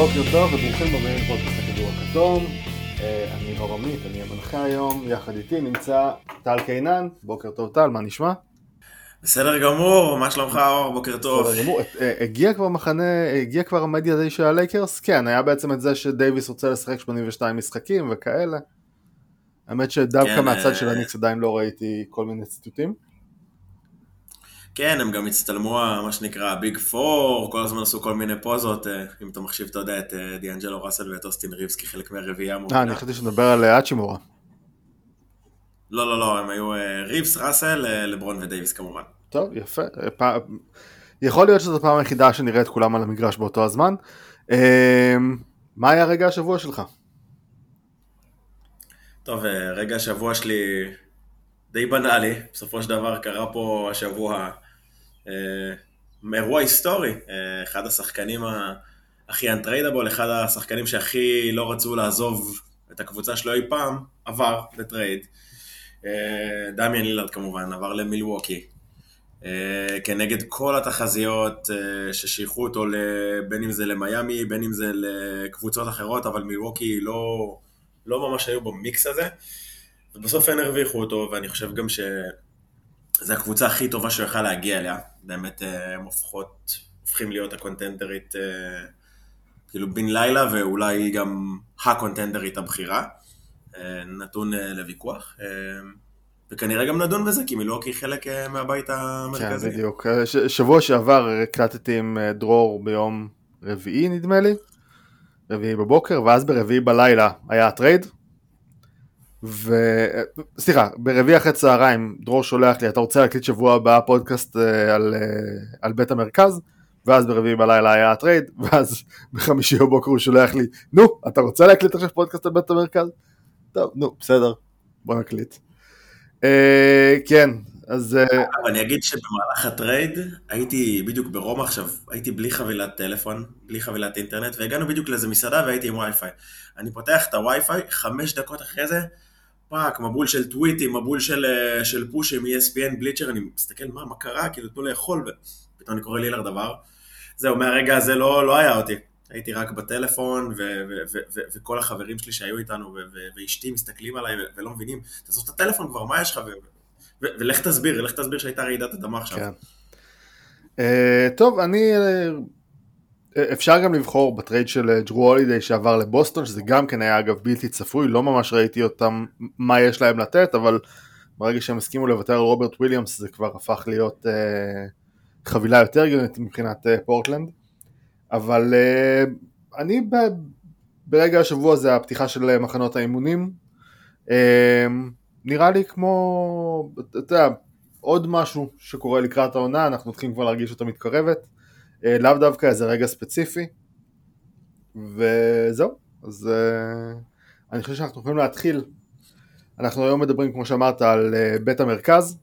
בוקר טוב וברוכים הבאים לפודקאסט הכדור הכתום. אה, אני אור עמית, אני המנחה היום, יחד איתי נמצא טל קינן. בוקר טוב טל, מה נשמע? בסדר גמור, מה שלומך אור? בוקר טוב. בסדר גמור. אה, הגיע כבר מחנה, הגיע כבר המדיה די של הלייקרס? כן, היה בעצם את זה שדייוויס רוצה לשחק 82 משחקים וכאלה. האמת שדווקא כן, מהצד אה, של הניקס עדיין לא ראיתי כל מיני ציטוטים. כן, הם גם הצטלמו, מה שנקרא, ביג פור, כל הזמן עשו כל מיני פוזות, אה, אם אתה מחשיב, אתה יודע, את אה, דיאנג'לו ראסל ואת אוסטין ריבס כחלק מהרביעייה אה, המובילה. אני חשבתי שנדבר על אה, אצ'ימורה. לא, לא, לא, הם היו אה, ריבס, ראסל, אה, לברון ודייוויס כמובן. טוב, יפה. אה, יכול להיות שזו הפעם היחידה שנראה את כולם על המגרש באותו הזמן. אה, מה היה רגע השבוע שלך? טוב, אה, רגע השבוע שלי די בנאלי, בסופו של דבר קרה פה השבוע אה, אירוע היסטורי, אה, אחד השחקנים הכי untradeable, אחד השחקנים שהכי לא רצו לעזוב את הקבוצה שלו אי פעם, עבר לטרייד. אה, דמיאן לילארד כמובן, עבר למילווקי. אה, כנגד כל התחזיות אה, ששייכו אותו בין אם זה למיאמי, בין אם זה לקבוצות אחרות, אבל מילווקי לא, לא ממש היו במיקס הזה. ובסוף הם הרוויחו אותו, ואני חושב גם שזו הקבוצה הכי טובה שהוא יכל להגיע אליה. באמת אה, הם הופכות, הופכים להיות הקונטנדרית אה, כאילו בן לילה, ואולי גם הקונטנדרית הבכירה. אה, נתון לוויכוח. אה, וכנראה גם נדון בזה, כי מילואוקי חלק מהבית כן, המרכזי. בדיוק. אה, ש- שבוע שעבר הקלטתי עם דרור ביום רביעי נדמה לי, רביעי בבוקר, ואז ברביעי בלילה היה הטרייד. ו... אה, סליחה, ברביעי אחרי צהריים דרור שולח לי, אתה רוצה להקליט שבוע הבא פודקאסט אה, על, אה, על בית המרכז? ואז ברביעי בלילה היה הטרייד, ואז בחמישי בבוקר הוא שולח לי, נו, אתה רוצה להקליט עכשיו פודקאסט על בית המרכז? טוב, נו, בסדר, בוא נקליט. אה, כן, אז... אה, אבל אני אגיד שבמהלך הטרייד הייתי בדיוק ברומא עכשיו, הייתי בלי חבילת טלפון, בלי חבילת אינטרנט, והגענו בדיוק לאיזה מסעדה והייתי עם וי-פיי. אני פותח את הווי-פיי, חמש דקות אחרי זה, fuck, מבול של טוויטים, מבול של, אה, של פושים, ESPN, Bleacher, אני מסתכל מה, מה קרה, כאילו תנו לאכול, ופתאום אני קורא לילארד. זהו, מהרגע הזה לא, לא היה אותי. הייתי רק בטלפון, וכל החברים שלי שהיו איתנו, ואשתי מסתכלים עליי ולא מבינים, תעזוב את הטלפון כבר, מה יש לך? ולך תסביר, לך תסביר שהייתה רעידת אדמה עכשיו. כן. אה, טוב, אני... אפשר גם לבחור בטרייד של אה, ג'רו הולידיי שעבר לבוסטון, שזה גם כן היה אגב בלתי צפוי, לא ממש ראיתי אותם, מה יש להם לתת, אבל ברגע שהם הסכימו לוותר על רוברט וויליאמס זה כבר הפך להיות אה, חבילה יותר הגיונית מבחינת אה, פורטלנד. אבל אה, אני ב, ברגע השבוע זה הפתיחה של אה, מחנות האימונים. אה, נראה לי כמו, אתה יודע, עוד משהו שקורה לקראת העונה, אנחנו מתחילים כבר להרגיש אותה מתקרבת. אה, לאו דווקא איזה רגע ספציפי. וזהו, אז אה, אני חושב שאנחנו יכולים להתחיל. אנחנו היום מדברים, כמו שאמרת, על אה, בית המרכז.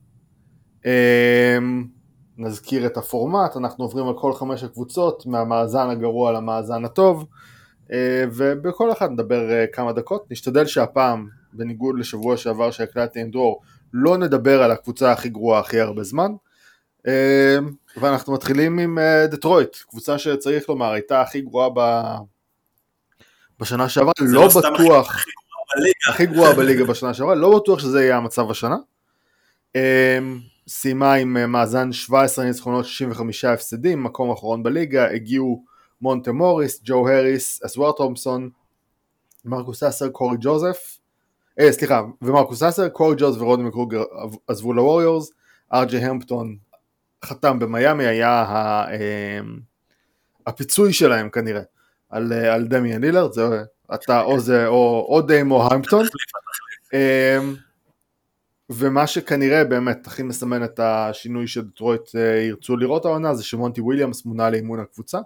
נזכיר את הפורמט, אנחנו עוברים על כל חמש הקבוצות, מהמאזן הגרוע למאזן הטוב, ובכל אחד נדבר כמה דקות. נשתדל שהפעם, בניגוד לשבוע שעבר שהקלטתי עם דרור, לא נדבר על הקבוצה הכי גרועה הכי הרבה זמן. אה, ואנחנו מתחילים עם אה, דטרויט, קבוצה שצריך לומר הייתה הכי גרועה ב... בשנה שעברה, לא לא בטוח, הכי גרועה בליגה. בשנה שעברה, לא בטוח שזה יהיה המצב השנה. אה, סיימה עם אה, מאזן 17 ניצחונות 65 הפסדים, מקום אחרון בליגה, הגיעו מונטה מוריס, ג'ו הריס, אסוואר תומפסון, מרקוס אסר, קורי ג'וזף, אה, סליחה, ומרקוס אסר, קורי ג'וזף ורודני מקרוגר עזבו לווריורס, ארג'י המפטון חתם במיאמי, היה ה, אה, הפיצוי שלהם כנראה על, על דמיאן לילארד, זה אתה או זה או, או דיים או המפטון. אה, ומה שכנראה באמת הכי מסמן את השינוי שדטרויט אה, ירצו לראות העונה זה שמונטי וויליאמס מונה לאימון הקבוצה.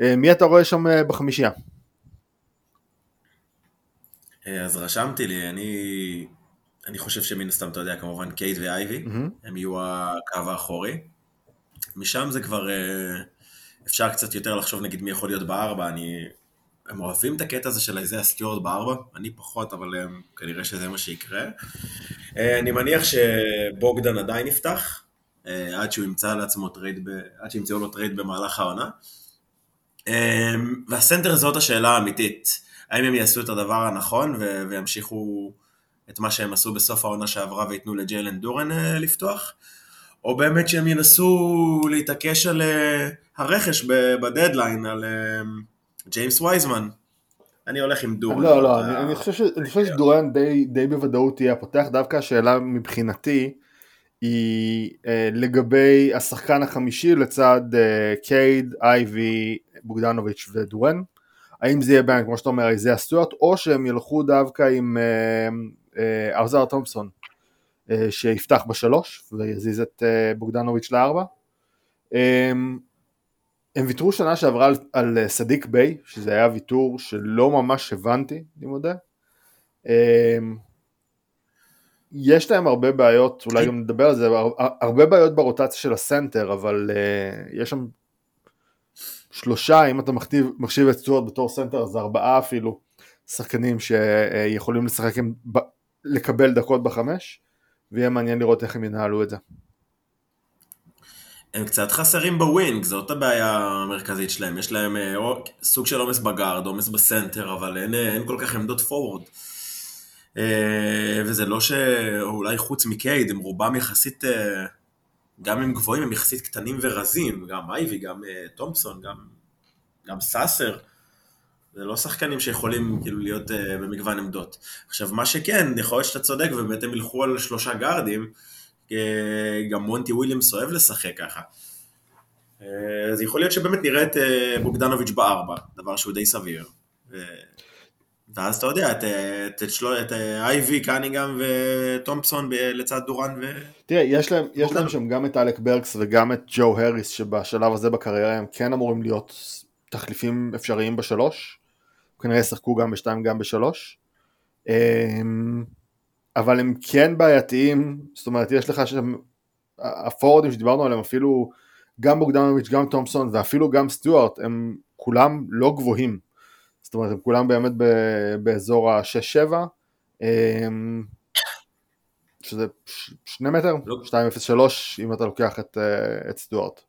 אה, מי אתה רואה שם אה, בחמישייה? אז רשמתי לי, אני, אני חושב שמן הסתם, אתה יודע, כמובן קייד ואייבי, מהמם. הם יהיו הקו האחורי. משם זה כבר, אה, אפשר קצת יותר לחשוב נגיד מי יכול להיות בארבע, אני... הם אוהבים את הקטע הזה של אייזאה סטיוארט בארבע, אני פחות, אבל הם, כנראה שזה מה שיקרה. אה, אני מניח שבוגדן עדיין יפתח, אה, עד שהוא ימצא לעצמו טרייד, ב... עד שימצאו לו טרייד במהלך העונה. והסנטר זאת השאלה האמיתית. האם הם יעשו את הדבר הנכון וימשיכו את מה שהם עשו בסוף העונה שעברה וייתנו לג'יילן דורן לפתוח? או באמת שהם ינסו להתעקש על הרכש בדדליין, על ג'יימס וייזמן. אני הולך עם דורן. לא, לא, אני, אני חושב, חושב שדורן די, די בוודאות תהיה הפותח, דווקא השאלה מבחינתי היא אה, לגבי השחקן החמישי לצד אה, קייד, אייבי, בוגדנוביץ' ודורן. האם זה יהיה בין, כמו שאתה אומר, איזיה סטוארט, או שהם ילכו דווקא עם אה, אה, תומפסון, אה, שיפתח בשלוש ויזיז את אה, בוגדנוביץ' לארבע. אה, הם ויתרו שנה שעברה על, על סדיק ביי, שזה היה ויתור שלא ממש הבנתי, אני מודה. אמ, יש להם הרבה בעיות, אולי גם נדבר על זה, הרבה בעיות ברוטציה של הסנטר, אבל אה, יש שם שלושה, אם אתה מחשיב, מחשיב את סטוארט בתור סנטר, אז ארבעה אפילו שחקנים שיכולים לשחק עם, לקבל דקות בחמש, ויהיה מעניין לראות איך הם ינהלו את זה. הם קצת חסרים ב wing, זאת הבעיה המרכזית שלהם. יש להם אה, סוג של עומס בגארד, עומס בסנטר, אבל אין, אה, אין כל כך עמדות פורוורד. אה, וזה לא שאולי חוץ מקייד, הם רובם יחסית, גם אם גבוהים, הם יחסית קטנים ורזים. גם אייבי, גם תומפסון, גם, גם סאסר. זה לא שחקנים שיכולים כאילו להיות במגוון עמדות. עכשיו, מה שכן, יכול להיות שאתה צודק, ובאמת הם ילכו על שלושה גארדים. גם מונטי וויליאמס אוהב לשחק ככה. אז יכול להיות שבאמת נראה את אה, בוגדנוביץ' בארבע, דבר שהוא די סביר. ואז אתה יודע, את, את, את, את אה, אייבי, קניגם וטומפסון לצד דורן ו... תראה, יש להם, יש להם שם גם את אלק ברקס וגם את ג'ו הריס, שבשלב הזה בקריירה הם כן אמורים להיות תחליפים אפשריים בשלוש. כנראה ישחקו גם בשתיים גם בשלוש. אמ, אבל הם כן בעייתיים, זאת אומרת יש לך שם, הפורורדים שדיברנו עליהם אפילו גם בוגדנוביץ', גם תומפסון ואפילו גם סטיוארט, הם כולם לא גבוהים, זאת אומרת הם כולם באמת באזור ה-6-7, אמ, שזה שני מטר, לא. 2.03 אם אתה לוקח את, אה, את סטיוארט.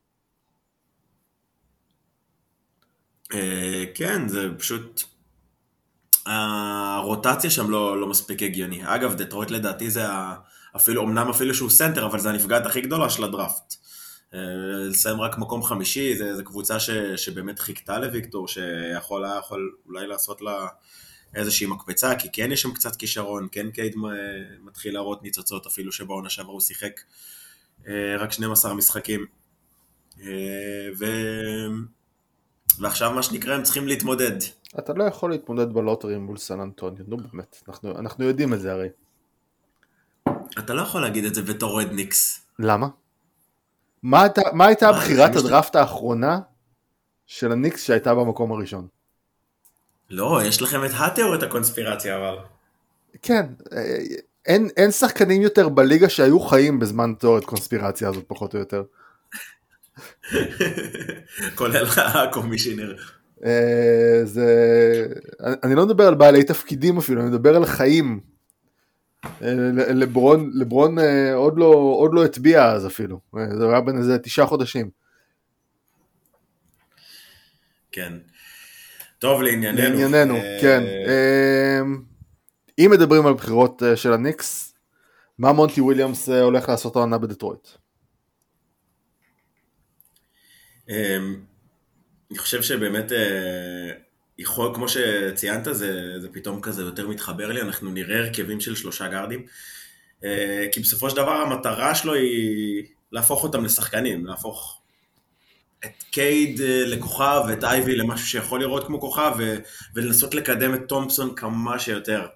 אה, כן, זה פשוט הרוטציה שם לא, לא מספיק הגיוני. אגב, דטרויט לדעתי זה אפילו, אמנם אפילו שהוא סנטר, אבל זה הנפגעת הכי גדולה של הדראפט. אה, לסיים רק מקום חמישי, זו קבוצה ש, שבאמת חיכתה לוויקטור, שיכול היה יכול אולי לעשות לה איזושהי מקפצה, כי כן יש שם קצת כישרון, כן קייד מתחיל להראות ניצוצות, אפילו שבעונה שעברה הוא שיחק אה, רק 12 משחקים. אה, ו... ועכשיו מה שנקרא הם צריכים להתמודד. אתה לא יכול להתמודד בלוטרי מול סן אנטוניו, נו באמת, אנחנו, אנחנו יודעים את זה הרי. אתה לא יכול להגיד את זה בתור אוהד ניקס. למה? מה, הייתה, מה הייתה בחירת הדראפט האחרונה של הניקס שהייתה במקום הראשון? לא, יש לכם את התיאוריית הקונספירציה אבל. כן, אה, אין, אין שחקנים יותר בליגה שהיו חיים בזמן תיאוריית קונספירציה הזאת פחות או יותר. כולל הקומישיונר. אה, זה... אני לא מדבר על בעלי תפקידים אפילו, אני מדבר על חיים. אה, לברון, לברון אה, עוד לא, עוד לא הטביע אז אפילו, זה היה בין איזה תשעה חודשים. כן. טוב, לענייננו. לענייננו, כן. אם מדברים על בחירות של הניקס, מה מונטי וויליאמס הולך לעשות העונה בדטרויט? אני חושב שבאמת, אה, יכול, כמו שציינת, זה, זה פתאום כזה יותר מתחבר לי, אנחנו נראה הרכבים של שלושה גארדים, אה, כי בסופו של דבר המטרה שלו היא להפוך אותם לשחקנים, להפוך את קייד אה, לכוכב ואת אייבי למשהו שיכול לראות כמו כוכב, ו, ולנסות לקדם את תומפסון כמה שיותר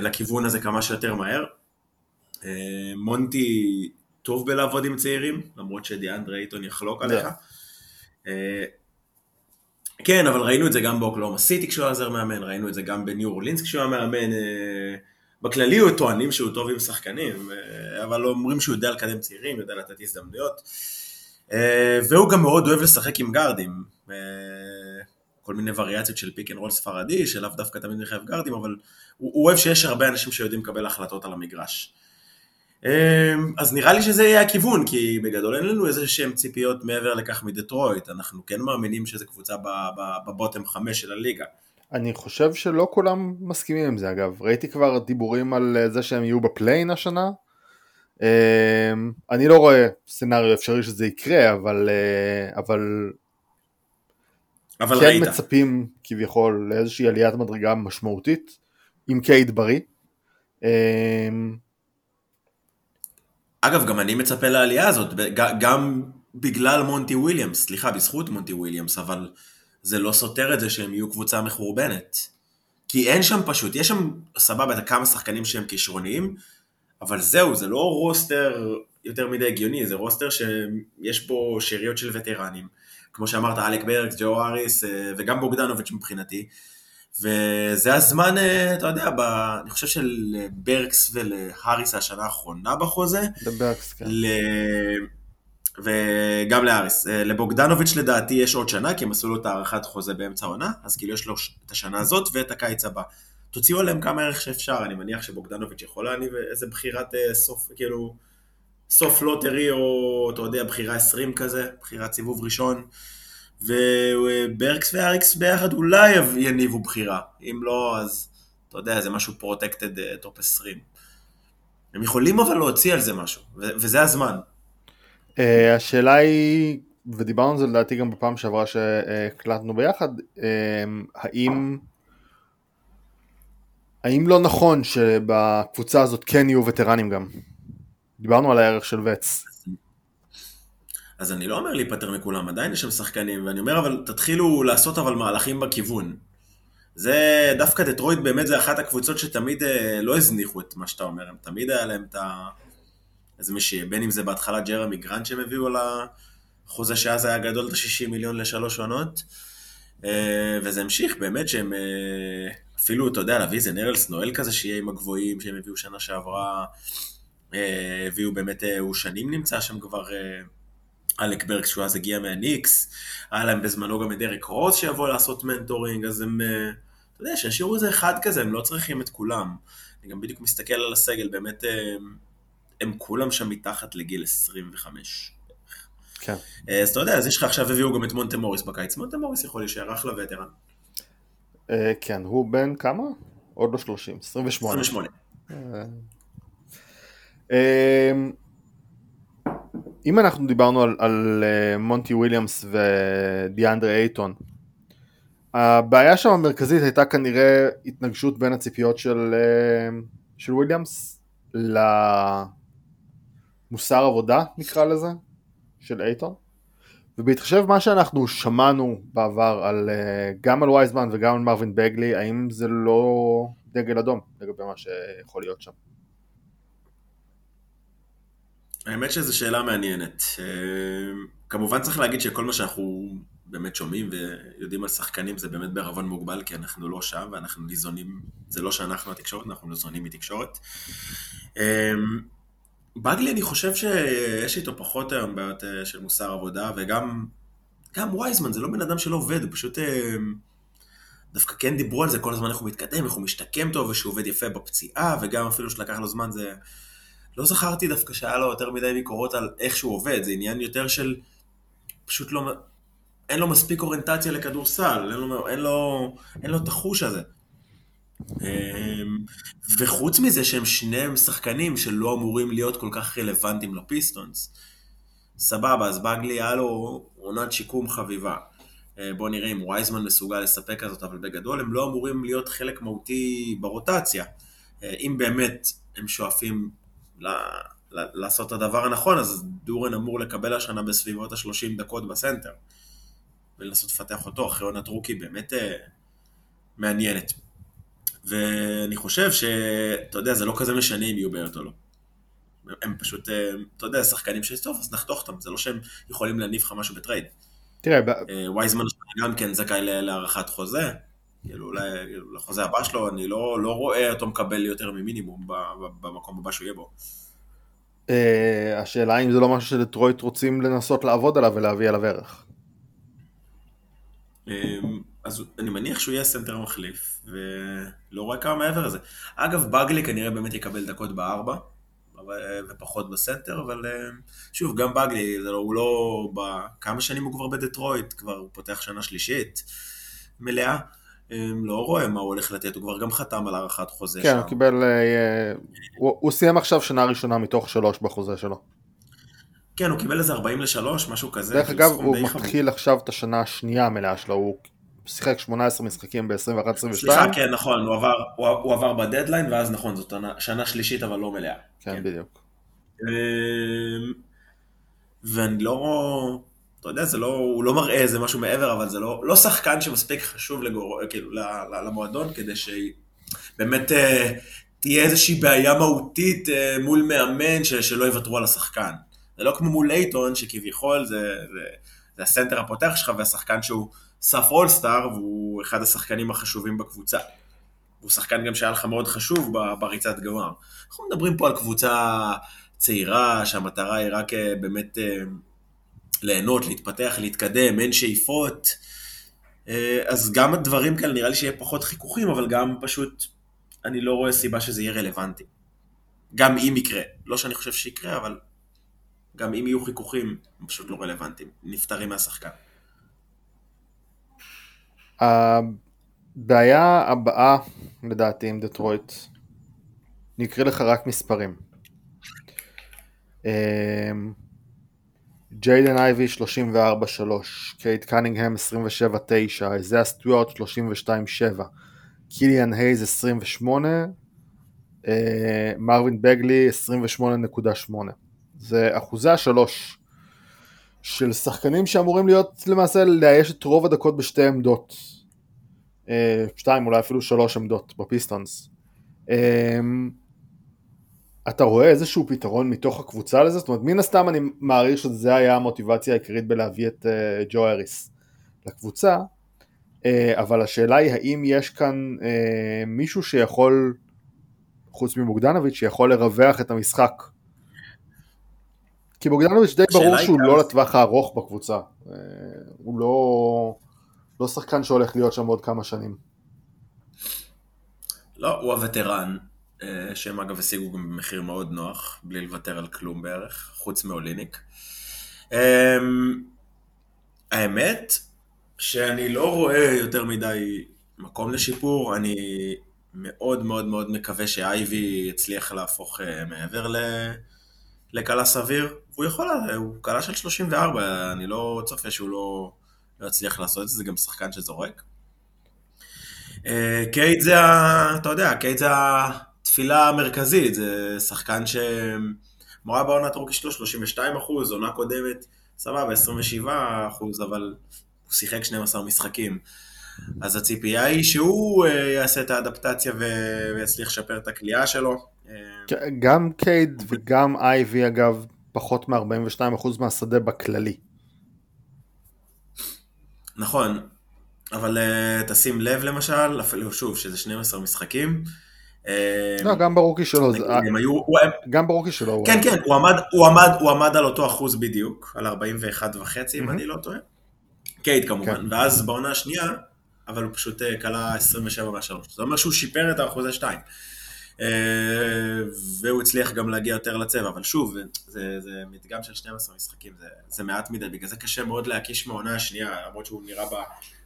לכיוון הזה כמה שיותר מהר. מונטי טוב בלעבוד עם צעירים, למרות שדיאנדרה אייטון יחלוק עליך. אה, כן, אבל ראינו את זה גם באוקלאומה סיטי כשהוא עזר מאמן, ראינו את זה גם בניו אורלינס כשהוא היה מאמן. אה, בכללי הוא טוענים שהוא טוב עם שחקנים, אה, אבל אומרים שהוא יודע לקדם צעירים, יודע לתת הזדמנויות. והוא גם מאוד אוהב לשחק עם גארדים. כל מיני וריאציות של פיק אנד רול ספרדי, שלאו דווקא תמיד מחייב גארדים, אבל הוא אוהב שיש הרבה אנשים שיודעים לקבל החלטות על המגרש. אז נראה לי שזה יהיה הכיוון, כי בגדול אין לנו איזה שהם ציפיות מעבר לכך מדטרויט, אנחנו כן מאמינים שזו קבוצה ב-bottom חמש של הליגה. אני חושב שלא כולם מסכימים עם זה אגב, ראיתי כבר דיבורים על זה שהם יהיו בפליי-אין השנה, אני לא רואה סצנריו אפשרי שזה יקרה, אבל, אבל, אבל כן ראית. מצפים כביכול לאיזושהי עליית מדרגה משמעותית, עם קייד בריא. אגב, גם אני מצפה לעלייה הזאת, גם בגלל מונטי וויליאמס, סליחה, בזכות מונטי וויליאמס, אבל זה לא סותר את זה שהם יהיו קבוצה מחורבנת. כי אין שם פשוט, יש שם, סבבה, כמה שחקנים שהם כישרוניים, אבל זהו, זה לא רוסטר יותר מדי הגיוני, זה רוסטר שיש בו שאריות של וטרנים. כמו שאמרת, אלק ברקס, ג'ו אריס אה, וגם בוגדנוביץ' מבחינתי. וזה הזמן, אה, אתה יודע, ב... אני חושב שלברקס ולהאריס השנה האחרונה בחוזה. לברקס, כן. ל... וגם להאריס. אה, לבוגדנוביץ' לדעתי יש עוד שנה, כי הם עשו לו את הארכת חוזה באמצע העונה, אז כאילו יש לו את השנה הזאת ואת הקיץ הבא. תוציאו עליהם כמה ערך שאפשר, אני מניח שבוגדנוביץ' יכול להניב איזה בחירת אה, סוף, כאילו, סוף לוטרי, או אתה יודע, בחירה 20 כזה, בחירת סיבוב ראשון. וברקס ואריקס ביחד אולי יניבו בחירה, אם לא אז אתה יודע זה משהו protected top 20. הם יכולים אבל להוציא על זה משהו, וזה הזמן. אה, השאלה היא, ודיברנו על זה לדעתי גם בפעם שעברה שהקלטנו ביחד, אה, האם האם לא נכון שבקבוצה הזאת כן יהיו וטרנים גם? דיברנו על הערך של וצ. אז אני לא אומר להיפטר מכולם, עדיין יש שם שחקנים, ואני אומר אבל תתחילו לעשות אבל מהלכים בכיוון. זה דווקא דטרויט באמת זה אחת הקבוצות שתמיד אה, לא הזניחו את מה שאתה אומר, הם תמיד היה להם את ה... איזה מישהי, בין אם זה בהתחלה ג'רמי גרנט שהם הביאו על החוזה שאז היה גדול את ה-60 מיליון לשלוש עונות, אה, וזה המשיך באמת שהם אה, אפילו, אתה יודע, להביא איזה נרלס נואל כזה שיהיה עם הגבוהים שהם הביאו שנה שעברה, הביאו באמת, הוא שנים נמצא שם כבר אלק ברקס שהוא אז הגיע מהניקס, היה להם בזמנו גם את דרק רוס שיבוא לעשות mentoring, אז הם, אה, אתה יודע, שישאירו איזה אחד כזה, הם לא צריכים את כולם. אני גם בדיוק מסתכל על הסגל, באמת הם, אה, הם כולם שם מתחת לגיל 25. כן. אה, אז אתה יודע, אז יש לך עכשיו הביאו גם את מונטה מוריס בקיץ, מונטה מוריס יכול להישאר אחלה veteran. כן, הוא בן כמה? עוד לא 30, 28. 28. אם אנחנו דיברנו על, על אה, מונטי וויליאמס ודיאנדרה אייטון, הבעיה שם המרכזית הייתה כנראה התנגשות בין הציפיות של, אה, של וויליאמס למוסר עבודה נקרא לזה, של אייטון. ובהתחשב מה שאנחנו שמענו בעבר על, uh, גם על וייזמן וגם על מרווין בגלי, האם זה לא דגל אדום לגבי מה שיכול להיות שם? האמת שזו שאלה מעניינת. אה, כמובן צריך להגיד שכל מה שאנחנו באמת שומעים ויודעים על שחקנים זה באמת בערבון מוגבל, כי אנחנו לא שם ואנחנו ניזונים, זה לא שאנחנו התקשורת, אנחנו ניזונים מתקשורת. אה, בגלי אני חושב שיש איתו פחות היום בעיות אה, של מוסר עבודה, וגם גם וייזמן זה לא בן אדם שלא עובד, הוא פשוט... דווקא כן דיברו על זה כל הזמן איך הוא מתקדם, איך הוא משתקם טוב, ושהוא עובד יפה בפציעה, וגם אפילו שלקח לו זמן זה... לא זכרתי דווקא שהיה לו יותר מדי ביקורות על איך שהוא עובד, זה עניין יותר של פשוט לא, אין לו מספיק אוריינטציה לכדורסל, אין לו, אין לו, אין לו את החוש הזה. אמ, וחוץ מזה שהם שניהם שחקנים שלא אמורים להיות כל כך רלוונטיים לפיסטונס. סבבה, אז בגלי היה לו עונת שיקום חביבה. אה, בואו נראה אם וייזמן מסוגל לספק כזאת, אבל בגדול הם לא אמורים להיות חלק מהותי ברוטציה. אה, אם באמת הם שואפים לעשות את הדבר הנכון, אז דורן אמור לקבל השנה בסביבות ה-30 דקות בסנטר. ולנסות לפתח אותו אחרי עונת רוקי באמת uh, מעניינת. ואני חושב שאתה יודע, זה לא כזה משנה אם יהיו בעיות או לא. הם פשוט, uh, אתה יודע, שחקנים שיש טוב, אז נחתוך אותם, זה לא שהם יכולים להניב לך משהו בטרייד. תראה, uh, וייזמן גם כן זכאי להארכת חוזה, כאילו אולי לחוזה הבא שלו, אני לא, לא רואה אותו מקבל יותר ממינימום במקום הבא שהוא יהיה בו. Uh, השאלה אם זה לא משהו שדטרויט רוצים לנסות לעבוד עליו ולהביא עליו ערך. אמ, אז אני מניח שהוא יהיה סנטר מחליף, ולא רואה כמה מעבר לזה. אגב, בגלי כנראה באמת יקבל דקות בארבע, ופחות בסנטר, אבל שוב, גם בגלי, לא, הוא לא, בכמה שנים הוא כבר בדטרויט, כבר הוא פותח שנה שלישית מלאה. לא רואה מה הוא הולך לתת, הוא כבר גם חתם על הארכת חוזה כן, שם. כן, הוא קיבל, הוא, הוא סיים עכשיו שנה ראשונה מתוך שלוש בחוזה שלו. כן, הוא קיבל איזה 40 ל-3, משהו כזה. דרך אגב, הוא מתחיל. עכשיו את השנה השנייה המלאה שלו, הוא שיחק 18 משחקים ב-21-22. סליחה, כן, נכון, הוא עבר, הוא, הוא עבר בדדליין, ואז נכון, זאת שנה שלישית אבל לא מלאה. כן, כן. בדיוק. אמ, ואני לא, אתה יודע, זה לא, הוא לא מראה איזה משהו מעבר, אבל זה לא, לא שחקן שמספיק חשוב לגור, כאילו, למועדון, כדי שבאמת אה, תהיה איזושהי בעיה מהותית אה, מול מאמן שלא יוותרו על השחקן. זה לא כמו מול לייטון, שכביכול זה, זה, זה הסנטר הפותח שלך והשחקן שהוא סף אולסטאר, והוא אחד השחקנים החשובים בקבוצה. הוא שחקן גם שהיה לך מאוד חשוב בריצת גמר. אנחנו מדברים פה על קבוצה צעירה, שהמטרה היא רק אה, באמת ליהנות, להתפתח, להתקדם, אין שאיפות. אה, אז גם הדברים כאלה נראה לי שיהיה פחות חיכוכים, אבל גם פשוט אני לא רואה סיבה שזה יהיה רלוונטי. גם אם יקרה. לא שאני חושב שיקרה, אבל גם אם יהיו חיכוכים, הם פשוט לא רלוונטיים, נפטרים מהשחקן. הבעיה הבאה, לדעתי, עם דטרויט, אני אקריא לך רק מספרים. ג'יידן אייבי 34-3, קייד קנינגהם 27-9, איזיה סטוארט 32-7, קיליאן הייז 28, אה, מרווין בגלי 28.8. זה אחוזי השלוש של שחקנים שאמורים להיות למעשה לאייש את רוב הדקות בשתי עמדות. אה, שתיים, אולי אפילו שלוש עמדות בפיסטונס. אה, אתה רואה איזשהו פתרון מתוך הקבוצה לזה? זאת אומרת, מן הסתם אני מעריך שזה היה המוטיבציה העיקרית בלהביא את uh, ג'ו אריס לקבוצה, uh, אבל השאלה היא האם יש כאן uh, מישהו שיכול, חוץ ממוקדנוביץ', שיכול לרווח את המשחק כי בוגדנוביץ' די ברור שהוא לא לטווח הארוך בקבוצה. אה, הוא לא, לא שחקן שהולך להיות שם עוד כמה שנים. לא, הוא הווטרן, שהם אגב השיגו גם במחיר מאוד נוח, בלי לוותר על כלום בערך, חוץ מאוליניק. אה, האמת, שאני לא רואה יותר מדי מקום לשיפור, אני מאוד מאוד מאוד מקווה שאייבי יצליח להפוך מעבר ל... לקלה סביר, הוא יכול, הוא קלה של 34, אני לא צופה שהוא לא, לא יצליח לעשות את זה, זה גם שחקן שזורק. אה, קייד זה, אתה יודע, קייד זה התפילה המרכזית, זה שחקן שמורה בעונת רוקי שלו 32 אחוז, עונה קודמת, סבבה, 27 אחוז, אבל הוא שיחק 12 משחקים. אז הציפייה היא שהוא אה, יעשה את האדפטציה ויצליח לשפר את הקליעה שלו. גם קייד וגם אייבי אגב פחות מ-42% מהשדה בכללי. נכון, אבל uh, תשים לב למשל, אפילו שוב שזה 12 משחקים. אה, לא, גם ברוקי שלו. הם היו, גם ברוקי שלו. כן, כן, הוא עמד, הוא, עמד, הוא עמד על אותו אחוז בדיוק, על 41 וחצי, אם אני לא טועה. קייד כמובן, כן. ואז בעונה השנייה, אבל הוא פשוט כלה 27 מהשלוש. זה אומר שהוא שיפר את האחוזי 2. אה, והוא הצליח גם להגיע יותר לצבע, אבל שוב, זה, זה מדגם של 12 משחקים, זה, זה מעט מדי, בגלל זה קשה מאוד להקיש מהעונה השנייה, למרות שהוא נראה בה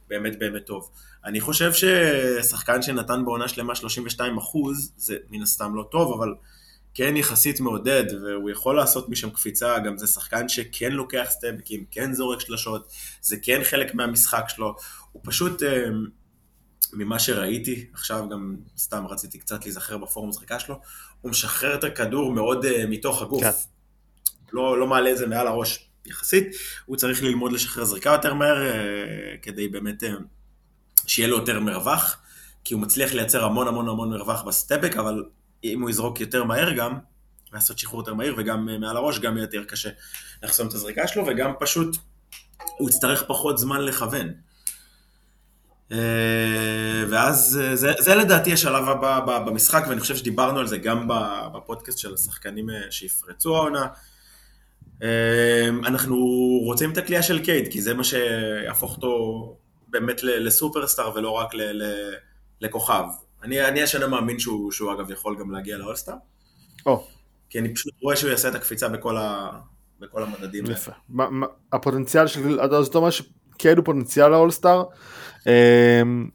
באמת באמת טוב. אני חושב ששחקן שנתן בעונה שלמה 32 אחוז, זה מן הסתם לא טוב, אבל כן יחסית מעודד, והוא יכול לעשות משם קפיצה, גם זה שחקן שכן לוקח סטמפקים, כן זורק שלשות, זה כן חלק מהמשחק שלו, הוא פשוט... אה, ממה שראיתי, עכשיו גם סתם רציתי קצת להיזכר בפורום זריקה שלו, הוא משחרר את הכדור מאוד uh, מתוך הגוף. כן. לא, לא מעלה את זה מעל הראש יחסית, הוא צריך ללמוד לשחרר זריקה יותר מהר, uh, כדי באמת שיהיה לו יותר מרווח, כי הוא מצליח לייצר המון המון המון מרווח בסטפק, אבל אם הוא יזרוק יותר מהר גם, לעשות שחרור יותר מהיר, וגם uh, מעל הראש, גם יהיה יותר קשה לחסום את הזריקה שלו, וגם פשוט הוא יצטרך פחות זמן לכוון. אה, ואז אה, זה, זה לדעתי השלב הבא במשחק, ואני חושב שדיברנו על זה גם בפודקאסט של השחקנים אה, שיפרצו העונה. אנחנו רוצים את הקליעה של קייד, כי זה מה שיהפוך אותו באמת לסופרסטאר ולא רק לכוכב. אני, אני השנה מאמין שהוא, שהוא אגב יכול גם להגיע לאולסטאר. או. כי אני פשוט רואה שהוא יעשה את הקפיצה בכל, ה... בכל המדדים. יפה. מה, מה, הפוטנציאל של, זאת אומרת שקייד הוא פוטנציאל לאולסטאר. אמ,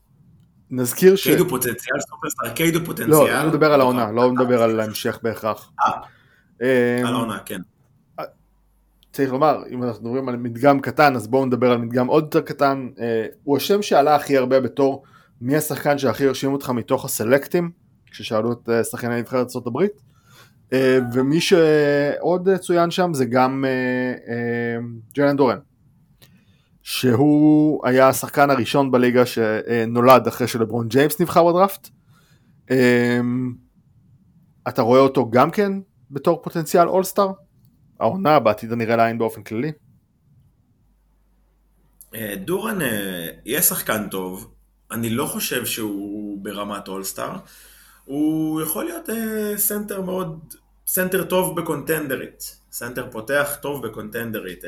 נזכיר ש... קייד הוא פוטנציאל סופרסטאר, קייד הוא פוטנציאל. לא, אני מדבר על העונה, לא מדבר על ההמשך בהכרח. אה, אמ, על העונה, כן. צריך לומר, אם אנחנו מדברים על מדגם קטן, אז בואו נדבר על מדגם עוד יותר קטן. אה, הוא השם שעלה הכי הרבה בתור מי השחקן שהכי הרשים אותך מתוך הסלקטים, כששאלו את אה, שחקני נבחרת ארה"ב. אה, ומי שעוד צוין שם זה גם ג'לן דורן, שהוא היה השחקן הראשון בליגה שנולד אחרי שלברון ג'יימס נבחר בדראפט. אתה רואה אותו גם כן בתור פוטנציאל אולסטאר? העונה בעתיד הנראה לעין באופן כללי? אה, דורן אה, יהיה שחקן טוב, אני לא חושב שהוא ברמת אולסטאר, הוא יכול להיות אה, סנטר מאוד, סנטר טוב בקונטנדרית, סנטר פותח טוב בקונטנדרית,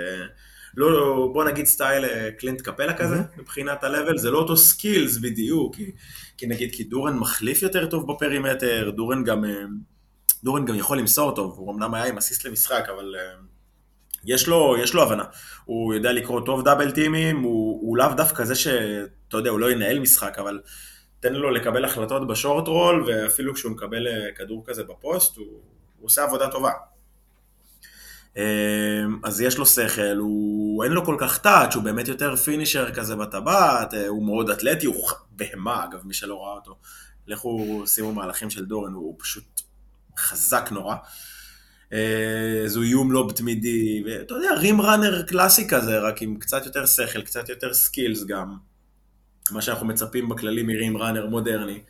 לא, בוא נגיד style קלינט קפלה כזה, אהמ. מבחינת ה-level, זה לא אותו skills בדיוק, כי, כי נגיד, כי דורן מחליף יותר טוב ב perimeter, דורן גם דורן גם יכול למסור טוב, הוא אמנם היה עם אסיסט למשחק, אבל uh, יש, לו, יש לו הבנה. הוא יודע לקרוא טוב double team ים, הוא, הוא לאו דווקא זה שאתה יודע, הוא לא ינהל משחק, אבל תן לו לקבל החלטות ב short roll, ואפילו כשהוא מקבל uh, כדור כזה בפוסט, הוא, הוא עושה עבודה טובה. Uh, אז יש לו שכל, הוא אין לו כל כך touch, הוא באמת יותר finisher כזה בטבעת, הוא מאוד אתלטי, הוא בהמה אגב, מי שלא ראה אותו. לכו שימו מהלכים של דורן, הוא פשוט חזק נורא. אה, זו איום lob תמידי, ואתה יודע, rim runner קלאסי כזה, רק עם קצת יותר שכל, קצת יותר skills גם. מה שאנחנו מצפים בכללי מ rim runner מודרני.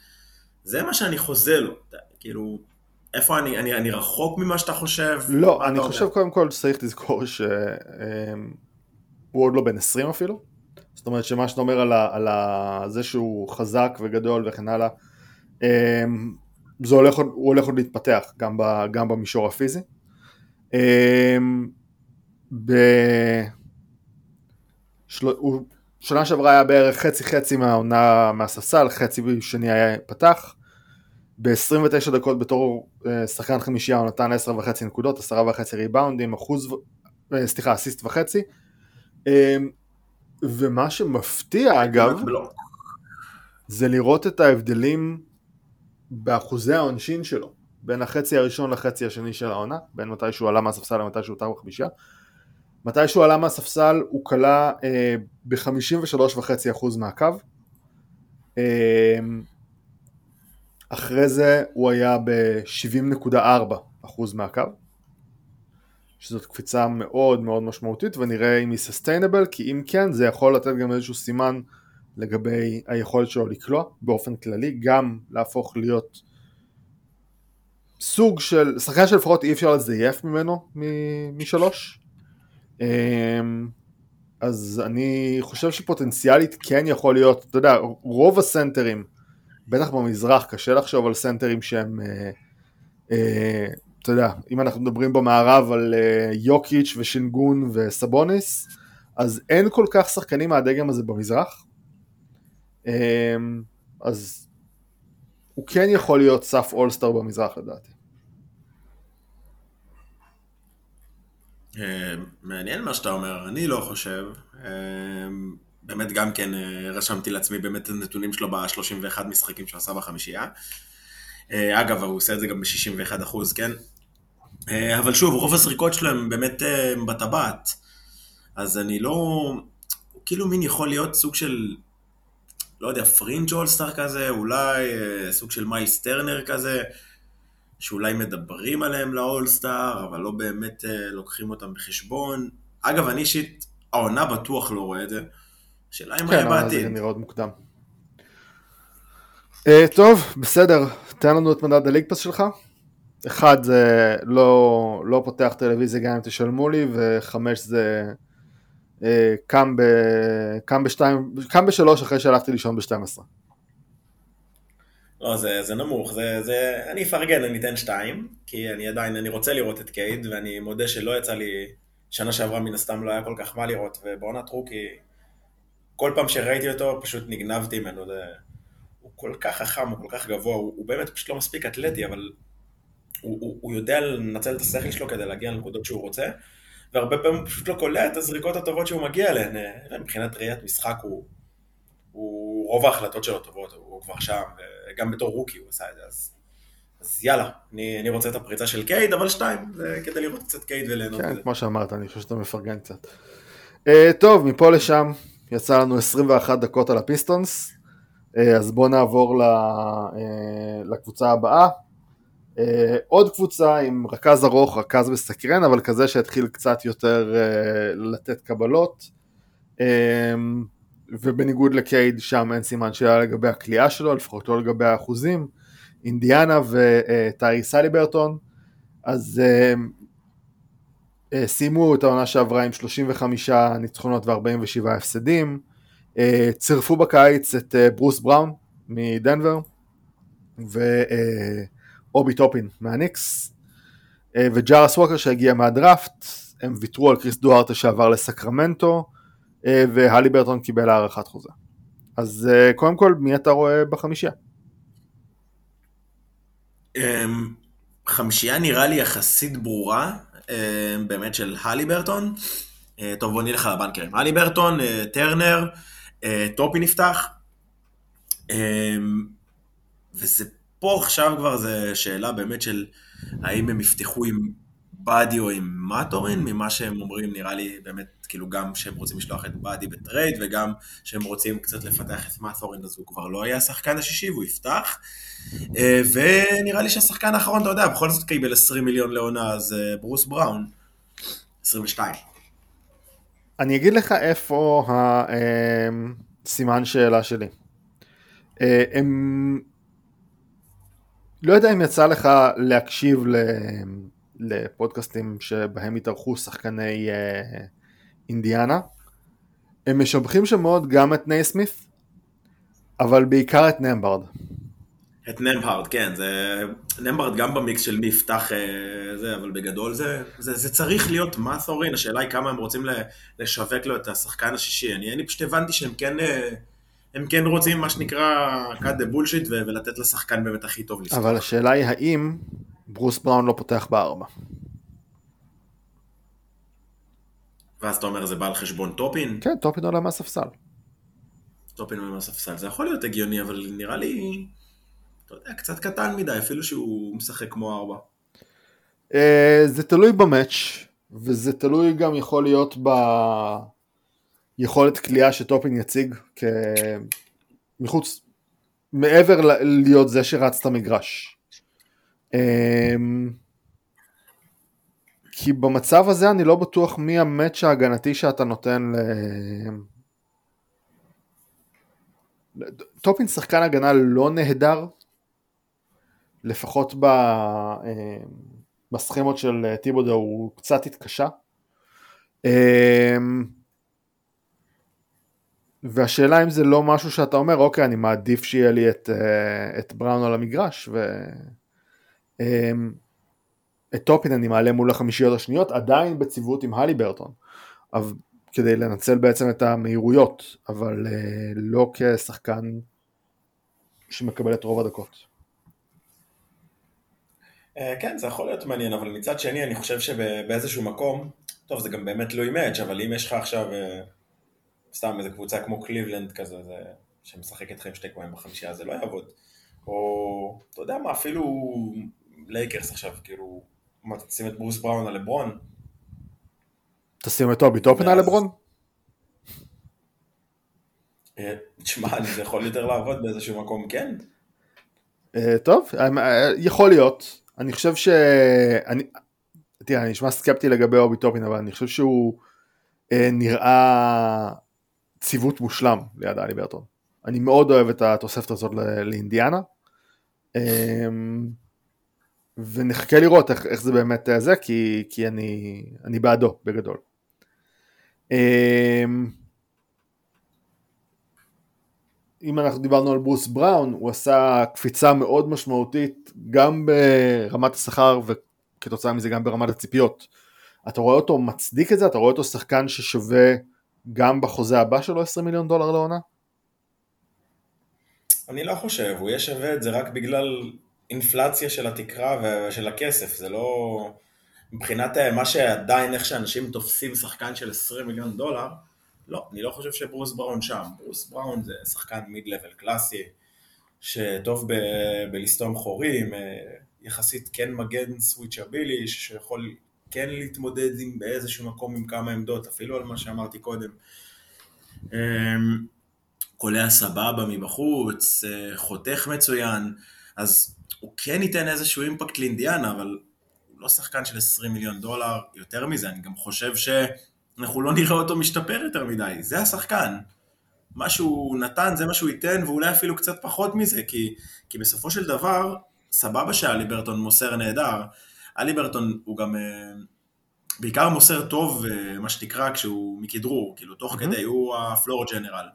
זה מה שאני חוזה לו, כאילו, איפה אני, אני, אני רחוק ממה שאתה חושב? לא, אני חושב יודע? קודם כל שצריך לזכור שהוא עוד לא בן 20 אפילו. זאת אומרת שמה שאתה אומר על, ה, על ה, זה שהוא חזק וגדול וכן הלאה, זה הולך, הוא הולך עוד להתפתח גם, ב, גם במישור הפיזי. אמ, בשנה שעברה היה בערך חצי חצי מהעונה מהספסל, חצי שני היה פתח. ב-29 דקות בתור אה, שחקן חמישייה הוא נתן 10 וחצי נקודות, 10 וחצי ריבאונדים, אחוז, אה, סליחה, אסיסט וחצי. אמ, ומה שמפתיע אגב, זה לראות את ההבדלים באחוזי העונשין שלו בין החצי הראשון לחצי השני של העונה, בין מתי שהוא עלה מהספסל למתי שהוא הותר בחמישה. מתי שהוא עלה מהספסל הוא כלה אה, ב-53.5% מהקו. אה, אחרי זה הוא היה ב-70.4% מהקו. שזאת קפיצה מאוד מאוד משמעותית ונראה אם היא סוסטיינבל כי אם כן זה יכול לתת גם איזשהו סימן לגבי היכולת שלו לקלוע באופן כללי, גם להפוך להיות סוג של, שחקן שלפחות אי אפשר לזייף ממנו משלוש. אמ, אז אני חושב שפוטנציאלית כן יכול להיות, אתה יודע, רוב הסנטרים, בטח במזרח, קשה לחשוב על סנטרים שהם, אה, אה, אתה יודע, אם אנחנו מדברים במערב על אה, יוקיץ' ושינגון וסבוניס, אז אין כל כך שחקנים מהדגם הזה במזרח, אז הוא כן יכול להיות סף אולסטאר במזרח לדעתי. אה, מעניין מה שאתה אומר, אני לא חושב. אה, באמת גם כן אה, רשמתי לעצמי באמת את הנתונים שלו ב-31 משחקים שהוא עשה בחמישייה. אגב, הוא עושה את זה גם ב-61 אחוז, כן? אבל שוב, רוב הזריקות שלו הם באמת בטבעת. אז אני לא... כאילו מין יכול להיות סוג של לא יודע, פרינג' אולסטאר כזה, אולי אה, סוג של מיילס טרנר כזה, שאולי מדברים עליהם לאולסטאר, אבל לא באמת אה, לוקחים אותם בחשבון. אגב, אני אישית, העונה בטוח לא רואה את זה. השאלה אם היה בעתיד. כן, זה נראה עוד מוקדם. Uh, טוב, בסדר, תן לנו את מדד הליג פס שלך. אחד זה לא, לא פותח טלוויזיה גם אם תשלמו לי, וחמש זה אה, קם, ב, קם, בשתיים, קם בשלוש אחרי שהלכתי לישון ב-12. לא, זה, זה נמוך, זה, זה, אני אפרגן, אני אתן שתיים, כי אני עדיין, אני רוצה לראות את קייד, ואני מודה שלא יצא לי, שנה שעברה מן הסתם לא היה כל כך מה לראות, ובעונת רוקי, כל פעם שראיתי אותו פשוט נגנבתי ממנו, זה, הוא כל כך חכם, הוא כל כך גבוה, הוא, הוא באמת פשוט לא מספיק אתלטי, אבל הוא, הוא, הוא יודע לנצל את השכל שלו כדי להגיע לנקודות שהוא רוצה, והרבה פעמים הוא פשוט לא קולע את הזריקות הטובות שהוא מגיע אליהן. אה, מבחינת ראיית משחק הוא, הוא רוב ההחלטות שלו טובות, הוא כבר שם, וגם בתור רוקי הוא עשה את זה, אז, אז יאללה, אני, אני רוצה את הפריצה של קייד, אבל שתיים, זה כדי לראות קצת קייד וליהנות כן, כמו שאמרת, אני חושב שאתה מפרגן קצת. Uh, טוב, מפה לשם יצא לנו 21 דקות על הפיסטונס, uh, אז בואו נעבור ל, uh, לקבוצה הבאה. Uh, עוד קבוצה עם רכז ארוך, רכז מסקרן, אבל כזה שהתחיל קצת יותר uh, לתת קבלות. Uh, ובניגוד לקייד שם אין סימן שאלה לגבי הכלייה שלו, לפחות לא לגבי האחוזים. אינדיאנה וטיירי סליברטון, אז uh, uh, סיימו את העונה שעברה עם 35 ניצחונות ו-47 הפסדים, uh, צירפו בקיץ את uh, ברוס בראון מדנבר ואובי uh, טופין מהניקס uh, וג'ראס ווקר שהגיע מהדראפט, הם ויתרו על קריס דוארטה שעבר לסקרמנטו והליברטון קיבל הארכת חוזה. אז קודם כל מי אתה רואה בחמישייה? אמ, חמישייה נראה לי יחסית ברורה, אמ, באמת של הליברטון. אה, טוב, בוא נלך על ה bankers. הליברטון, אה, טרנר, אה, טופין יפתח. אמ, וזה פה עכשיו כבר זה שאלה באמת של האם הם יפתחו עם באדי או עם מאטורין, ממה שהם אומרים נראה לי באמת, כאילו גם שהם רוצים לשלוח את באדי בטרייד וגם שהם רוצים קצת לפתח את מאטורין אז הוא כבר לא יהיה השחקן השישי והוא יפתח. אה, ונראה לי שהשחקן האחרון, אתה יודע, בכל זאת קיבל 20 מיליון לעונה, אז אה, ברוס בראון, 22. אני אגיד לך איפה הסימן אה, שאלה שלי. הם... לא יודע אם יצא לך להקשיב לפודקאסטים שבהם התארחו שחקני אינדיאנה. הם משבחים שם מאוד גם את נייסמית, אבל בעיקר את נמברד. את נמברד, כן, זה... נמברד גם במיקס של מי יפתח אה, זה, אבל בגדול זה, זה, זה צריך להיות מאת'ורין, השאלה היא כמה הם רוצים לשווק לו את השחקן השישי. אני, אני פשוט הבנתי שהם כן, אה, הם כן רוצים מה שנקרא cut the bullshit ולתת לשחקן באמת הכי טוב לשחק. אבל השאלה היא האם ברוס בראון לא פותח בארבע. ואז אתה אומר זה בא על חשבון טופין? כן, טופין עולה מהספסל. טופין עולה מהספסל, זה יכול להיות הגיוני, אבל נראה לי... אתה יודע, קצת קטן מדי, אפילו שהוא משחק כמו ארבע. Uh, זה תלוי במאץ', וזה תלוי גם יכול להיות ביכולת כליאה שטופין יציג כ... מחוץ, מעבר ל... להיות זה שרץ את המגרש. Uh, כי במצב הזה אני לא בטוח מי המאץ' ההגנתי שאתה נותן ל... טופין שחקן הגנה לא נהדר, לפחות ב, אה, בסכמות של טיבודו הוא קצת התקשה. אה, והשאלה אם זה לא משהו שאתה אומר, אוקיי, אני מעדיף שיהיה לי את, אה, את בראון על המגרש, ואת טופין אני מעלה מול החמישיות השניות, עדיין בציוות עם הלי ברטון, כדי לנצל בעצם את המהירויות, אבל לא כשחקן שמקבל את רוב הדקות. אה, כן, זה יכול להיות מעניין, אבל מצד שני אני חושב שבאיזשהו מקום, טוב זה גם באמת תלוי match, אבל אם יש לך עכשיו אה, סתם איזה קבוצה כמו קליבלנד כזה, זה, שמשחק אתכם שני גבוהים בחמישייה, זה לא יעבוד. או, אתה יודע מה, אפילו לייקרס עכשיו, כאילו, מה, תשים את ברוס בראון על לברון? תשים את טובי טופן על לברון? אה, תשמע, זה יכול יותר לעבוד באיזשהו מקום, כן. טוב, יכול להיות. אני חושב ש... אני... תראה, אני נשמע סקפטי לגבי אובי טופין, אבל אני חושב שהוא אה, נראה ציוות מושלם ליד אלי ברטון. אני מאוד אוהב את התוספת הזאת לאינדיאנה. אה, ונחכה לראות איך, איך זה באמת אה, זה, כי, כי אני, אני בעדו בגדול. אה, אם אנחנו דיברנו על ברוס בראון, הוא עשה קפיצה מאוד משמעותית גם ברמת השכר וכתוצאה מזה גם ברמת הציפיות. אתה רואה אותו מצדיק את זה? אתה רואה אותו שחקן ששווה גם בחוזה הבא שלו 20 מיליון דולר לעונה? אני לא חושב, הוא יהיה שווה את זה רק בגלל אינפלציה של התקרה ושל הכסף, זה לא... מבחינת אה, מה שעדיין, איך שאנשים תופסים שחקן של 20 מיליון דולר, לא, אני לא חושב שברוס בראון שם. ברוס בראון זה שחקן מיד לבל קלאסי, שטוב ב- בלסתום חורים, אה, יחסית כן מגן סוויצ'בילי, שיכול כן להתמודד עם באיזשהו מקום עם כמה עמדות, אפילו על מה שאמרתי קודם. אמ, קולע סבבה מבחוץ, אה, חותך מצוין, אז הוא כן ייתן איזשהו אימפקט לאינדיאנה, אבל הוא לא שחקן של 20 מיליון דולר, יותר מזה, אני גם חושב שאנחנו לא נראה אותו משתפר יותר מדי, זה השחקן. מה שהוא נתן זה מה שהוא ייתן, ואולי אפילו קצת פחות מזה, כי, כי בסופו של דבר, סבבה שאלי ברטון מוסר נהדר, אלי ברטון הוא גם אה, בעיקר מוסר טוב, אה, מה שנקרא, כשהוא מכדרור, כאילו תוך mm-hmm. כדי, הוא הפלור ג'נרל.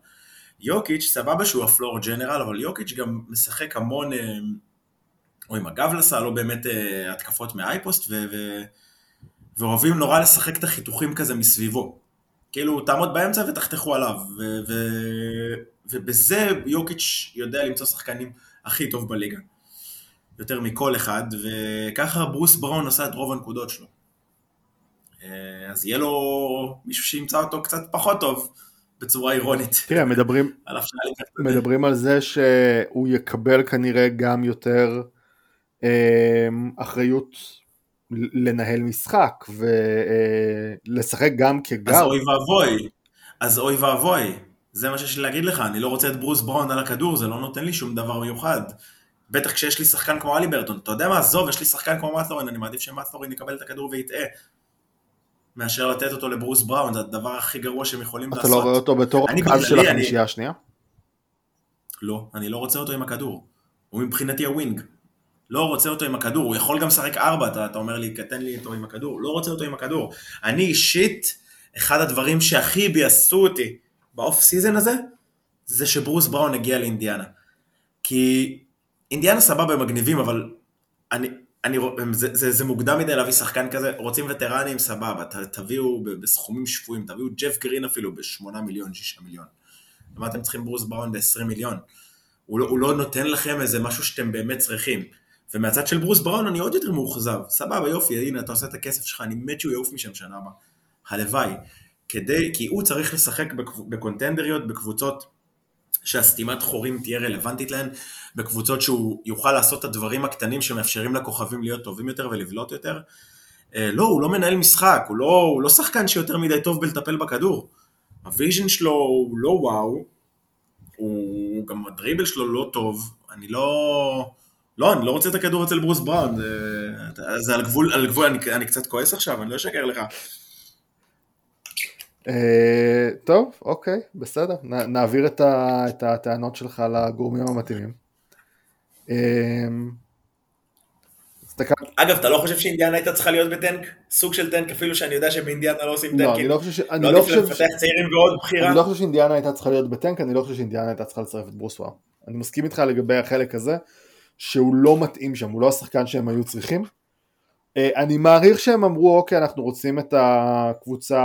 יוקיץ', סבבה שהוא הפלור ג'נרל, אבל יוקיץ' גם משחק המון, אה, או עם הגב לסל, או באמת התקפות ו- ואוהבים נורא לשחק את החיתוכים כזה מסביבו. כאילו, תעמוד באמצע ותחתכו עליו, ובזה יוקיץ' יודע למצוא שחקנים הכי טוב בליגה. יותר מכל אחד, וככה ברוס בראון עשה את רוב הנקודות שלו. אה, אז יהיה לו מישהו שימצא אותו קצת פחות טוב, בצורה אירונית. תראה, מדברים, מדברים על זה שהוא יקבל כנראה גם יותר אה, אחריות לנהל משחק ולשחק גם כגר. אז אוי ואבוי, אז אוי ואבוי, זה מה שיש לי להגיד לך, אני לא רוצה את ברוס בראון על הכדור, זה לא נותן לי שום דבר מיוחד. בטח כשיש לי שחקן כמו הליברטון, אתה יודע מה, עזוב, יש לי שחקן כמו מאת'ורין, אני מעדיף שמאת'ורין יקבל את הכדור ויטעה. מאשר לתת אותו לברוס בראון, זה הדבר הכי גרוע שהם יכולים אתה לעשות. אתה לא רואה אותו בתור הקו של החמישייה השנייה? לא, אני לא רוצה אותו עם הכדור. הוא מבחינתי ה wing. לא רוצה אותו עם הכדור, הוא יכול גם לשחק ארבע, אתה, אתה אומר לי, תן לי אותו עם הכדור. לא רוצה אותו עם הכדור. אני אישית, אחד הדברים שהכי ביאסו אותי ב off season הזה, זה שברוס בראון הגיע לאינדיאנה. כי אינדיאנה סבבה הם מגניבים, אבל אני, אני, זה, זה, זה מוקדם מדי להביא שחקן כזה, רוצים וטרנים, סבבה, ת, תביאו בסכומים שפויים, תביאו ג'ף גרין אפילו ב-8 מיליון, 6 מיליון. למה אתם צריכים ברוס בראון ב-20 מיליון? הוא לא, הוא לא נותן לכם איזה משהו שאתם באמת צריכים. ומהצד של ברוס בראון אני עוד יותר מאוכזב, סבבה יופי, הנה אתה עושה את הכסף שלך, אני מת שהוא יעוף משם שנה הבאה. הלוואי. כדי, כי הוא צריך לשחק בקונטנדריות, בקבוצות שהסתימת חורים תהיה רלוונטית להן, בקבוצות שהוא יוכל לעשות את הדברים הקטנים שמאפשרים לכוכבים להיות טובים יותר ולבלוט יותר. אה, לא, הוא לא מנהל משחק, הוא לא, הוא לא שחקן שיותר מדי טוב בלטפל בכדור. ה vision שלו הוא לא וואו, הוא גם הדריבל שלו לא טוב, אני לא... לא, אני לא רוצה את הכדור אצל ברוס בראון, זה, על גבול, על גבול, אני, אני קצת כועס עכשיו, אני לא אשקר לך. אה, טוב, אוקיי, בסדר, נעביר את הטענות שלך לגורמים המתאימים. אה, אגב, אתה לא חושב שאינדיאנה הייתה צריכה להיות בטנק? סוג של טנק, אפילו שאני יודע שבאינדיאנה לא עושים טנקים. לא, אני לא חושב ש... לא עדיף לא לפתח צעירים ועוד בחירה? אני לא חושב שאינדיאנה הייתה צריכה להיות בטנק, אני לא חושב שאינדיאנה הייתה צריכה לצרף את ברוס וואו. אני מסכים איתך לגבי החלק הזה, שהוא לא מתאים שם, הוא לא השחקן שהם היו צריכים. אה, אני מעריך שהם אמרו אוקיי אנחנו רוצים את הקבוצה,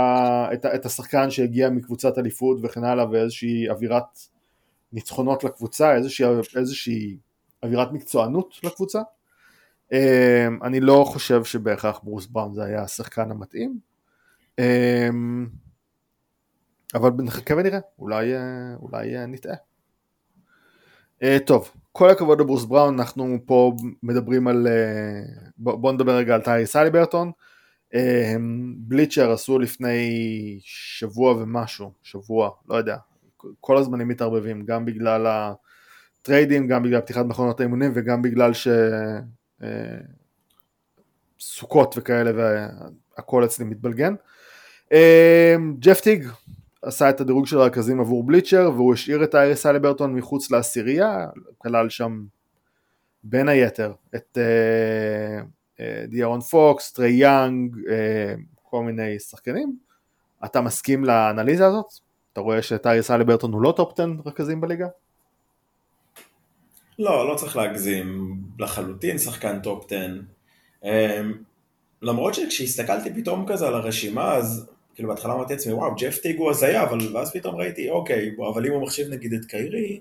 את, את השחקן שהגיע מקבוצת אליפות וכן הלאה ואיזושהי אווירת ניצחונות לקבוצה, איזושהי, איזושהי אווירת מקצוענות לקבוצה. אה, אני לא חושב שבהכרח ברוס בראון זה היה השחקן המתאים. אה, אבל נחכה ונראה, אולי, אולי נטעה. טוב, כל הכבוד לברוס בראון, אנחנו פה מדברים על, אה, בוא נדבר רגע על טיירי סליברטון. אה, בליצ'ר עשו לפני שבוע ומשהו, שבוע, לא יודע, כל הזמנים מתערבבים, גם בגלל הטריידים, גם בגלל פתיחת מכונות האימונים וגם בגלל ש... אה, סוכות וכאלה והכל אצלי מתבלגן. ג'ף טיג עשה את הדירוג של הרכזים עבור בליצ'ר והוא השאיר את טייריס הליברטון מחוץ לעשירייה, כלל שם בין היתר את uh, דיארון פוקס, טרי יאנג, כל מיני שחקנים. אתה מסכים לאנליזה הזאת? אתה רואה שאת טייריס הליברטון הוא לא top 10 רכזים בליגה? לא, לא צריך להגזים, לחלוטין שחקן top 10. Um, למרות שכשהסתכלתי פתאום כזה על הרשימה אז כאילו בהתחלה אמרתי לעצמי, וואו, ג'ף טיג הוא הזיה, אבל ואז פתאום ראיתי, אוקיי, אבל אם הוא מחשיב נגיד את קיירי,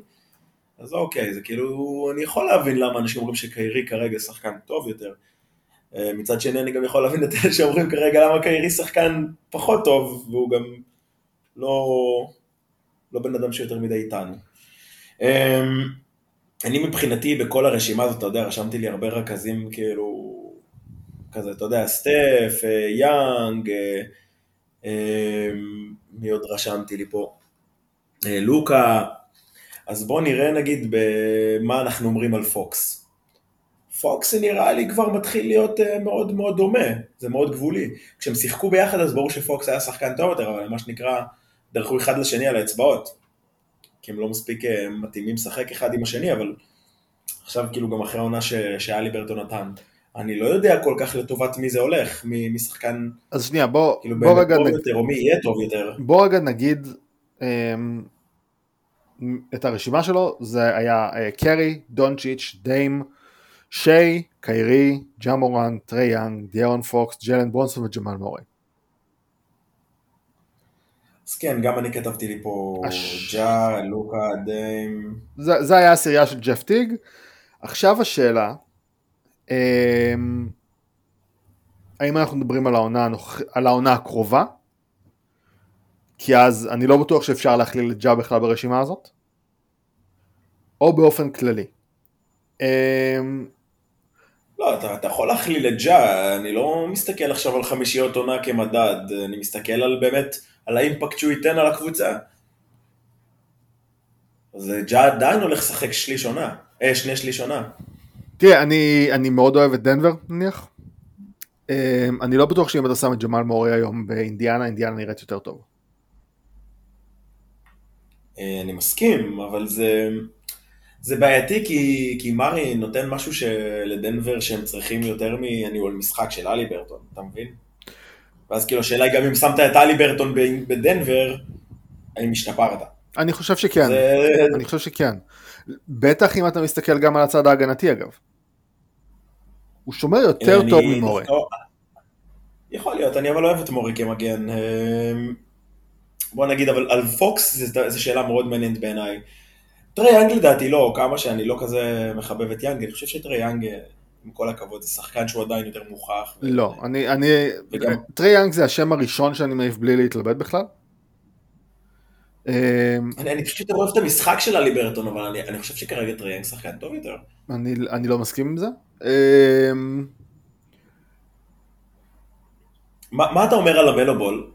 אז אוקיי, זה כאילו, אני יכול להבין למה אנשים אומרים שקיירי כרגע שחקן טוב יותר. אה, מצד שני, אני גם יכול להבין את אלה שאומרים כרגע למה קיירי שחקן פחות טוב, והוא גם לא, לא בן אדם שיותר מדי איתנו. אני מבחינתי בכל הרשימה הזאת, אתה יודע, רשמתי לי הרבה רכזים כאילו, כזה, אתה יודע, סטף, אה, יאנג, אה, אמ, מי עוד רשמתי לי פה? לוקה, אז בואו נראה נגיד במה אנחנו אומרים על פוקס. פוקס נראה לי כבר מתחיל להיות מאוד מאוד דומה, זה מאוד גבולי. כשהם שיחקו ביחד אז ברור שפוקס היה שחקן טוב יותר, אבל מה שנקרא, דרכו אחד לשני על האצבעות. כי הם לא מספיק uh, מתאימים לשחק אחד עם השני, אבל עכשיו כאילו גם אחרי העונה שהליברטון נתן. אני לא יודע כל כך לטובת מי זה הולך, מי, מי שחקן... אז שנייה, בוא, כאילו בוא רגע... טוב נג... יותר, או מי יהיה טוב יותר. בוא רגע נגיד... אמ... את הרשימה שלו, זה היה uh, קרי, דונצ'יץ', דיים, שיי, קיירי, ג'מורן, טרי יאנג, דיארון פוקס, ג'לן ברונסון וג'מאל מורי. אז כן, גם אני כתבתי לי פה הש... ג'ה, לוקה, דיים. זה, זה היה הסירייה של ג'ף טיג. עכשיו השאלה, אמ, האם אנחנו מדברים על העונה, על העונה הקרובה? כי אז אני לא בטוח שאפשר להכליל את ג'ה בכלל ברשימה הזאת, או באופן כללי. אמ, לא, אתה, אתה יכול להכליל את ג'ה, אני לא מסתכל עכשיו על חמישיות עונה כמדד, אני מסתכל על באמת, על האימפקט שהוא ייתן על הקבוצה. אז ג'ה עדיין הולך לשחק שליש עונה, אה, שני שליש עונה. תראה, אני, אני מאוד אוהב את דנבר, נניח. אמ, אני לא בטוח שאם אתה שם את ג'מאל מורי היום באינדיאנה, אינדיאנה נראית יותר טוב. אה, אני מסכים, אבל זה, זה בעייתי כי, כי מארי נותן משהו לדנבר שהם צריכים יותר מניהול משחק של אלי ברטון, אתה מבין? ואז כאילו השאלה היא גם אם שמת את הליברטון בדנבר, האם השתפרת? אני חושב שכן, זה... אני חושב שכן. בטח אם אתה מסתכל גם על הצד ההגנתי אגב. הוא שומר יותר אני... טוב ממורי. יכול להיות, אני אבל אוהב את מורי כמגן. בוא נגיד, אבל על פוקס זו שאלה מאוד מעניינת בעיניי. טרי יאנג לדעתי לא, כמה שאני לא כזה מחבב את יאנג, אני חושב שטרי יאנג, עם כל הכבוד, זה שחקן שהוא עדיין יותר מוכח. לא, ו... אני, אני, וגם... טרי יאנג זה השם הראשון שאני מעיף בלי להתלבט בכלל. אמ, אני, אני פשוט אוהב את המשחק של הליברטון, אבל אני, אני חושב שכרגע טרי יאנג שחקן טוב יותר. אני, אני לא מסכים עם זה. אמ, מה, מה אתה אומר על למלו בול?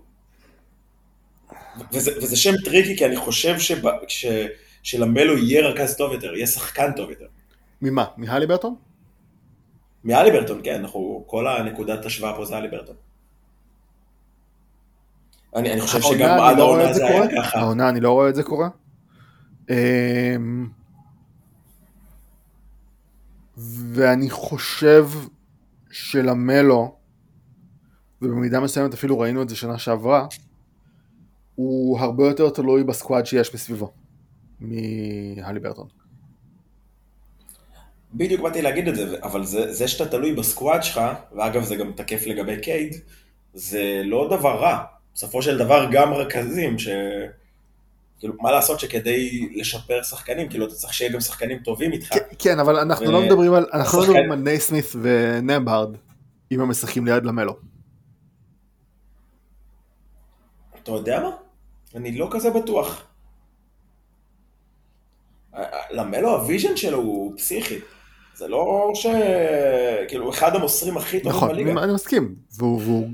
וזה, וזה שם tricky, כי אני חושב שבא, ש, שלמלו יהיה רכז טוב יותר, יהיה שחקן טוב יותר. ממה? מהלי ברטון? מהלי ברטון, כן, אנחנו, כל הנקודת השוואה פה זה הלי ברטון. אני, אני חושב שגם עד לא העונה זה היה ככה. העונה, אני לא רואה את זה קורה. אמ, ואני חושב שלמלו, ובמידה מסוימת אפילו ראינו את זה שנה שעברה, הוא הרבה יותר תלוי בסקואד שיש מסביבו מהלי ברטון. בדיוק באתי להגיד את זה, אבל זה, זה שאתה תלוי בסקואד שלך, ואגב זה גם תקף לגבי קייד, זה לא דבר רע. בסופו של דבר גם רכזים, ש... כאילו, מה לעשות שכדי לשפר שחקנים, כאילו, אתה צריך שיהיה גם שחקנים טובים איתך. כן, אבל אנחנו ו... לא מדברים על, אנחנו לא השחקן... לא מדברים על נייסמית ונמברד, אם הם משחקים ליד למלו. אתה יודע מה? אני לא כזה בטוח. למלו ה vision שלו הוא פסיכי. זה לא ש... כאילו, אחד המוסרים הכי טובים נכון, בליגה. נכון, אני מסכים. והוא... והוא...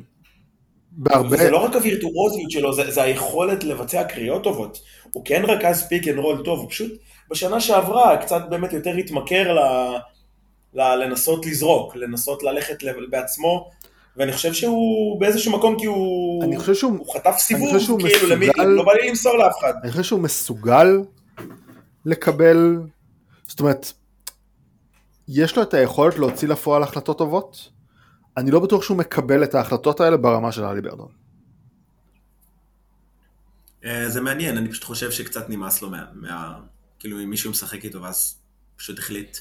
בהרבה... זה לא רק הווירטואוזיות שלו, זה, זה היכולת לבצע קריאות טובות. הוא כן רכז pick and roll טוב, הוא פשוט בשנה שעברה קצת באמת יותר התמכר ל... ל... לנסות לזרוק, לנסות ללכת בעצמו ואני חושב שהוא באיזשהו מקום כי הוא, אני חושב שהוא, הוא חטף סיבוב, כאילו מסוגל, למי, לא בא לי למסור לאף אחד. אני חושב שהוא מסוגל לקבל, זאת אומרת, יש לו את היכולת להוציא לפועל החלטות טובות, אני לא בטוח שהוא מקבל את ההחלטות האלה ברמה של אלי ברדון. אה, זה מעניין, אני פשוט חושב שקצת נמאס לו מה... מה כאילו אם מישהו משחק איתו ואז פשוט החליט,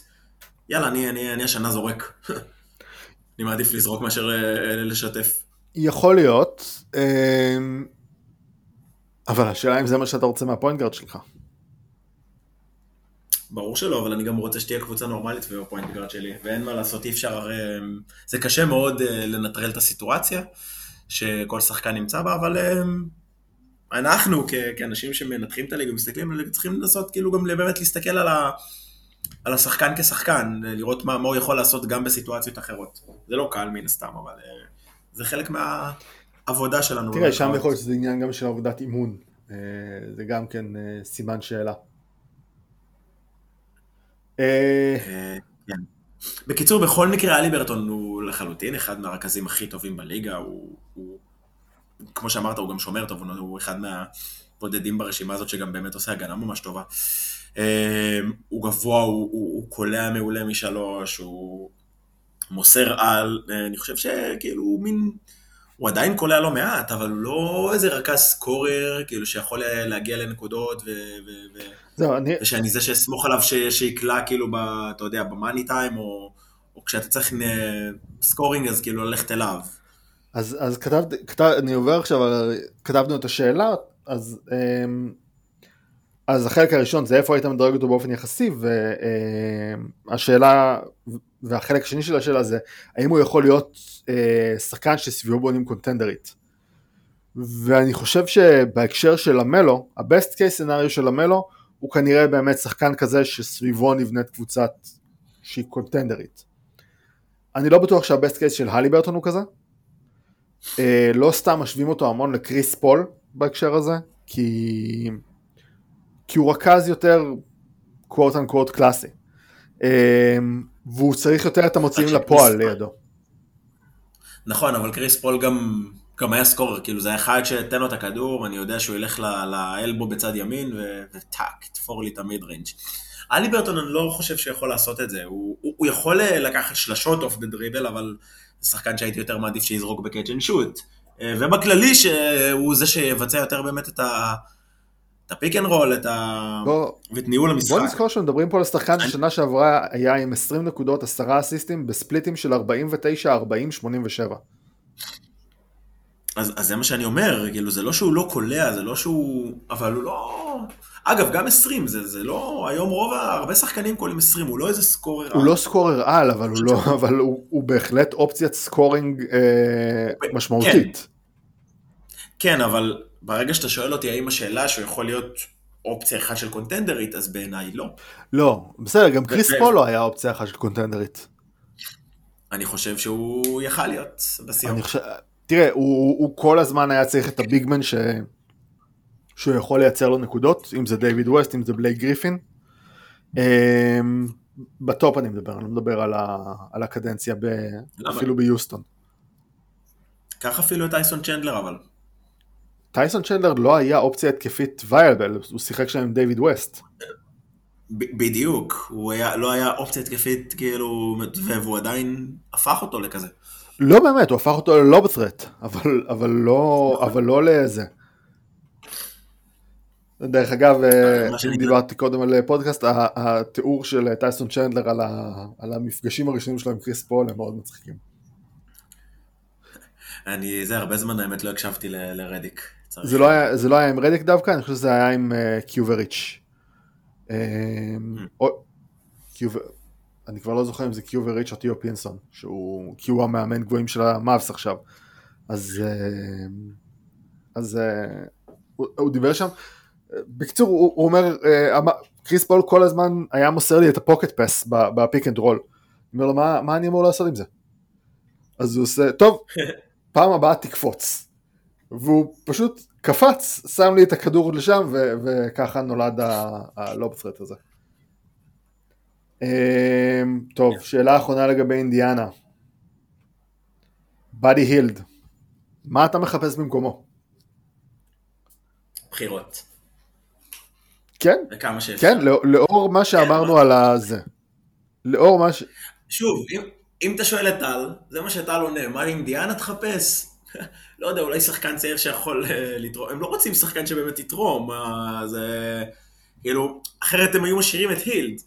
יאללה, אני, אני, אני השנה זורק. אני מעדיף לזרוק מאשר אה, לשתף. יכול להיות, אבל השאלה אם זה מה שאתה רוצה מה point guard שלך. ברור שלא, אבל אני גם רוצה שתהיה קבוצה נורמלית וה point guard שלי, ואין מה לעשות, אי אפשר הרי... זה קשה מאוד אה, לנטרל את הסיטואציה שכל שחקן נמצא בה, אבל אה, אנחנו כ- כאנשים שמנתחים את הליגה, מסתכלים על הליגה, צריכים לנסות כאילו גם באמת להסתכל על, ה- על השחקן כשחקן, לראות מה, מה הוא יכול לעשות גם בסיטואציות אחרות. זה לא קל מן הסתם, אבל אה, זה חלק מהעבודה שלנו. תראה, שם יכול להיות שזה עניין גם של עבודת אימון. אה, זה גם כן אה, סימן שאלה. אה, כן. בקיצור, בכל מקרה, אלי ברטון הוא לחלוטין אחד מהרכזים הכי טובים בליגה, הוא, כמו שאמרת, הוא גם שומר טוב, הוא- אחד מהבודדים ברשימה הזאת שגם באמת עושה הגנה ממש טובה. אה, הוא גבוה, הוא קולע מעולה משלוש, הוא מוסר על, אה, אני חושב שכאילו הוא מין, הוא עדיין קולע לא מעט, אבל לא איזה רכז סקורר, כאילו שיכול להגיע לנקודות, ו... ו, זהו, אני, ושאני זה שאסמוך עליו ש, שיקלע כאילו, ב, אתה יודע, במאני טיים, או, או כשאתה צריך אה, סקורינג, אז כאילו ללכת אליו. אז, אז כתבתי, כתב, אני עובר עכשיו, על- כתבנו את השאלה, אז, אמ, אז החלק הראשון זה איפה היית מדרג אותו באופן יחסי, והשאלה, והחלק השני של השאלה זה, האם הוא יכול להיות אה, שחקן שסביבו בונים קונטנדרית. ואני חושב שבהקשר של המלו, ה-best case scenario של המלו, הוא כנראה באמת שחקן כזה שסביבו נבנית קבוצת שהיא קונטנדרית. אני לא בטוח שה-best case של הליברטון הוא כזה, אה, לא סתם משווים אותו המון לקריס פול בהקשר הזה, כי, כי הוא רכז יותר quote unquote קלאסי. אה, והוא צריך יותר את המוציאים לפועל לידו. נכון, אבל קריס פול גם, גם היה scorer, כאילו זה היה אחד שתן לו את הכדור, אני יודע שהוא ילך ל elbow בצד ימין, וטאק, תפור לי את ה mid range. הליברטון אני לא חושב שיכול לעשות את זה, הוא, הוא, הוא יכול אה, לקחת שלשות off the dribble, אבל זה שחקן שהייתי יותר מעדיף שיזרוק ב catch and shoot. אה, ובכללי שהוא זה שיבצע יותר באמת את ה... את ה pick and roll, את ה... בוא, ואת ניהול המשחק. בוא נזכור שמדברים פה על שחקן אני- ששנה שעברה היה עם 20 נקודות, 10 אסיסטים, בספליטים של 49, 40, 87. אז, אז זה מה שאני אומר, כאילו זה לא שהוא לא קולע, זה לא שהוא... אבל הוא לא... אגב, גם 20, זה, זה לא... היום רוב, הרבה שחקנים קולעים 20, הוא לא איזה scorer. הוא לא scorer על, אבל הוא, לא, אבל הוא, הוא בהחלט אופציית scoring אה, משמעותית. כן, אבל ברגע שאתה שואל אותי האם השאלה שהוא יכול להיות אופציה אחת של קונטנדרית, אז בעיניי לא. לא, בסדר, גם קריס פול לא היה אופציה אחת של קונטנדרית. אני חושב שהוא יכל להיות בסיום. חושב, תראה, הוא, הוא, כל הזמן היה צריך את ה big man ש... שהוא יכול לייצר לו נקודות, אם זה דיוויד ווסט, אם זה בלייק גריפין. אמ, ב top אני מדבר, אני לא מדבר על, ה... על הקדנציה ב... למה? אפילו ביוסטון. קח אפילו את טייסון צ'נדלר, אבל. טייסון צ'נדלר לא היה אופציה התקפית viable, הוא שיחק שם עם דיוויד ווסט. בדיוק, הוא היה, לא היה אופציה התקפית, כאילו, והוא עדיין הפך אותו לכזה. לא באמת, הוא הפך אותו ל lob threat, אבל, אבל, לא, אבל לא לזה. דרך אגב, אה, אם דיברתי קודם על פודקאסט, התיאור של טייסון צ'נדלר על, ה- על המפגשים הראשונים שלו עם קריס פול הם מאוד מצחיקים. אני, זה הרבה זמן האמת לא הקשבתי לרדיק. זה לא, היה, זה לא היה עם רדיק דווקא, אני חושב שזה היה עם אה, קיו ריץ'. או, קיוב... אני כבר לא זוכר אם זה קיו ריץ' או תיאו פינסון, שהוא, כי הוא המאמן גבוהים של המאבס עכשיו. אז, אה, אז הוא, הוא דיבר שם. בקיצור, הוא, הוא אומר, קריס פול כל הזמן היה מוסר לי את ה pocket pass ב pick and roll. אני אומר לו, מה, מה אני אמור לעשות עם זה? אז הוא עושה, טוב, פעם הבאה תקפוץ. והוא פשוט קפץ, שם לי את הכדור לשם, ו- וככה נולד ה- ה lob threat הזה. אמ, טוב, שאלה אחרונה לגבי אינדיאנה. באדי הילד, מה אתה מחפש במקומו? בחירות. כן, וכמה שאפשר. כן, לא- לאור מה שאמרנו על הזה. לאור מה ש... שוב, אם, אם אתה שואל את טל, זה מה שטל עונה, מה אינדיאנה תחפש? לא יודע, אולי שחקן צעיר שיכול אה, לתרום. הם לא רוצים שחקן שבאמת יתרום, אה, זה... כאילו, אחרת הם היו משאירים את הילד.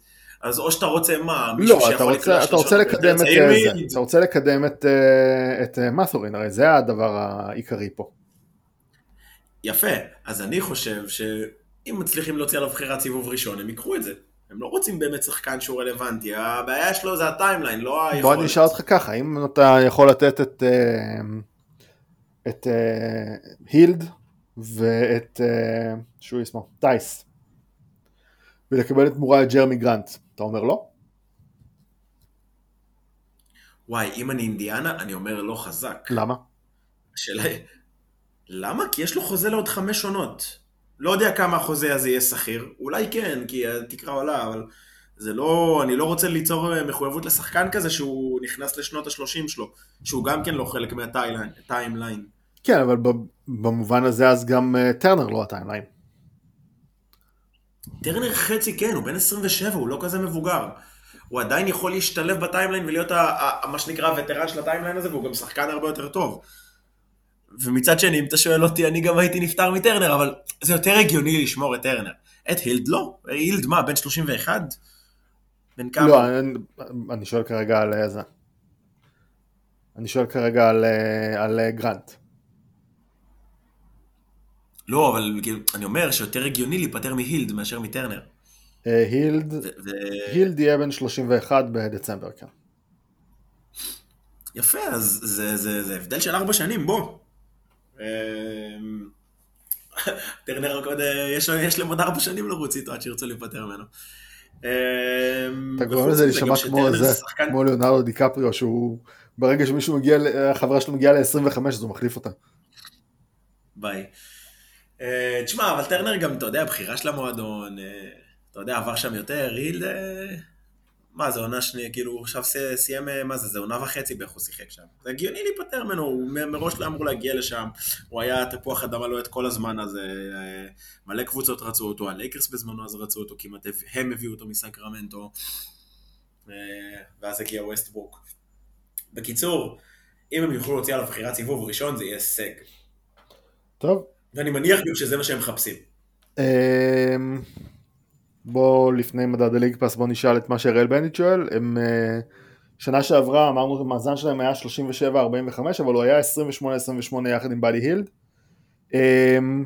אז או שאתה רוצה מה, מישהו לא, אתה שיכול רוצה, אתה רוצה לקדם את אה? זה, אתה רוצה לקדם את, אה, את אה, מסורין, הרי זה הדבר העיקרי פה. יפה, אז אני חושב שאם מצליחים להוציא עליו בחירת סיבוב ראשון, הם ייקחו את זה. הם לא רוצים באמת שחקן שהוא רלוונטי, הבעיה שלו זה הטיימליין, לא היכולת. בוא אני אשאל אותך ככה, האם אתה יכול לתת את, אה, את אה, הילד ואת, אה, שהוא ישמו, טייס, ולקבל את מורה את ג'רמי גרנט, אתה אומר לא? וואי, אם אני אינדיאנה, אני אומר לא חזק. למה? השאלה היא, למה? כי יש לו חוזה לעוד חמש עונות. לא יודע כמה החוזה הזה יהיה שכיר, אולי כן, כי התקרה עולה, אבל זה לא, אני לא רוצה ליצור מחויבות לשחקן כזה שהוא נכנס לשנות ה-30 שלו, שהוא גם כן לא חלק מה timeline. כן, אבל במובן הזה אז גם אה, טרנר לא ה timeline. טרנר חצי כן, הוא בן 27, הוא לא כזה מבוגר. הוא עדיין יכול להשתלב ב timeline ולהיות מה שנקרא ה veteran של ה timeline הזה, והוא גם שחקן הרבה יותר טוב. ומצד שני, אם אתה שואל אותי, אני גם הייתי נפטר מטרנר, אבל זה יותר הגיוני לשמור את טרנר. את הילד לא. הילד מה, בן 31? בן כמה? לא, אני, אני שואל כרגע על איזה. אני שואל כרגע על, על גרנט. לא, אבל כאילו, אני אומר שיותר הגיוני להיפטר מהילד מאשר מטרנר. אה, הילד, הילד יהיה בן 31 בדצמבר, כן. יפה, אז זה, זה, זה הבדל של ארבע שנים, בוא. אמ, טרנר עוד, יש, יש להם עוד ארבע שנים לרוץ איתו עד שירצו להיפטר ממנו. אמ, אתה גורם לזה להישמע כמו זה, כמו ליאונרדו דיקפריו, שהוא ברגע שמישהו מגיע, החברה שלו מגיעה ל-25 אז הוא מחליף אותה. ביי. אה, תשמע, אבל טרנר גם, אתה יודע, בחירה של המועדון, אה, אתה יודע, עבר שם יותר, ריל, אה, מה זה עונה שנייה, כאילו עכשיו סיים, מה זה, זה עונה וחצי באיך הוא שיחק שם. זה הגיוני להיפטר ממנו, הוא מראש לא אמור להגיע לשם, הוא היה תפוח אדמה את כל הזמן הזה, מלא קבוצות רצו אותו, הלייקרס בזמנו אז רצו אותו, כמעט הם הביאו אותו מסקרמנטו, ואז הגיע ווסטבורק. בקיצור, אם הם יוכלו להוציא עליו בחירת סיבוב ראשון, זה יהיה הישג. טוב. ואני מניח גם שזה מה שהם מחפשים. אמ, בוא לפני מדד ה League Pass בוא נשאל את מה שאראל בנדיט שואל, הם אה, שנה שעברה אמרנו המאזן שלהם היה 37-45 אבל הוא היה 28-28 יחד עם באדי הילד, אמ,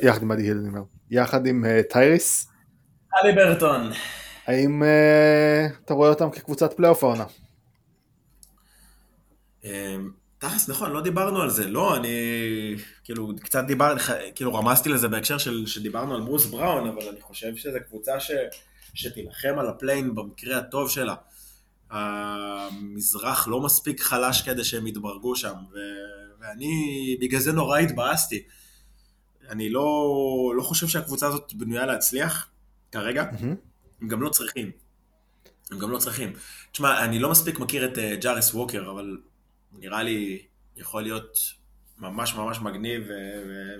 יחד עם באדי הילד אני אומר, יחד עם אה, טייריס. הליברטון. האם אה, אתה רואה אותם כקבוצת פלייאוף העונה? תכלס, נכון, לא דיברנו על זה. לא, אני כאילו קצת דיברתי, כאילו רמזתי לזה בהקשר של שדיברנו על ברוס בראון, אבל אני חושב שזו קבוצה ש, שתילחם על ה play-in במקרה הטוב שלה. המזרח לא מספיק חלש כדי שהם יתברגו שם, ו, ואני בגלל זה נורא התבאסתי. אני לא, לא חושב שהקבוצה הזאת בנויה להצליח כרגע, mm-hmm. הם גם לא צריכים. הם גם לא צריכים. תשמע, אני לא מספיק מכיר את uh, ג'ארס ווקר, אבל נראה לי יכול להיות ממש ממש מגניב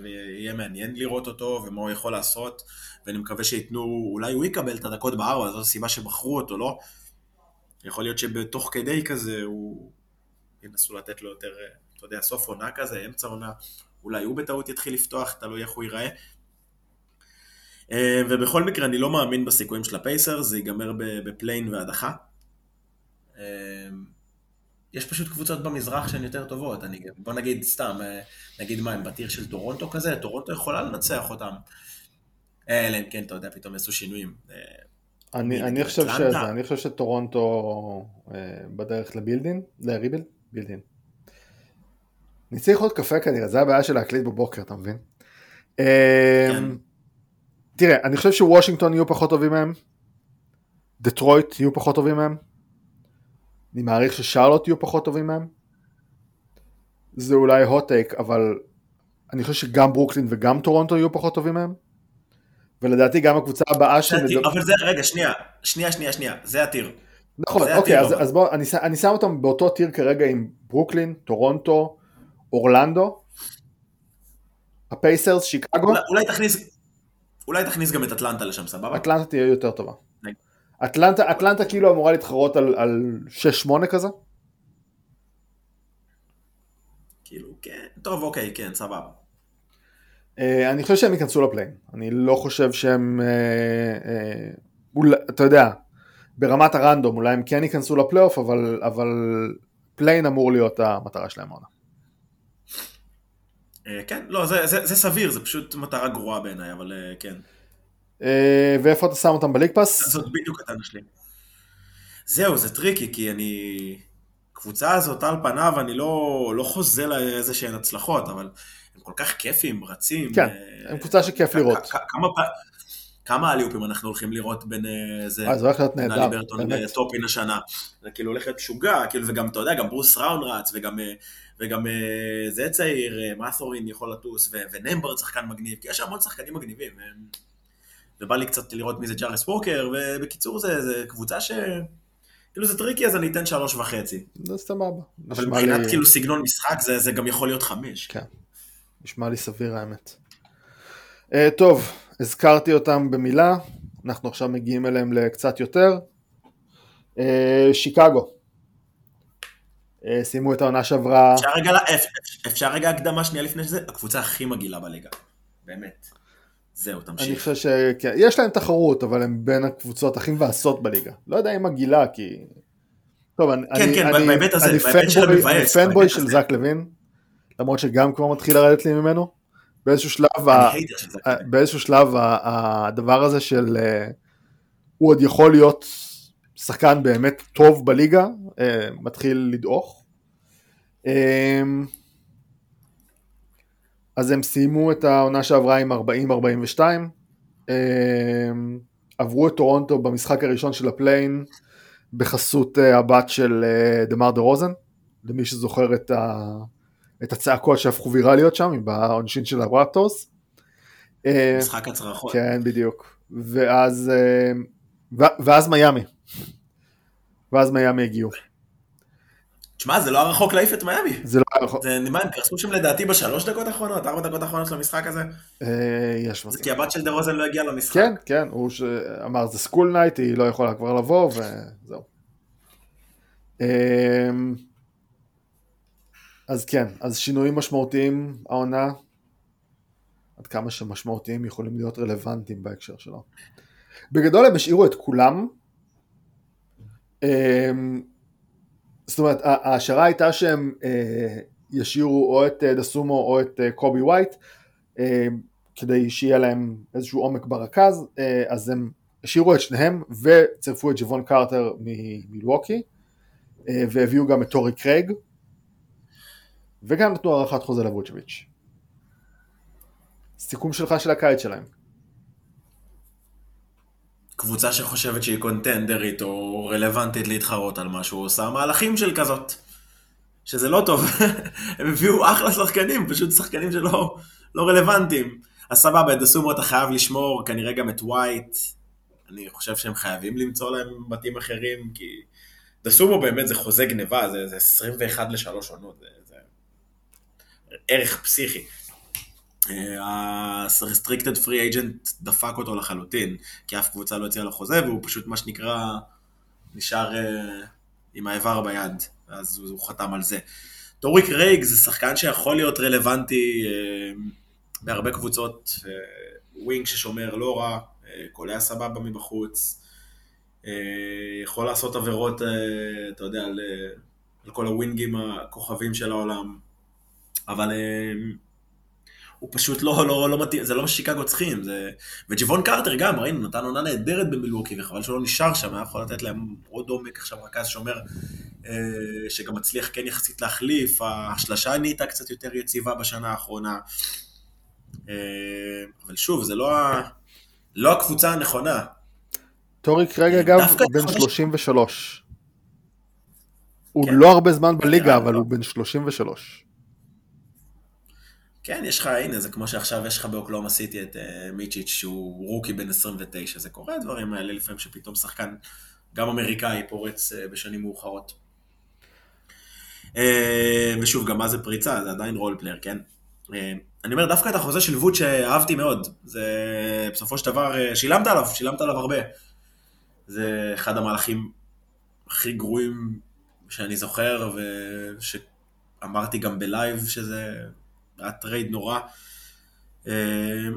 ויהיה מעניין לראות אותו ומה הוא יכול לעשות ואני מקווה שייתנו, אולי הוא יקבל את הדקות בארבע, זאת הסיבה שבחרו אותו, לא? יכול להיות שבתוך כדי כזה הוא ינסו לתת לו יותר, אתה יודע, סוף עונה כזה, אמצע עונה, אולי הוא בטעות יתחיל לפתוח, תלוי איך הוא ייראה. אה, ובכל מקרה אני לא מאמין בסיכויים של הפייסרס, זה ייגמר ב play-in והדחה. יש פשוט קבוצות במזרח שהן יותר טובות, אני, בוא נגיד סתם, אה, נגיד מה, הם ב tier של טורונטו כזה, טורונטו יכולה לנצח אותם. אה, אלא אם כן, אתה יודע, פתאום יעשו שינויים. אה, אני, אני, חושב שזה, אני חושב שטורונטו בדרך ל building, ל rebuild, building. אני צריך עוד קפה כנראה, זה הבעיה של להקליט בבוקר, אתה מבין? כן. תראה, אני חושב שוושינגטון יהיו פחות טובים מהם, דטרויט יהיו פחות טובים מהם, אני מעריך ששרלוט יהיו פחות טובים מהם. זה אולי hot take, אבל אני חושב שגם ברוקלין וגם טורונטו יהיו פחות טובים מהם. ולדעתי גם הקבוצה הבאה של... אבל זה, רגע, שנייה, שנייה, שנייה, שנייה, זה ה tier. נכון, זה אוקיי, אז, אז בוא, אני, אני שם אותם באותו tier כרגע עם ברוקלין, טורונטו, אורלנדו, הפייסרס, שיקגו. אולי, אולי תכניס, אולי תכניס גם את אטלנטה לשם, סבבה? אטלנטה תהיה יותר טובה. אטלנטה, אטלנטה כאילו אמורה להתחרות על, על 6-8 כזה? כאילו, כן, טוב, אוקיי, כן, סבבה. אה, אני חושב שהם ייכנסו ל play-in, אני לא חושב שהם, אה, אה, אולי, אתה יודע, ברמת ה random, אולי הם כן ייכנסו לפלייאוף, אבל, אבל play-in אמור להיות המטרה שלהם עונה. כן, לא, זה, זה, זה סביר, זה פשוט מטרה גרועה בעיניי, אבל כן. אה, ואיפה אתה שם אותם ב League Pass? זאת בדיוק הטענה שלי. זהו, זה טריקי, כי אני... הקבוצה הזאת על פניו, אני לא, לא חוזה לה איזה שהן הצלחות, אבל הם כל כך כיפים, רצים. כן, הם קבוצה שכיף לראות. כמה, כמה אליופים אנחנו הולכים לראות בין. אה, זה הולך להיות נהדר, הליברטון וטופין השנה. זה כאילו הולך להיות משוגע, כאילו, וגם, אתה יודע, גם ברוס בראון רץ, וגם, וגם זה צעיר, מאת'ורין יכול לטוס, ונמהארד שחקן מגניב, כי יש המון שחקנים מגניבים. ובא לי קצת לראות מי זה ג'ארס ווקר, ובקיצור, זה קבוצה ש... כאילו זה טריקי אז אני אתן שלוש וחצי. זה סבבה. אבל מבחינת לי... כאילו סגנון משחק זה, זה גם יכול להיות חמש. כן, נשמע לי סביר האמת. Uh, טוב, הזכרתי אותם במילה, אנחנו עכשיו מגיעים אליהם לקצת יותר. Uh, שיקגו. Uh, סיימו את העונה שעברה. אפשר רגע, אפשר רגע הקדמה שנייה לפני שזה? הקבוצה הכי מגעילה בליגה, באמת. זהו, תמשיך. אני חושב שכן, יש להם תחרות, אבל הם בין הקבוצות הכי מבאסות בליגה. לא יודע אם מגעילה, כי... טוב, אני, כן, כן, אני, בהיבט הזה, אני בהיבט של המבאס. אני פנבוי של זאק לוין, למרות שגם כבר מתחיל לרדת לי ממנו. באיזשהו שלב, ה... באיזשהו שלב הדבר הזה של אה, הוא עוד יכול להיות שחקן באמת טוב בליגה, אה, מתחיל לדעוך. אמ, אז הם סיימו את העונה שעברה עם 40-42, אמ, עברו את טורונטו במשחק הראשון של ה play-in בחסות אה, הבת של אה, דמר דה רוזן, למי שזוכר את, ה... את הצעקות שהפכו ויראליות שם בעונשין של הרפטורס. אה, משחק הצרחות. כן, בדיוק. ואז, ואז מיאמי. ואז מיאמי הגיעו. תשמע, זה לא היה רחוק להעיף את מיאמי. זה לא היה רחוק. זה נמאן, קרסו שם לדעתי בשלוש דקות האחרונות, ארבע דקות האחרונות של המשחק הזה. אה, יש זה כי הבת של דה רוזן לא הגיעה למשחק. כן, כן, הוא אמר זה school night, היא לא יכולה כבר לבוא, וזהו. אמ, אז כן, אז שינויים משמעותיים העונה, עד כמה שמשמעותיים יכולים להיות רלוונטיים בהקשר שלו. בגדול הם השאירו את כולם. זאת אומרת, ההשערה הייתה שהם אה, ישאירו או את אה, דסומו או את אה, קובי ווייט, אה, כדי שיהיה להם איזשהו עומק ברכז, אה, אז הם השאירו את שניהם וצירפו את ג'וון קרטר ממילווקי, אה, והביאו גם את טורי קרייג, וגם נתנו הארכת חוזה לבוצ'ביץ'. סיכום שלך של הקיץ שלהם. קבוצה שחושבת שהיא קונטנדרית או רלוונטית להתחרות על משהו, עושה מהלכים של כזאת. שזה לא טוב. הם הביאו אחלה שחקנים, פשוט שחקנים שלא לא רלוונטיים. אז סבבה, את דסומו אתה חייב לשמור, כנראה גם את ווייט. אני חושב שהם חייבים למצוא להם בתים אחרים, כי דסומו באמת זה חוזה גניבה, זה, זה 21 לשלוש עונות, זה, זה ערך פסיכי. ה-restricted free agent דפק אותו לחלוטין, כי אף קבוצה לא הציעה לו חוזה, והוא פשוט מה שנקרא נשאר אה, עם האיבר ביד, אז הוא, חתם על זה. טורי קרייג זה שחקן שיכול להיות רלוונטי אה, בהרבה קבוצות, wing ששומר לא רע, קולע סבבה מבחוץ, יכול לעשות עבירות, אתה יודע, על, על כל הווינגים הכוכבים של העולם, אבל... הוא פשוט לא, לא, לא מתאים, זה לא מה ששיקגו צריכים. זה... וג'יוון קרטר גם, ראינו, נתן עונה נהדרת במילווקי, וחבל שלא נשאר שם, היה יכול לתת להם עוד עומק עכשיו רכז שומר, אה, שגם מצליח כן יחסית להחליף, השלשה נהייתה קצת יותר יציבה בשנה האחרונה. אה, אבל שוב, זה לא, ה... לא הקבוצה הנכונה. טוריק רגע אגב בן 33. הוא כן. לא הרבה זמן בליגה, אבל הוא בן 33. כן, יש לך, הנה, זה כמו שעכשיו יש לך באוקלהומה סיטי את אה, מיצ'יץ' שהוא rookie בן 29, זה קורה הדברים האלה לפעמים שפתאום שחקן, גם אמריקאי, פורץ אה, בשנים מאוחרות. אה, ושוב, גם מה זה פריצה, זה עדיין role player, כן? אה, אני אומר, דווקא את החוזה של ווצ' אהבתי מאוד, זה בסופו של דבר, אה, שילמת עליו, שילמת עליו הרבה. זה אחד המהלכים הכי גרועים שאני זוכר, ושאמרתי גם ב live שזה היה trade נורא, אמ,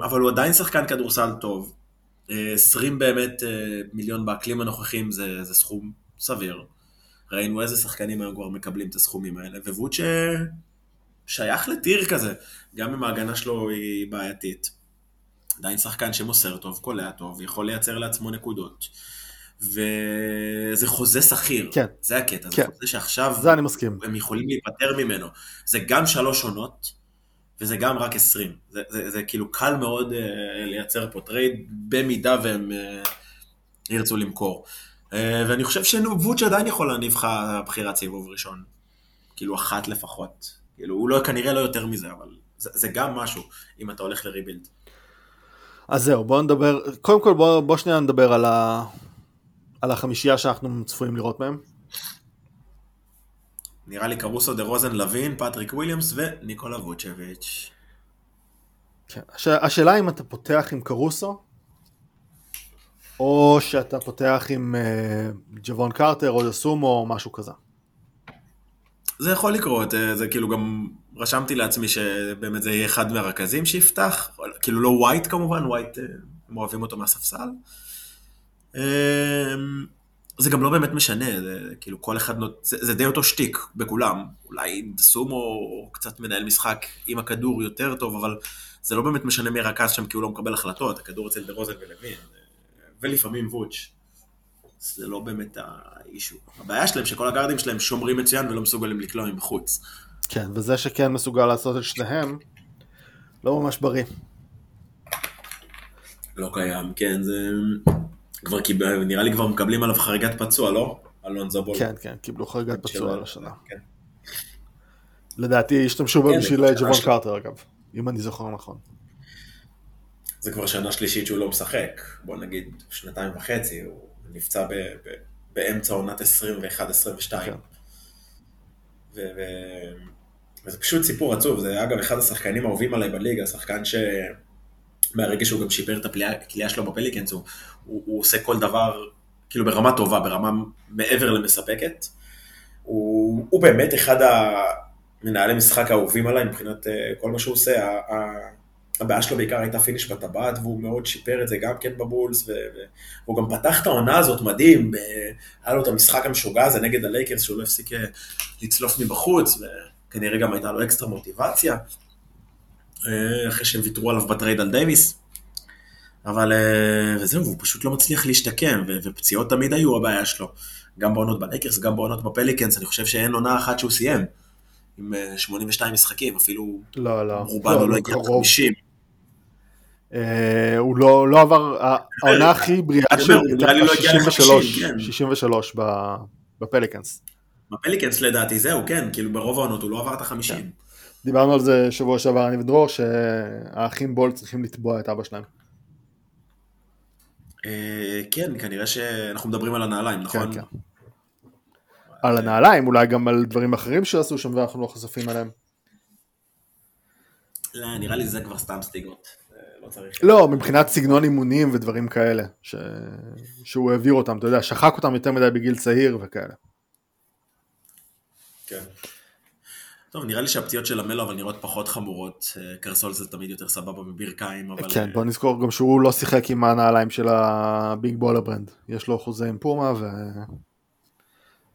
אבל הוא עדיין שחקן כדורסל טוב. 20 אה, באמת אה, מיליון באקלים הנוכחי זה, זה סכום סביר. ראינו איזה שחקנים היום כבר מקבלים את הסכומים האלה, וווצ' שייך ל tier כזה, גם אם ההגנה שלו היא בעייתית. עדיין שחקן שמוסר טוב, קולע טוב, יכול לייצר לעצמו נקודות. וזה חוזה סחיר, כן. זה הקטע, כן. זה חוזה שעכשיו זה אני מסכים. הם יכולים להיפטר ממנו. זה גם שלוש עונות, וזה גם רק עשרים. זה, זה, זה כאילו קל מאוד אה, לייצר פה trade, במידה והם אה, ירצו למכור. אה, ואני חושב שווצ' עדיין יכול להניב לך בחירת סיבוב ראשון. כאילו אחת לפחות. כאילו, הוא לא, כנראה לא יותר מזה, אבל זה, זה גם משהו, אם אתה הולך ל rebuild. אז זהו, בואו נדבר, קודם כל בואו בוא שנייה נדבר על, ה, על החמישייה שאנחנו צפויים לראות מהם. נראה לי קרוסו דה רוזן לוין, פטריק וויליאמס וניקולה ווצ'ביץ'. כן. הש, השאלה אם אתה פותח עם קרוסו, או שאתה פותח עם uh, ג'וון קרטר או דוסומו או משהו כזה. זה יכול לקרות, אה, זה כאילו גם רשמתי לעצמי שבאמת זה יהיה אחד מהרכזים שיפתח, כאילו לא ווייט כמובן, ווייט, אה, הם אוהבים אותו מהספסל. זה גם לא באמת משנה, זה כאילו כל אחד, נות... זה, זה די אותו שטיק בכולם. אולי דוסומו קצת מנהל משחק עם הכדור יותר טוב, אבל זה לא באמת משנה מי רכז שם כי הוא לא מקבל החלטות, הכדור אצל דה רוזן ולוין, ולפעמים ווץ'. זה לא באמת ה issue. הבעיה שלהם שכל הגארדים שלהם שומרים מצוין ולא מסוגלים לקלוע מבחוץ. כן, וזה שכן מסוגל לעשות את שניהם, לא ממש בריא. לא קיים, כן, זה... כבר קיבל, נראה לי כבר מקבלים עליו חריגת פצוע, לא? אלון בול. כן, כן, קיבלו חריגת פצוע על השנה. כן. לדעתי השתמשו בו כן, בשביל ג'וון שנה קרטר אגב, אם אני זוכר נכון. זה כבר שנה שלישית שהוא לא משחק, בוא נגיד שנתיים וחצי, הוא נפצע ב, ב, באמצע עונת 21-22. כן. ו, ו, וזה פשוט סיפור עצוב, זה אגב אחד השחקנים האהובים עליי בליגה, שחקן ש... מהרגע שהוא גם שיפר את הקליעה שלו בפליקנס, הוא, הוא, הוא עושה כל דבר, כאילו ברמה טובה, ברמה מעבר למספקת. הוא, הוא באמת אחד המנהלי משחק האהובים עליי מבחינת uh, כל מה שהוא עושה. ה- ה- הבעיה שלו בעיקר הייתה finish בטבעת, והוא מאוד שיפר את זה גם כן בבולס, והוא גם פתח את העונה הזאת מדהים, היה לו את המשחק המשוגע הזה נגד הלייקרס, שהוא לא הפסיק אה, לצלוף מבחוץ, וכנראה גם הייתה לו אקסטרה מוטיבציה, אה, אחרי שהם ויתרו עליו ב trade על דייוויס. אבל אה, וזהו, הוא פשוט לא מצליח להשתקם, ופציעות תמיד היו הבעיה שלו. גם בעונות בלייקרס, גם בעונות בפליקנס, אני חושב שאין עונה אחת שהוא סיים. עם אה, 82 משחקים, אפילו לא, לא. רובן הוא לא הגיע קרוב. ל-50. אה, הוא לא לא עבר, העונה הכי בריאה שלו לא הגיע ל-50, 63, כן. 63 ב- בפליקנס. בפליקנס לדעתי זהו, כן, כאילו ברוב העונות הוא לא עבר את החמישים. דיברנו על זה שבוע שעבר אני ודרור, שהאחים בול צריכים לתבוע את אבא שלהם. אה, כן, כנראה שאנחנו מדברים על הנעליים, נכון? כן, כן. על הנעליים, אולי גם על דברים אחרים שעשו שם ואנחנו לא חשופים עליהם. לא, נראה לי זה כבר סתם סטיגמות. אה, לא צריך. לא, מבחינת סגנון אימונים ודברים כאלה, ש... שהוא העביר אותם, אתה יודע, שחק אותם יותר מדי בגיל צעיר וכאלה. כן. טוב, נראה לי שהפציעות של המלו אבל נראות פחות חמורות. אה, קרסול זה תמיד יותר סבבה מברכיים, אבל... כן, בוא נזכור גם שהוא לא שיחק עם הנעליים של הביג בולר ברנד. יש לו חוזה עם פומה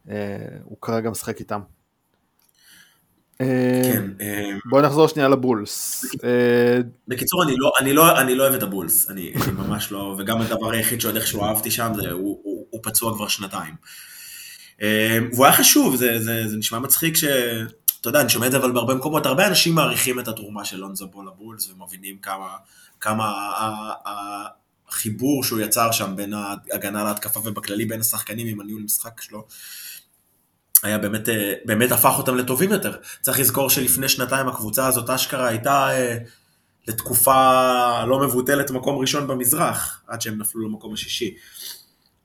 והוא כרגע משחק איתם. אה, כן. אה, בוא נחזור שנייה לבולס. אה, בקיצור, אני לא, אני, לא, אני לא אוהב את הבולס, אני, אני ממש לא, וגם הדבר היחיד שעוד איכשהו אהבתי שם, זה הוא, הוא, הוא פצוע כבר שנתיים. אה, והוא היה חשוב, זה, זה, זה נשמע מצחיק ש... אתה יודע, אני שומע את זה אבל בהרבה מקומות, הרבה אנשים מעריכים את התרומה של לונזו בול לבולס, ומבינים כמה, כמה החיבור שהוא יצר שם בין ההגנה להתקפה ובכללי בין השחקנים עם הניהול משחק שלו. היה באמת, אה, באמת הפך אותם לטובים יותר. צריך לזכור שלפני שנתיים הקבוצה הזאת אשכרה הייתה אה, לתקופה לא מבוטלת מקום ראשון במזרח, עד שהם נפלו למקום השישי.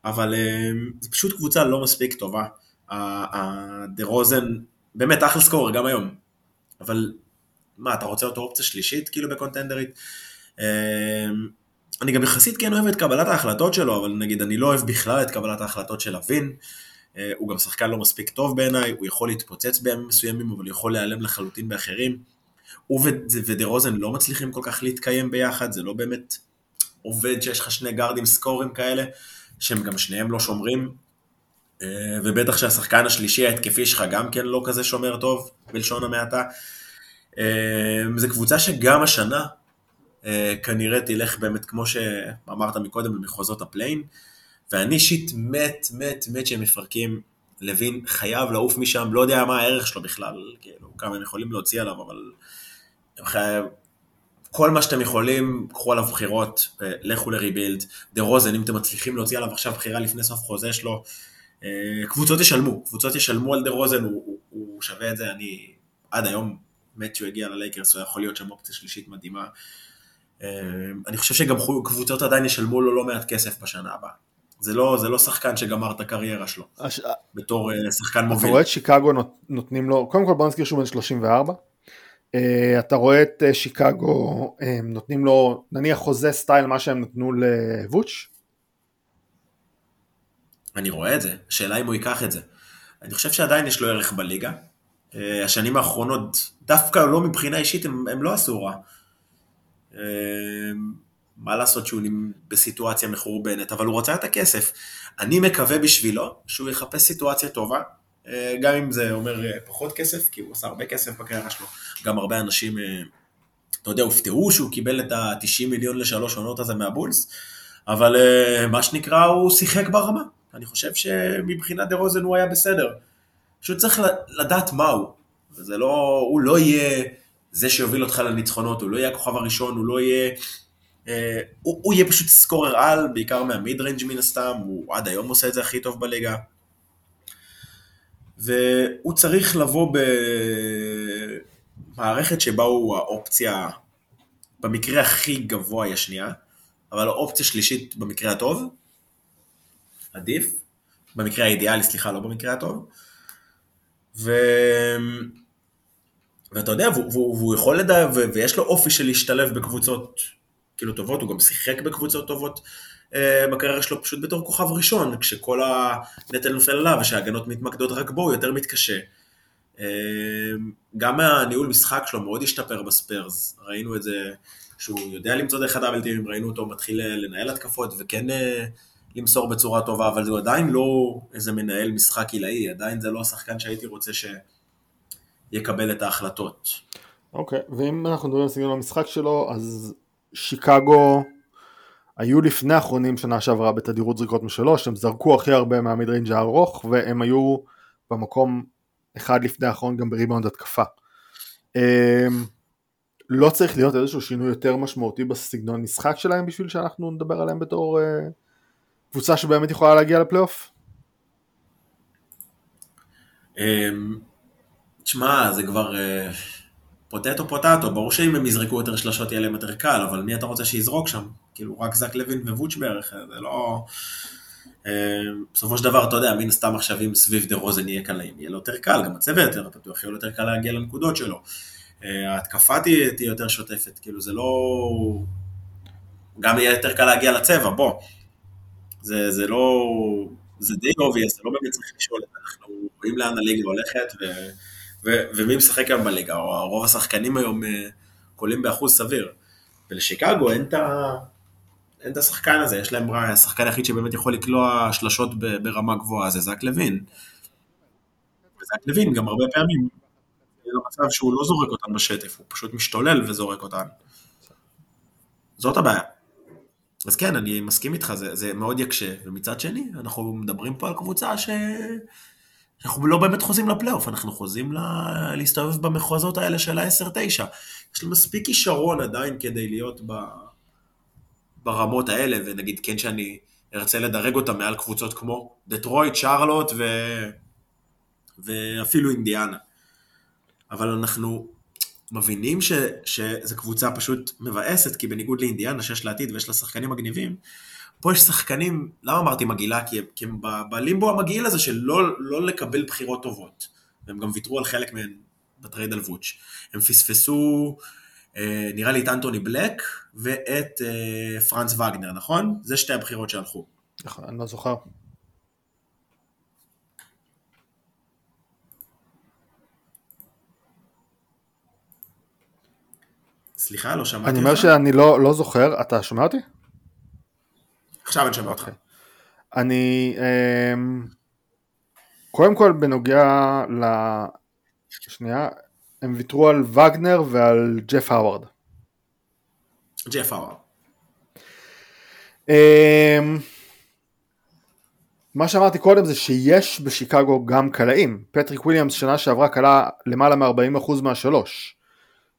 אבל אה, זו פשוט קבוצה לא מספיק טובה. דה רוזן, באמת אחלה סקורר גם היום. אבל מה, אתה רוצה אותו אופציה שלישית כאילו בקונטנדרית? אה, אני גם יחסית כן אוהב את קבלת ההחלטות שלו, אבל נגיד אני לא אוהב בכלל את קבלת ההחלטות של לוין. אה, הוא גם שחקן לא מספיק טוב בעיניי, הוא יכול להתפוצץ בימים מסוימים, אבל יכול להיעלם לחלוטין באחרים. הוא ודה רוזן לא מצליחים כל כך להתקיים ביחד, זה לא באמת עובד שיש לך שני גארדים סקוררים כאלה, שהם גם שניהם לא שומרים. אה, ובטח שהשחקן השלישי ההתקפי שלך גם כן לא כזה שומר טוב, בלשון המעטה. אה, זו קבוצה שגם השנה אה, כנראה תלך באמת, כמו שאמרת מקודם, למחוזות ה play-in, ואני אישית מת, מת, מת שהם מפרקים. לוין חייב לעוף משם, לא יודע מה הערך שלו בכלל, כאילו, כמה הם יכולים להוציא עליו, אבל הם חייב... כל מה שאתם יכולים, קחו עליו בחירות, לכו לריבילד. דה רוזן, אם אתם מצליחים להוציא עליו עכשיו בחירה לפני סוף חוזה שלו, קבוצות ישלמו, קבוצות ישלמו על דה רוזן, הוא, הוא, הוא שווה את זה, אני עד היום מת שהוא הגיע ללייקרס, הוא יכול להיות שם אופציה שלישית מדהימה. אה, אני חושב שגם קבוצות עדיין ישלמו לו לא מעט כסף בשנה הבאה. זה לא, זה לא שחקן שגמר את הקריירה שלו, הש... בתור שחקן מוביל. אתה רואה את שיקגו נותנים לו, קודם כל בוא נזכיר שהוא בן 34, Uh, אתה רואה את uh, שיקגו, uh, נותנים לו נניח חוזה סטייל מה שהם נתנו לווץ'? אני רואה את זה, השאלה אם הוא ייקח את זה. אני חושב שעדיין יש לו ערך בליגה. Uh, השנים האחרונות, דווקא לא מבחינה אישית, הם, הם לא עשו רע. Uh, מה לעשות שהוא בסיטואציה מחורבנת, אבל הוא רוצה את הכסף. אני מקווה בשבילו שהוא יחפש סיטואציה טובה, אה, גם אם זה אומר אה, פחות כסף, כי הוא עשה הרבה כסף בקריירה שלו. גם הרבה אנשים, אה, אתה יודע, הופתעו שהוא קיבל את ה-90 מיליון לשלוש עונות הזה מהבולס, אבל מה שנקרא, הוא שיחק ברמה. אני חושב שמבחינת דה רוזן הוא היה בסדר. פשוט צריך לדעת מה הוא. זה לא, הוא לא יהיה זה שיוביל אותך לניצחונות, הוא לא יהיה הכוכב הראשון, הוא לא יהיה... הוא, הוא יהיה פשוט scorer על, בעיקר מה mid-range מן הסתם, הוא עד היום עושה את זה הכי טוב בליגה. והוא צריך לבוא במערכת שבה הוא האופציה, במקרה הכי גבוה היא השנייה, אבל האופציה שלישית במקרה הטוב, עדיף, במקרה האידיאלי, סליחה, לא במקרה הטוב. ו... ואתה יודע, והוא, והוא יכול לדע, ויש לו אופי של להשתלב בקבוצות כאילו טובות, הוא גם שיחק בקבוצות טובות אה, בקריירה שלו פשוט בתור כוכב ראשון, כשכל הנטל נופל עליו ושההגנות מתמקדות רק בו, הוא יותר מתקשה. אה, גם הניהול משחק שלו מאוד השתפר בספיירס, ראינו את זה שהוא יודע למצוא דרך ה double team, ראינו אותו מתחיל לנהל התקפות וכן אה, למסור בצורה טובה, אבל זה עדיין לא איזה מנהל משחק עילאי, עדיין זה לא השחקן שהייתי רוצה שיקבל את ההחלטות. אוקיי, okay, ואם אנחנו מדברים על סגנון המשחק שלו, אז שיקגו היו לפני האחרונים שנה שעברה בתדירות זריקות משלוש, הם זרקו הכי הרבה מה mid-range הארוך והם היו במקום אחד לפני האחרון גם בריבאונד התקפה. אמ, לא צריך להיות איזשהו שינוי יותר משמעותי בסגנון משחק שלהם בשביל שאנחנו נדבר עליהם בתור אה, קבוצה שבאמת יכולה להגיע לפלייאוף? אמ, תשמע, זה כבר... אה, פוטטו פוטטו, ברור שאם הם יזרקו יותר שלשות יהיה להם יותר קל, אבל מי אתה רוצה שיזרוק שם? כאילו רק זק לוין ווץ' בערך, זה לא... אה, בסופו של דבר, אתה יודע, מן הסתם עכשיו אם סביב דה רוזן יהיה קלעים, יהיה לו יותר קל, גם הצבע יותר פתוח, יהיה לו יותר קל להגיע לנקודות שלו. אה, ההתקפה תהיה יותר שוטפת, כאילו זה לא... גם יהיה יותר קל להגיע לצבע, בוא. זה, זה לא... זה די obvious, זה לא באמת צריך לשאול, אנחנו רואים לאן הליגה הולכת, ו... ו- ומי משחק היום בליגה, או רוב השחקנים היום אה, קולעים באחוז סביר. ולשיקגו אין את ה... אין את השחקן הזה, יש להם, השחקן היחיד שבאמת יכול לקלוע שלשות ברמה גבוהה זה זק לוין. וזק לוין גם הרבה פעמים, זה מצב שהוא לא זורק אותן בשטף, הוא פשוט משתולל וזורק אותן. זאת הבעיה. אז כן, אני מסכים איתך, זה, זה מאוד יקשה, ומצד שני, אנחנו מדברים פה על קבוצה ש... אנחנו לא באמת חוזים לפלייאוף, אנחנו חוזים לה... להסתובב במחוזות האלה של ה-10-9. יש לו מספיק כישרון עדיין כדי להיות ב... ברמות האלה, ונגיד כן שאני ארצה לדרג אותם מעל קבוצות כמו דטרויט, שרלוט ו... ואפילו אינדיאנה. אבל אנחנו מבינים ש... שזו קבוצה פשוט מבאסת, כי בניגוד לאינדיאנה שיש לה עתיד ויש לה שחקנים מגניבים, פה יש שחקנים, למה אמרתי מגעילה? כי, כי הם בלימבו המגעיל הזה של לא, לא לקבל בחירות טובות. והם גם ויתרו על חלק מהן ב trade על ווץ'. הם פספסו, אה, נראה לי את אנטוני בלק ואת אה, פרנץ וגנר, נכון? זה שתי הבחירות שהלכו. נכון, אני לא זוכר. סליחה, לא שמעתי. אני אומר שאני לא, לא זוכר, אתה שומע אותי? עכשיו אני שומע אותך. אוקיי. אני, אמ, קודם כל בנוגע ל... שנייה, הם ויתרו על וגנר ועל ג'ט האווארד. ג'ט האווארד. אמ, מה שאמרתי קודם זה שיש בשיקגו גם קלעים. פטריק וויליאמס שנה שעברה קלע למעלה מ-40% מהשלוש.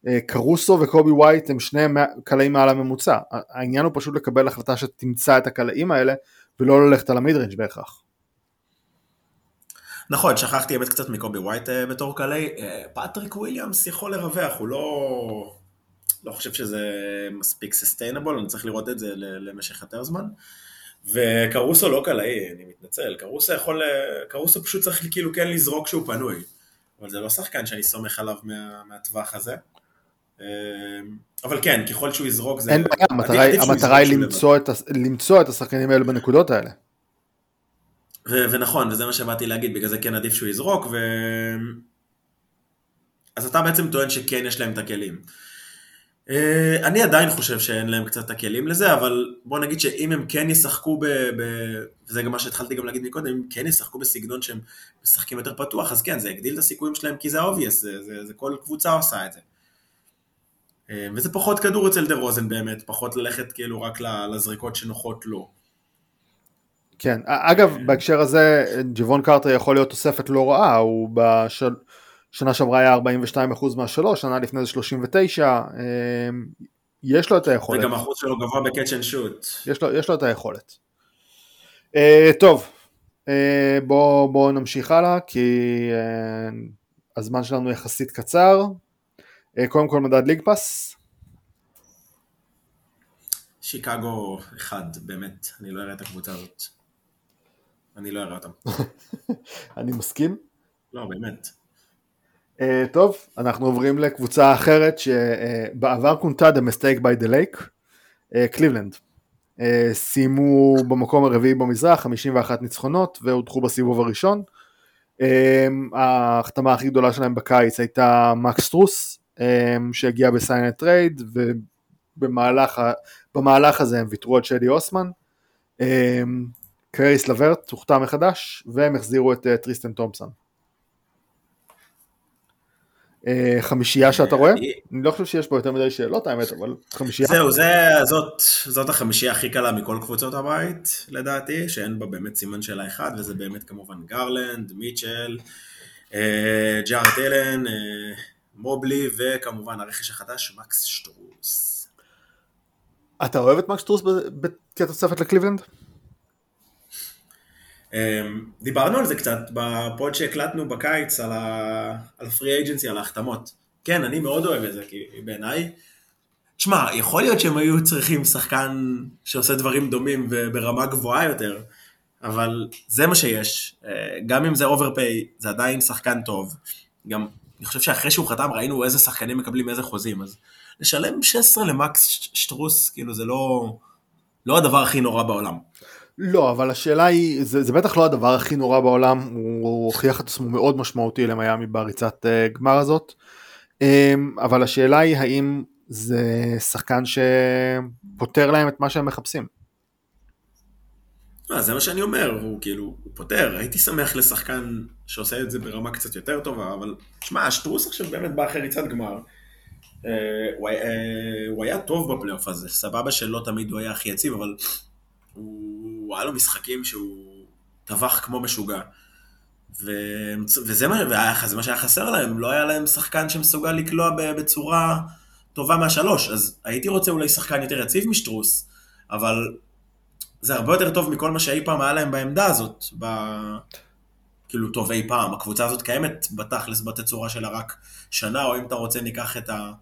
אה, קרוסו וקובי ווייט הם שני קלעים מעל הממוצע. העניין הוא פשוט לקבל החלטה שתמצא את הקלעים האלה ולא ללכת על ה mid-range בהכרח. נכון, שכחתי באמת קצת מקובי ווייט אה, בתור קלעי. אה, פטריק וויליאמס יכול לרווח, הוא לא... לא חושב שזה מספיק sustainable, אני צריך לראות את זה למשך יותר זמן. וקרוסו לא קלעי, אני מתנצל, קרוסו יכול, קרוסו פשוט צריך כאילו כן לזרוק כשהוא פנוי. אבל זה לא שחקן שאני סומך עליו מה, מהטווח הזה. אמ, אבל כן, ככל שהוא יזרוק זה... אין בעיה, המטרה, המטרה היא למצוא את, למצוא את השחקנים האלה בנקודות האלה. ו- ונכון, וזה מה שבאתי להגיד, בגלל זה כן עדיף שהוא יזרוק, ו... אז אתה בעצם טוען שכן יש להם את הכלים. אה, אני עדיין חושב שאין להם קצת את הכלים לזה, אבל בוא נגיד שאם הם כן ישחקו ב... ב... וזה גם מה שהתחלתי גם להגיד מקודם, אם כן ישחקו בסגנון שהם משחקים יותר פתוח, אז כן, זה יגדיל את הסיכויים שלהם כי זה obvious, זה, זה, זה כל קבוצה עושה את זה. אה, וזה פחות כדור אצל דה רוזן באמת, פחות ללכת כאילו רק לזריקות שנוחות לו. כן, אגב, בהקשר הזה, ג'וון קרטר יכול להיות תוספת לא רעה, הוא בשל... שנה שעברה היה 42% מהשלוש, שנה לפני זה 39, אמ, יש לו את היכולת. וגם אחוז שלו גבוה בקאצ' אנד שוט. יש לו, את היכולת. טוב, בואו בוא נמשיך הלאה, כי הזמן שלנו יחסית קצר. Uh, קודם כל מדד ליג פאס. שיקגו אחד, באמת, אני לא אראה את הקבוצה הזאת. אני לא אראה אותם. אני מסכים. לא, באמת. Uh, טוב, אנחנו עוברים לקבוצה אחרת שבעבר uh, כונתה The Mistake by the Lake, קליבלנד. Uh, סיימו במקום הרביעי במזרח, 51 ניצחונות והודחו בסיבוב הראשון. Uh, ההחתמה הכי גדולה שלהם בקיץ הייתה מקס סטרוס, uh, שהגיע ב sign and trade, ובמהלך הזה הם ויתרו על צ'די אוסמן. Uh, קריס לברט הוחתם מחדש, והם החזירו את uh, טריסטן תומפסון. אה, חמישייה שאתה רואה? אני לא חושב שיש פה יותר מדי שאלות האמת, אבל חמישייה. זהו, זאת, זאת החמישייה הכי קלה מכל קבוצות הבית, לדעתי, שאין בה באמת סימן שאלה אחד, וזה באמת כמובן גרלנד, מיטשל, אה, ג'ארד אלן, אה, מובלי, וכמובן הרכש החדש, מקס שטרוס. אתה אוהב את מקס שטרוס כתוספת לקליבלנד? אמ, דיברנו על זה קצת בפוד שהקלטנו בקיץ על הפרי אייג'נסי, על ההחתמות. כן, אני מאוד אוהב את זה, כי בעיניי, תשמע, יכול להיות שהם היו צריכים שחקן שעושה דברים דומים וברמה גבוהה יותר, אבל זה מה שיש. אה, גם אם זה overpay, זה עדיין שחקן טוב. גם, אני חושב שאחרי שהוא חתם ראינו איזה שחקנים מקבלים איזה חוזים, אז לשלם 16 למקס שטרוס, כאילו זה לא, לא הדבר הכי נורא בעולם. לא, אבל השאלה היא, זה, זה בטח לא הדבר הכי נורא בעולם, הוא, הוכיח את עצמו מאוד משמעותי למיאמי בריצת uh, גמר הזאת, um, אבל השאלה היא האם זה שחקן שפותר להם את מה שהם מחפשים. לא, זה מה שאני אומר, הוא כאילו, הוא פותר, הייתי שמח לשחקן שעושה את זה ברמה קצת יותר טובה, אבל שמע, שטרוס עכשיו באמת בא אחרי ריצת גמר, uh, הוא, uh, הוא היה טוב בפלייאוף הזה, סבבה שלא תמיד הוא היה הכי יציב, אבל הוא, היה לו משחקים שהוא טבח כמו משוגע. ו... וזה מה, וזה מה שהיה חסר להם, לא היה להם שחקן שמסוגל לקלוע בצורה טובה מהשלוש, אז הייתי רוצה אולי שחקן יותר יציב משטרוס, אבל זה הרבה יותר טוב מכל מה שאי פעם היה להם בעמדה הזאת, ב... כאילו טוב אי פעם, הקבוצה הזאת קיימת בתכלס בתצורה שלה רק שנה, או אם אתה רוצה ניקח את ה...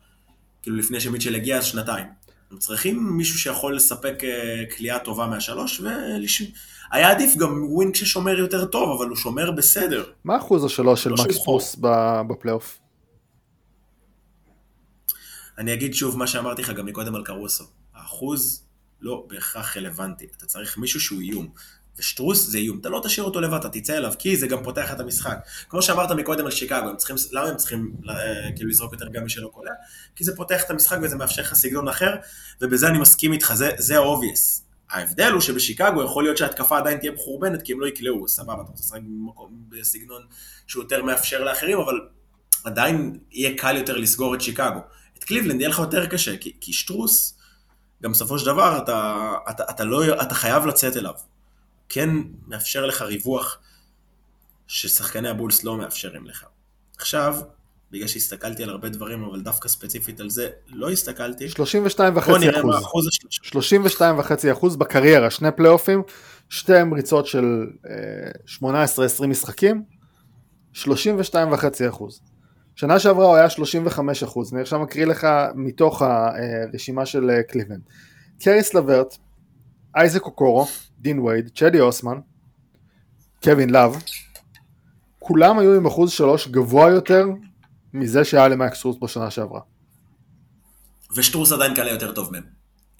כאילו לפני שמיטשל הגיע אז שנתיים. הם צריכים מישהו שיכול לספק קליעה אה, טובה מהשלוש, והיה עדיף גם wing ששומר יותר טוב, אבל הוא שומר בסדר. מה אחוז השלוש של לא מקס סטרוס בפלייאוף? אני אגיד שוב מה שאמרתי לך גם מקודם על קרוסו. האחוז לא בהכרח רלוונטי, אתה צריך מישהו שהוא איום. ושטרוס זה איום, אתה לא תשאיר אותו לבד, אתה תצא אליו, כי זה גם פותח את המשחק. כמו שאמרת מקודם על שיקגו, למה הם צריכים אה, כאילו לזרוק יותר גם מי קולע? כי זה פותח את המשחק וזה מאפשר לך סגנון אחר, ובזה אני מסכים איתך, זה ה-obvious. ההבדל הוא שבשיקגו יכול להיות שההתקפה עדיין תהיה מחורבנת, כי הם לא יקלעו, סבבה, אתה רוצה לשחק בסגנון שהוא יותר מאפשר לאחרים, אבל עדיין יהיה קל יותר לסגור את שיקגו. את קליבלנד יהיה לך יותר קשה, כי, כי שטרוס, גם בסופו של דבר אתה, אתה, אתה, לא, אתה חייב לצאת אליו. כן מאפשר לך ריווח ששחקני הבולס לא מאפשרים לך. עכשיו, בגלל שהסתכלתי על הרבה דברים, אבל דווקא ספציפית על זה לא הסתכלתי. 32 וחצי אחוז. 32 וחצי אחוז בקריירה, שני פלייאופים, שתי ריצות של 18-20 אה, משחקים, 32 וחצי אחוז. שנה שעברה הוא היה 35 אחוז, אני עכשיו מקריא לך מתוך הרשימה של אה, קליבלנד. קריס לברט, אייזק אוקורו, דין וייד, צ'די אוסמן, קווין לאב, כולם היו עם אחוז שלוש גבוה יותר מזה שהיה למקס סטרוס בשנה שעברה. ושטרוס עדיין קלע יותר טוב מהם.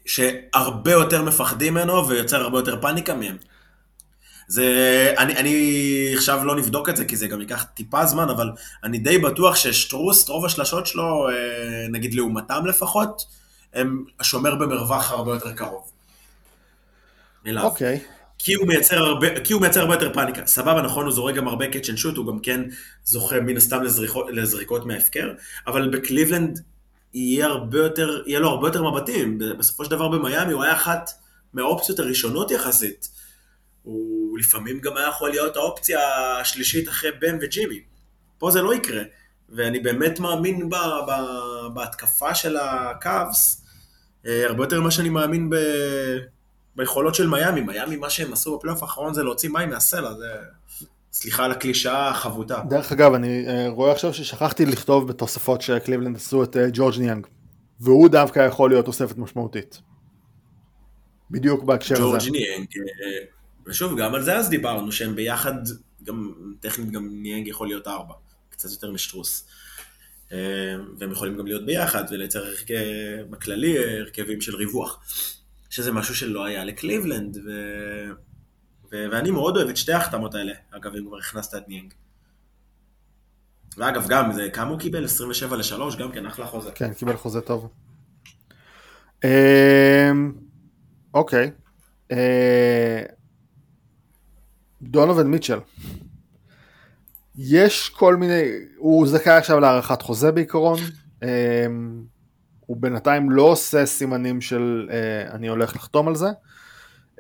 שהרבה יותר מפחדים ממנו ויוצר הרבה יותר פאניקה מהם. זה, אני, אני עכשיו לא נבדוק את זה כי זה גם ייקח טיפה זמן, אבל אני די בטוח ששטרוס, רוב השלשות שלו, אה, נגיד לעומתם לפחות, הם השומר במרווח הרבה יותר קרוב. אוקיי. Okay. כי הוא, מייצר הרבה, כי הוא מייצר הרבה יותר פאניקה. סבבה, נכון, הוא זורק גם הרבה catch and shoot, הוא גם כן זוכה מן הסתם לזריקות, לזריקות מההפקר, אבל בקליבלנד יהיה, הרבה יותר, יהיה לו הרבה יותר מבטים. בסופו של דבר במיאמי הוא היה אחת מהאופציות הראשונות יחסית. הוא לפעמים גם היה יכול להיות האופציה השלישית אחרי באם וג'ימי. פה זה לא יקרה, ואני באמת מאמין ב, ב, בהתקפה של הקאבס, אה, הרבה יותר ממה שאני מאמין ב... ביכולות של מיאמי. מיאמי, מה שהם עשו בפלייאוף האחרון זה להוציא מים מהסלע, זה... סליחה על הקלישאה החבוטה. דרך אגב, אני אה, רואה עכשיו ששכחתי לכתוב בתוספות שקליבלנד עשו את אה, ג'ורג' ניאנג, והוא דווקא יכול להיות תוספת משמעותית. בדיוק בהקשר הזה. ג'ורג' ניאנג, ושוב, גם על זה אז דיברנו, שהם ביחד, גם טכנית גם ניאנג יכול להיות ארבע, קצת יותר משטרוס. והם יכולים גם להיות ביחד ולייצר בכללי הרכבים של ריווח. שזה משהו שלא היה לקליבלנד, ו... ו... ואני מאוד אוהב את שתי ההחתמות האלה, אגב, אם כבר הכנסת את ניאנג. ואגב, גם, זה, כמה הוא קיבל? 27 ל-3, גם כן, אחלה חוזה. כן, קיבל חוזה טוב. אוקיי. אה, דונובין מיטשל. יש כל מיני, הוא זכאי עכשיו להארכת חוזה בעיקרון. אמ, הוא בינתיים לא עושה סימנים של אה, אני הולך לחתום על זה.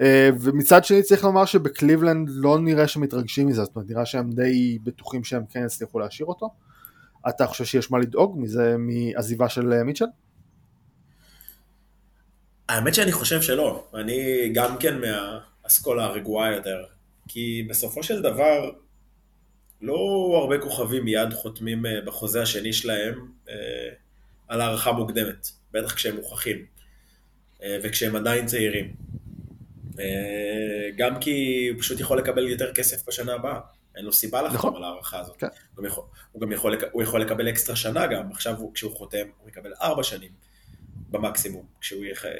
אה, ומצד שני צריך לומר שבקליבלנד לא נראה שמתרגשים מזה, זאת אומרת נראה שהם די בטוחים שהם כן יצליחו להשאיר אותו. אתה חושב שיש מה לדאוג מזה, מעזיבה של אה, מיטשל? האמת שאני חושב שלא, אני גם כן מהאסכולה הרגועה יותר, כי בסופו של דבר לא הרבה כוכבים מיד חותמים אה, בחוזה השני שלהם על הערכה מוקדמת, בטח כשהם מוכחים, אה, וכשהם עדיין צעירים. אה, גם כי הוא פשוט יכול לקבל יותר כסף בשנה הבאה, אין לו סיבה לחתום נכון. על הערכה הזאת. כן. הוא, יכול, הוא גם יכול, הוא יכול לקבל אקסטרה שנה גם, עכשיו הוא, כשהוא חותם הוא יקבל ארבע שנים במקסימום, כשהוא אה,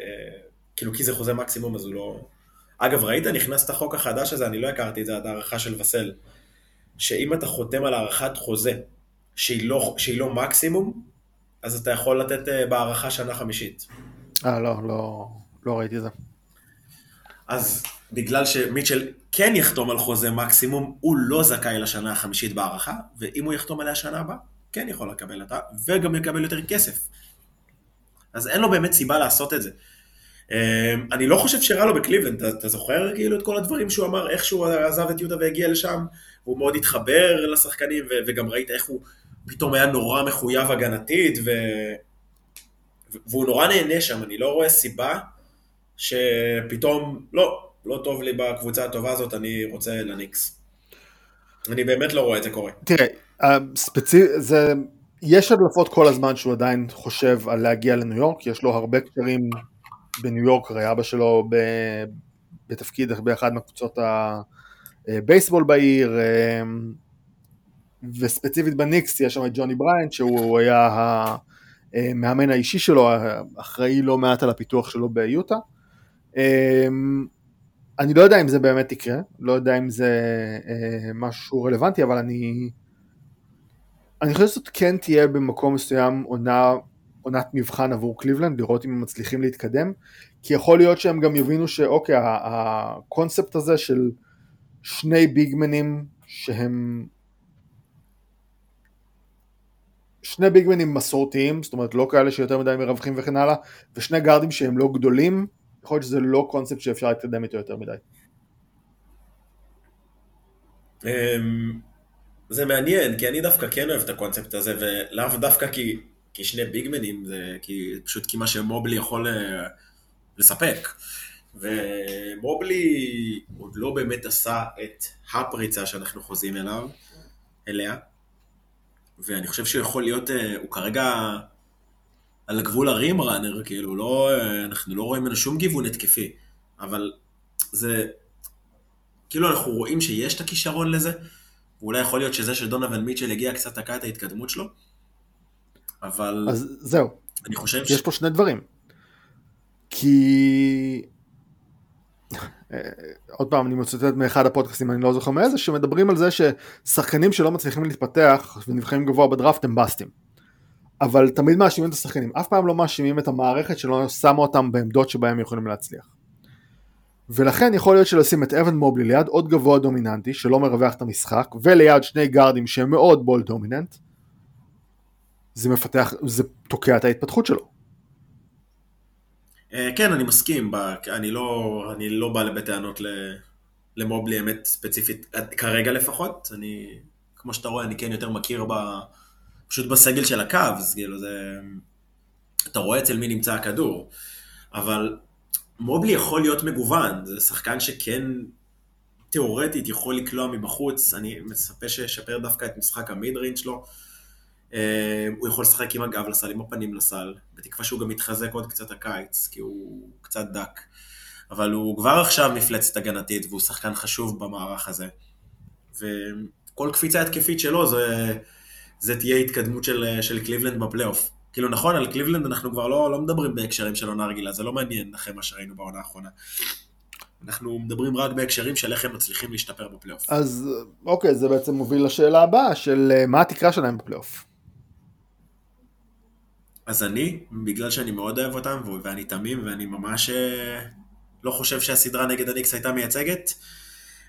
כאילו כי זה חוזה מקסימום אז הוא לא... אגב, ראית, נכנס את החוק החדש הזה, אני לא הכרתי את זה, את הערכה של וסל, שאם אתה חותם על הערכת חוזה שהיא לא, שהיא לא מקסימום, אז אתה יכול לתת uh, בהערכה שנה חמישית. אה, לא, לא, לא ראיתי את זה. אז בגלל שמיטשל כן יחתום על חוזה מקסימום, הוא לא זכאי לשנה החמישית בהערכה, ואם הוא יחתום עליה שנה הבאה, כן יכול לקבל אותה, וגם יקבל יותר כסף. אז אין לו באמת סיבה לעשות את זה. Um, אני לא חושב שרע לו בקליבלנד, אתה, אתה זוכר כאילו את כל הדברים שהוא אמר, איך שהוא עזב את יהודה והגיע לשם, הוא מאוד התחבר לשחקנים, ו- וגם ראית איך הוא פתאום היה נורא מחויב הגנתית, ו... והוא נורא נהנה שם, אני לא רואה סיבה שפתאום, לא, לא טוב לי בקבוצה הטובה הזאת, אני רוצה לניקס. אני באמת לא רואה את זה קורה. תראה, ספציפ... זה... יש הדלפות כל הזמן שהוא עדיין חושב על להגיע לניו יורק, יש לו הרבה קשרים בניו יורק, הרי אבא שלו ב... בתפקיד באחד מהקבוצות הבייסבול בעיר, וספציפית בניקס יש שם את ג'וני בריינט שהוא היה המאמן האישי שלו, אחראי לא מעט על הפיתוח שלו ביוטה. אני לא יודע אם זה באמת יקרה, לא יודע אם זה אה, משהו רלוונטי, אבל אני... אני חושב שזאת כן תהיה במקום מסוים עונה, עונת מבחן עבור קליבלנד, לראות אם הם מצליחים להתקדם, כי יכול להיות שהם גם יבינו שאוקיי, הקונספט הזה של שני ביגמנים שהם שני ביגמנים מסורתיים, זאת אומרת לא כאלה שיותר מדי מרווחים וכן הלאה, ושני גארדים שהם לא גדולים, יכול להיות שזה לא קונספט שאפשר להתקדם איתו יותר מדי. אמ, זה מעניין, כי אני דווקא כן אוהב את הקונספט הזה, ולאו דווקא כי, כי שני ביגמנים, זה כי, פשוט כי מה שמובלי יכול אה, לספק. ומובלי עוד לא באמת עשה את הפריצה שאנחנו חוזים אליו, אליה, ואני חושב שהוא יכול להיות, אה, הוא כרגע על הגבול הרים ראנר, כאילו, לא, אה, אנחנו לא רואים ממנו שום גיוון התקפי, אבל זה, כאילו אנחנו רואים שיש את הכישרון לזה, ואולי יכול להיות שזה שדונובל מיטשל הגיע קצת תקע את ההתקדמות שלו, אבל... אז זהו. אני חושב ש... יש פה שני דברים. כי... אה, עוד פעם, אני מצטט מאחד הפודקאסטים, אני לא זוכר מאיזה, שמדברים על זה ששחקנים שלא מצליחים להתפתח ונבחרים גבוה בדראפט הם בסטים. אבל תמיד מאשימים את השחקנים, אף פעם לא מאשימים את המערכת שלא שמה אותם בעמדות שבהם הם יכולים להצליח. ולכן יכול להיות שלשים את אבן מובלי ליד עוד גבוה דומיננטי שלא מרווח את המשחק וליד שני גארדים שהם מאוד בול דומיננט זה מפתח, זה תוקע את ההתפתחות שלו. אה, כן, אני מסכים, אני לא, אני לא בא בטענות למובלי אמת ספציפית, כרגע לפחות, אני, כמו שאתה רואה, אני כן יותר מכיר ב, פשוט בסגל של הקו, אז כאילו זה, אתה רואה אצל מי נמצא הכדור, אבל מובלי יכול להיות מגוון, זה שחקן שכן תיאורטית יכול לקלוע מבחוץ, אני מצפה שישפר דווקא את משחק המיד ריינג שלו. אה, הוא יכול לשחק עם הגב לסל, עם הפנים לסל, בתקווה שהוא גם יתחזק עוד קצת הקיץ, כי הוא קצת דק. אבל הוא כבר עכשיו מפלצת הגנתית, והוא שחקן חשוב במערך הזה. וכל קפיצה התקפית שלו זה, זה תהיה התקדמות של, של קליבלנד בפלייאוף. כאילו נכון, על קליבלנד אנחנו כבר לא, לא מדברים בהקשרים של עונה רגילה, זה לא מעניין אחרי מה שראינו בעונה האחרונה. אנחנו מדברים רק בהקשרים של איך הם מצליחים להשתפר בפלייאוף. אז אוקיי, זה בעצם מוביל לשאלה הבאה של אה, מה התקרה שלהם בפלייאוף. אז אני, בגלל שאני מאוד אוהב אותם, ואני תמים, ואני ממש אה, לא חושב שהסדרה נגד הניקס הייתה מייצגת,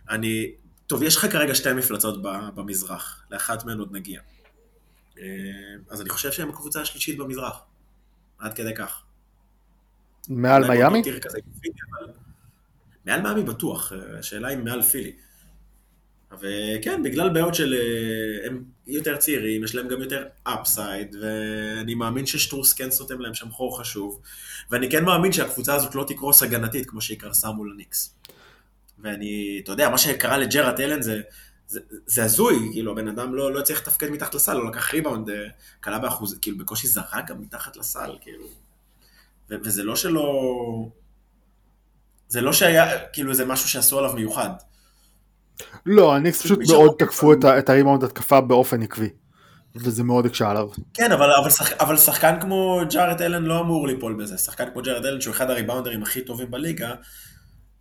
אני... טוב, יש לך כרגע שתי מפלצות במזרח, לאחת מהן עוד נגיע. אה, אז אני חושב שהם הקבוצה השלישית במזרח, עד כדי כך. מעל מיאמי? מעל מיאמי בטוח, השאלה אם מעל פילי. וכן, בגלל בעיות של... אה, הם יותר צעירים, יש להם גם יותר אפסייד, ואני מאמין ששטרוס כן סותם להם שם חור חשוב, ואני כן מאמין שהקבוצה הזאת לא תקרוס הגנתית כמו שהיא קרסה מול הניקס. ואני, אתה יודע, מה שקרה לג'רד אלן זה, זה, זה הזוי, כאילו, הבן אדם לא, לא הצליח לתפקד מתחת לסל, הוא לקח ריבאונד, אה, קלע באחוז, כאילו, בקושי זרק גם מתחת לסל, כאילו. ו- וזה לא שלא... זה לא שהיה, כאילו, זה משהו שעשו עליו מיוחד. לא, הניקס פשוט מאוד תקפו את, הריבאונד התקפה באופן עקבי. וזה מאוד הקשה עליו. כן, אבל, אבל, שח, אבל שחקן כמו ג'ארד אלן לא אמור ליפול בזה. שחקן כמו ג'ארד אלן שהוא אחד הריבאונדרים הכי טובים בליגה,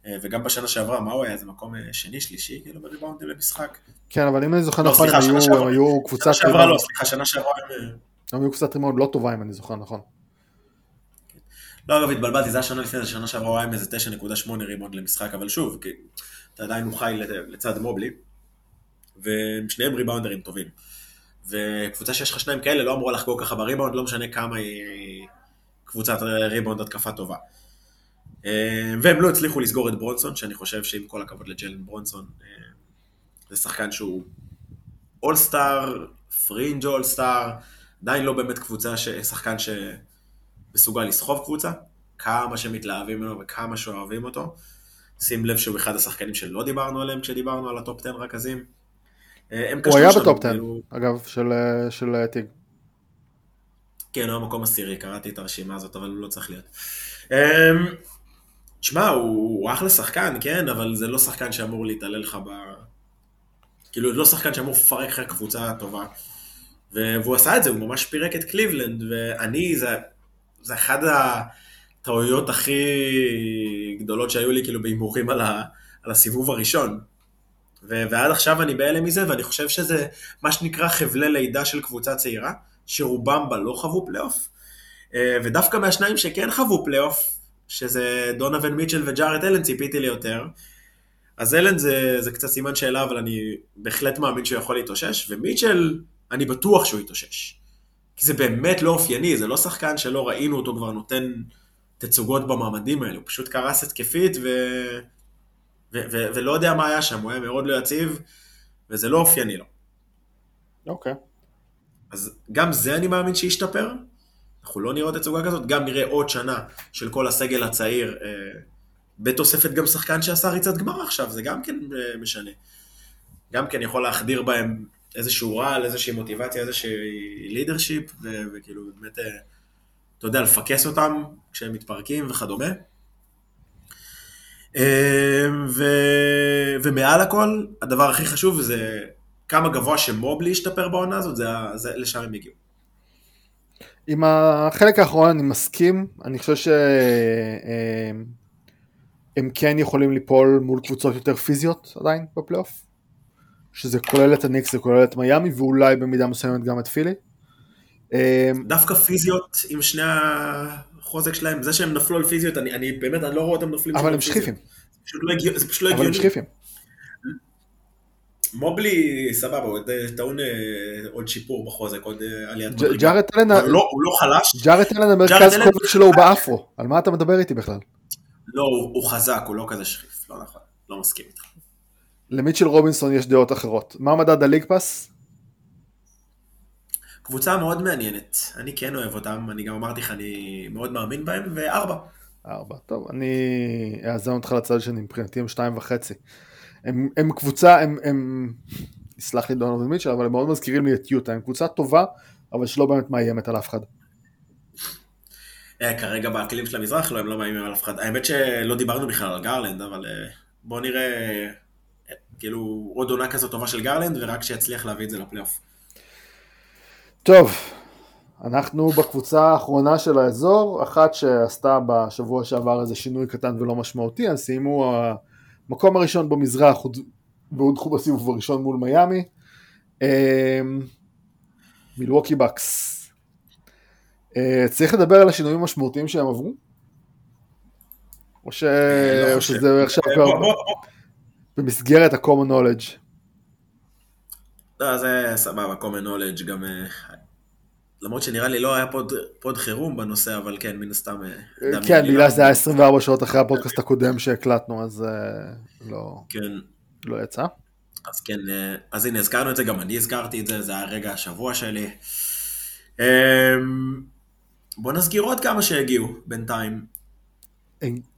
אה, וגם בשנה שעברה, מה הוא היה? זה מקום אה, שני, שלישי, כאילו, בריבאונדים למשחק. כן, אבל אם אני זוכר לא, נכון, הם היו, הם היו קבוצת ריבאונד. שנה שעברה לא, סליחה, שנה שעברה הם... אה, הם היו קבוצת ריבאונד לא טובה, אם אני זוכר נכון. לא, אגב, התבלבלתי, זה השנה לפני זה, שנה שעברה הוא היה עם איזה 9.8 ריבאונד למשחק, אבל שוב, אתה עדיין הוא חי לצד מובלי, ושניהם ריבאונדרים טובים. וקבוצה שיש לך שניים כאלה לא אמורה לחגוג ככה בריבאונד, לא משנה כמה היא קבוצת ריבאונד התקפה טובה. אה, והם לא הצליחו לסגור את ברונסון, שאני חושב שעם כל הכבוד לג'לן ברונסון, אה, זה שחקן שהוא all-star, fringe all-star, עדיין לא באמת קבוצה, שחקן שמסוגל לסחוב קבוצה, כמה שמתלהבים ממנו וכמה שאוהבים אותו. שים לב שהוא אחד השחקנים שלא דיברנו עליהם כשדיברנו על ה top 10 רכזים. אה, הוא היה ב top 10, כאילו... אגב, של, אה, של אה, טיג. כן, הוא המקום עשירי, קראתי את הרשימה הזאת, אבל הוא לא צריך להיות. תשמע, הוא, הוא אחלה שחקן, כן, אבל זה לא שחקן שאמור להתעלל לך ב... כאילו, לא שחקן שאמור לפרק לך קבוצה טובה. והוא עשה את זה, הוא ממש פירק את קליבלנד, ואני, זה, זה אחד ה... הטעויות הכי גדולות שהיו לי כאילו בהימורים על, על הסיבוב הראשון. ו- ועד עכשיו אני בהלם מזה, ואני חושב שזה מה שנקרא חבלי לידה של קבוצה צעירה, שרובם בה לא חוו פלייאוף, אה, ודווקא מהשניים שכן חוו פלייאוף, שזה דונובין מיטשל וג'ארד אלן, ציפיתי ליותר. אז אלן זה, זה קצת סימן שאלה, אבל אני בהחלט מאמין שהוא יכול להתאושש, ומיטשל, אני בטוח שהוא יתאושש. כי זה באמת לא אופייני, זה לא שחקן שלא ראינו אותו כבר נותן תצוגות במעמדים האלו, הוא פשוט קרס התקפית ו... ו... ו... ולא יודע מה היה שם, הוא היה מאוד לא יציב, וזה לא אופייני לו. אוקיי. Okay. אז גם זה אני מאמין שישתפר, אנחנו לא נראה תצוגה כזאת, גם נראה עוד שנה של כל הסגל הצעיר, אה, בתוספת גם שחקן שעשה ריצת גמר עכשיו, זה גם כן אה, משנה. גם כן יכול להחדיר בהם איזשהו רעל, איזושהי מוטיבציה, איזושהי לידרשיפ, וכאילו באמת, אה, אתה יודע, לפקס אותם כשהם מתפרקים וכדומה. אה, ו... ומעל הכל, הדבר הכי חשוב זה כמה גבוה שמובלי ישתפר בעונה הזאת, זה, זה לשם הם הגיעו. עם החלק האחרון אני מסכים, אני חושב שהם אה, כן יכולים ליפול מול קבוצות יותר פיזיות עדיין בפלייאוף. שזה כולל את הניקס, זה כולל את מיאמי, ואולי במידה מסוימת גם את פילי. אמ, דווקא פיזיות עם שני החוזק שלהם, זה שהם נפלו על פיזיות, אני, אני באמת, אני לא רואה אותם נופלים אבל הם שכיפים. זה פשוט לא הגיוני. אבל הם שכיפים. מובלי, סבבה, הוא טעון אה, עוד שיפור בחוזק, עוד אה, עליית מדרגה. אלן, לא, הוא לא חלש. ג'ארט אלן המרכז קודם שלו הוא באפרו, על מה אתה מדבר איתי בכלל? לא, הוא חזק, הוא לא כזה שכיף, לא נכון, לא מסכים איתך. למיטשל רובינסון יש דעות אחרות. מה מדד הליג פאס? קבוצה מאוד מעניינת, אני כן אוהב אותם, אני גם אמרתי לך, אני מאוד מאמין בהם, וארבע. ארבע, טוב, אני אאזן אותך לצד שני, מבחינתי הם שתיים וחצי. הם, הם קבוצה, הם, הם, יסלח לי דונלד מיטשל, אבל הם מאוד מזכירים לי את יוטה, הם קבוצה טובה, אבל שלא באמת מאיימת על אף אחד. אה, כרגע באקלים של המזרח לא, הם לא מאיימים על אף אחד. האמת שלא דיברנו בכלל על גרלנד, אבל אה, בואו נראה כאילו עוד עונה כזאת טובה של גרלנד, ורק שיצליח להביא את זה לפלייאוף. טוב, אנחנו בקבוצה האחרונה של האזור, אחת שעשתה בשבוע שעבר איזה שינוי קטן ולא משמעותי, אז סיימו המקום הראשון במזרח והודחו בסיבוב הראשון מול מיאמי. אמ, מילווקי בקס. אה, צריך לדבר על השינויים המשמעותיים שהם עברו? או, ש... לא או שזה עכשיו כבר... במסגרת ה-common knowledge. לא, זה סבבה, common knowledge גם... אה, למרות שנראה לי לא היה pod, pod חירום בנושא, אבל כן, מן הסתם... אה, כן, בגלל שזה היה 24 שעות אחרי הפודקאסט הקודם שהקלטנו, אז אה, לא, כן. לא יצא. אז כן, אז הנה, הזכרנו את זה, גם אני הזכרתי את זה, זה היה רגע השבוע שלי. אמ, בוא נזכיר עוד כמה שהגיעו בינתיים.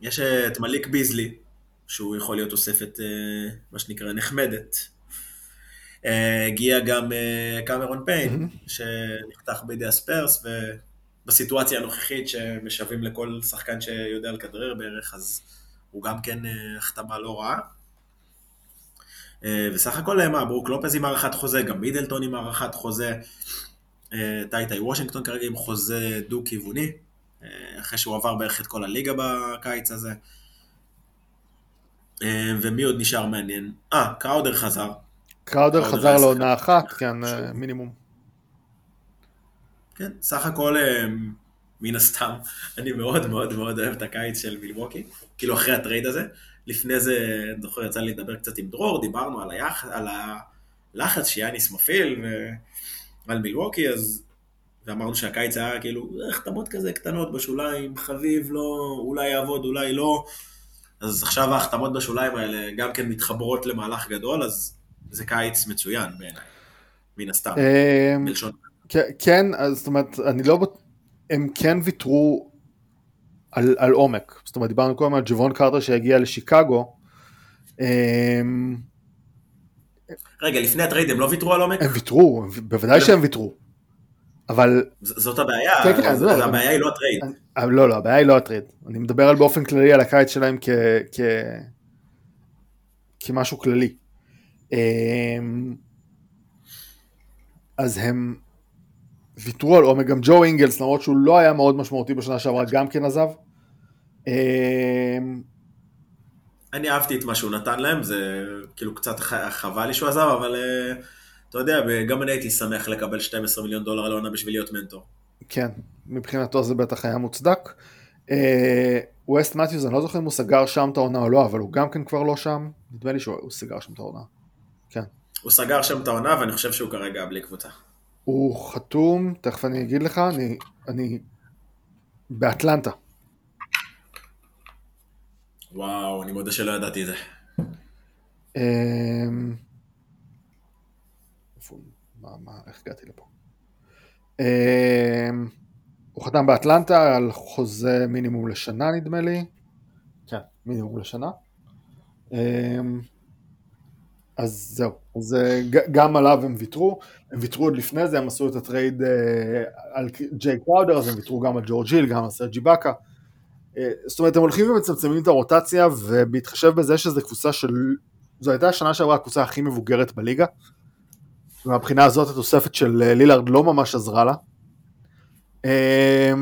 יש את מליק ביזלי, שהוא יכול להיות תוספת, אה, מה שנקרא, נחמדת. אה, הגיע גם אה, קמרון פיין. שנחתך בידי הספרס, ובסיטואציה הנוכחית שמשווים לכל שחקן שיודע לכדרר בערך, אז הוא גם כן החתמה לא רעה. וסך הכל, מה, ברוק לופז עם הארכת חוזה, גם מידלטון עם הארכת חוזה, טיי טיי וושינגטון כרגע עם חוזה דו-כיווני, אחרי שהוא עבר בערך את כל הליגה בקיץ הזה. אה, ומי עוד נשאר מעניין? אה, קראודר חזר. קראודר חזר לעונה אחת, כן, אה, מינימום. כן, סך הכל, אה, מן הסתם, אני מאוד מאוד מאוד אוהב את הקיץ של מילווקי, כאילו אחרי הטרייד הזה. לפני זה, אני זוכר, יצא לי לדבר קצת עם דרור, דיברנו על, היח... על הלחץ שיאניס מפעיל ועל מילווקי, אז... ואמרנו שהקיץ היה כאילו החתמות כזה קטנות בשוליים, חביב, לא, אולי יעבוד, אולי לא. אז עכשיו ההחתמות בשוליים האלה גם כן מתחברות למהלך גדול, אז זה קיץ מצוין בעיניי, מן הסתם, אמ, בלשון. כן, אז זאת אומרת, אני לא... הם כן ויתרו על, על עומק. זאת אומרת, דיברנו קודם על ג'וון קרטר שהגיע לשיקגו. אמ, רגע, לפני הטרייד הם לא ויתרו על עומק? הם ויתרו, בוודאי שהם ויתרו. אבל... זאת הבעיה, כן, כן, לא, הבעיה היא לא הטרייד. לא, לא, הבעיה היא לא הטרייד. אני מדבר על באופן כללי על הקיץ שלהם כ... כ... כמשהו כללי. אמ, אז הם ויתרו על עומק, גם ג'ו אינגלס, למרות שהוא לא היה מאוד משמעותי בשנה שעברה, גם כן עזב. אמ, אני אהבתי את מה שהוא נתן להם, זה כאילו קצת חבל לי שהוא עזב, אבל... Uh... אתה יודע, גם אני הייתי שמח לקבל 12 מיליון דולר על העונה בשביל להיות מנטור. כן, מבחינתו זה בטח היה מוצדק. ווסט uh, מתיוס, אני לא זוכר אם הוא סגר שם את העונה או לא, אבל הוא גם כן כבר לא שם. נדמה לי שהוא סגר שם את העונה. כן. הוא סגר שם את העונה, ואני חושב שהוא כרגע בלי קבוצה. הוא חתום, תכף אני אגיד לך, אני, אני באטלנטה. וואו, אני מודה שלא ידעתי את זה. אמ? מה, מה, איך הגעתי לפה? אמ, הוא חתם באטלנטה על חוזה מינימום לשנה נדמה לי. כן, מינימום לשנה. אמ, אז זהו, אז אה, גם עליו הם ויתרו, הם ויתרו עוד לפני זה, הם עשו את הטרייד אה, על ג'יי קראודר, אז הם ויתרו גם על ג'ורג' היל, גם על סרג' איבאקה. אה, זאת אומרת, הם הולכים ומצמצמים את הרוטציה, ובהתחשב בזה שזו קבוצה של... זו הייתה השנה שעברה הקבוצה הכי מבוגרת בליגה. ומהבחינה הזאת התוספת של לילארד לא ממש עזרה לה. אה,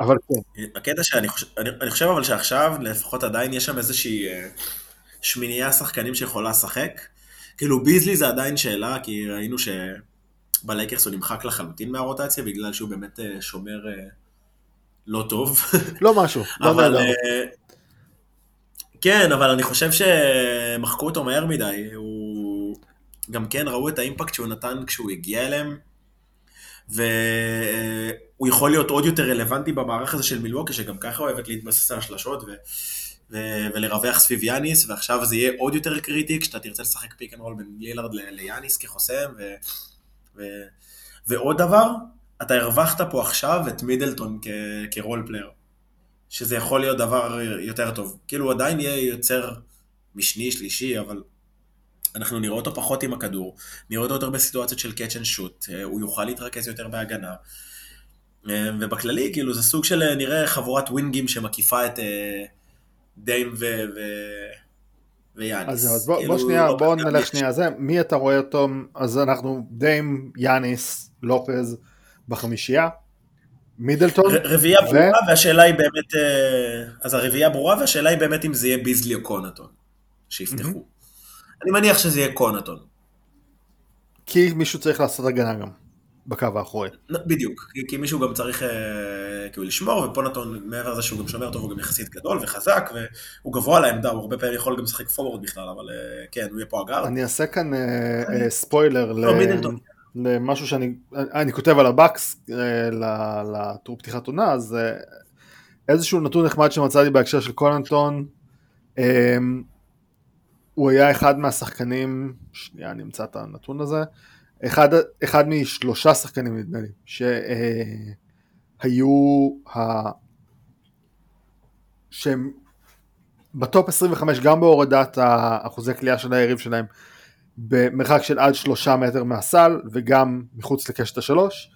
אבל כן, הקטע שאני חושב, אני, אני חושב אבל שעכשיו לפחות עדיין יש שם איזושהי שמינייה שחקנים שיכולה לשחק. כאילו ביזלי זה עדיין שאלה, כי ראינו שבלייקרס הוא נמחק לחלוטין מהרוטציה בגלל שהוא באמת אה, שומר אה, לא טוב. לא משהו, לא אבל... אה, כן, אבל אני חושב שמחקו אותו מהר מדי. הוא... גם כן ראו את האימפקט שהוא נתן כשהוא הגיע אליהם, והוא יכול להיות עוד יותר רלוונטי במערך הזה של מילווקי, שגם ככה אוהבת להתבסס על השלשות ו... ו... ולרווח סביב יאניס, ועכשיו זה יהיה עוד יותר קריטי כשאתה תרצה לשחק pick and roll בין לילארד ל- ליאניס כחוסם, ו... ו... ועוד דבר, אתה הרווחת פה עכשיו את מידלטון כ... כ role player. שזה יכול להיות דבר יותר טוב. כאילו הוא עדיין יהיה יוצר משני, שלישי, אבל אנחנו נראה אותו פחות עם הכדור, נראה אותו יותר בסיטואציות של and shoot, אה, הוא יוכל להתרכז יותר בהגנה. אה, ובכללי, כאילו, זה סוג של, אה, נראה חבורת ווינגים שמקיפה את אה, דיים ו... ו... ויאניס. אז זהו, אז בוא, כאילו, בוא שנייה, לא בוא נלך שנייה זה, מי אתה רואה אותו, אז אנחנו דיים, יאניס, לופז בחמישייה, מידלטון, רביעייה ו- ברורה, והשאלה היא באמת, אה, אז הרביעייה ברורה, והשאלה היא באמת אם זה יהיה ביזלי או קונטון, שיפתחו. אני מניח שזה יהיה קונטון. כי מישהו צריך לעשות הגנה גם, בקו האחורי. בדיוק, כי, כי מישהו גם צריך אה, כאילו לשמור, וקונטון, מעבר לזה שהוא גם שומר טוב, הוא גם יחסית גדול וחזק, והוא גבוה על העמדה, הוא הרבה פעמים יכול גם לשחק פורוורד בכלל, אבל אה, כן, הוא יהיה פה ה guard. אני אעשה כאן אה, ספוילר לא, ל-. למשהו שאני אני כותב על הבאקס ל- לטור פתיחת עונה, אז איזשהו נתון נחמד שמצאתי בהקשר של קונטון, הוא היה אחד מהשחקנים, שנייה אני אמצא את הנתון הזה, אחד, אחד משלושה שחקנים נדמה לי, שהיו ה... שהם בטופ 25 גם בהורדת האחוזי קליעה של היריב שלהם במרחק של עד שלושה מטר מהסל וגם מחוץ לקשת השלוש.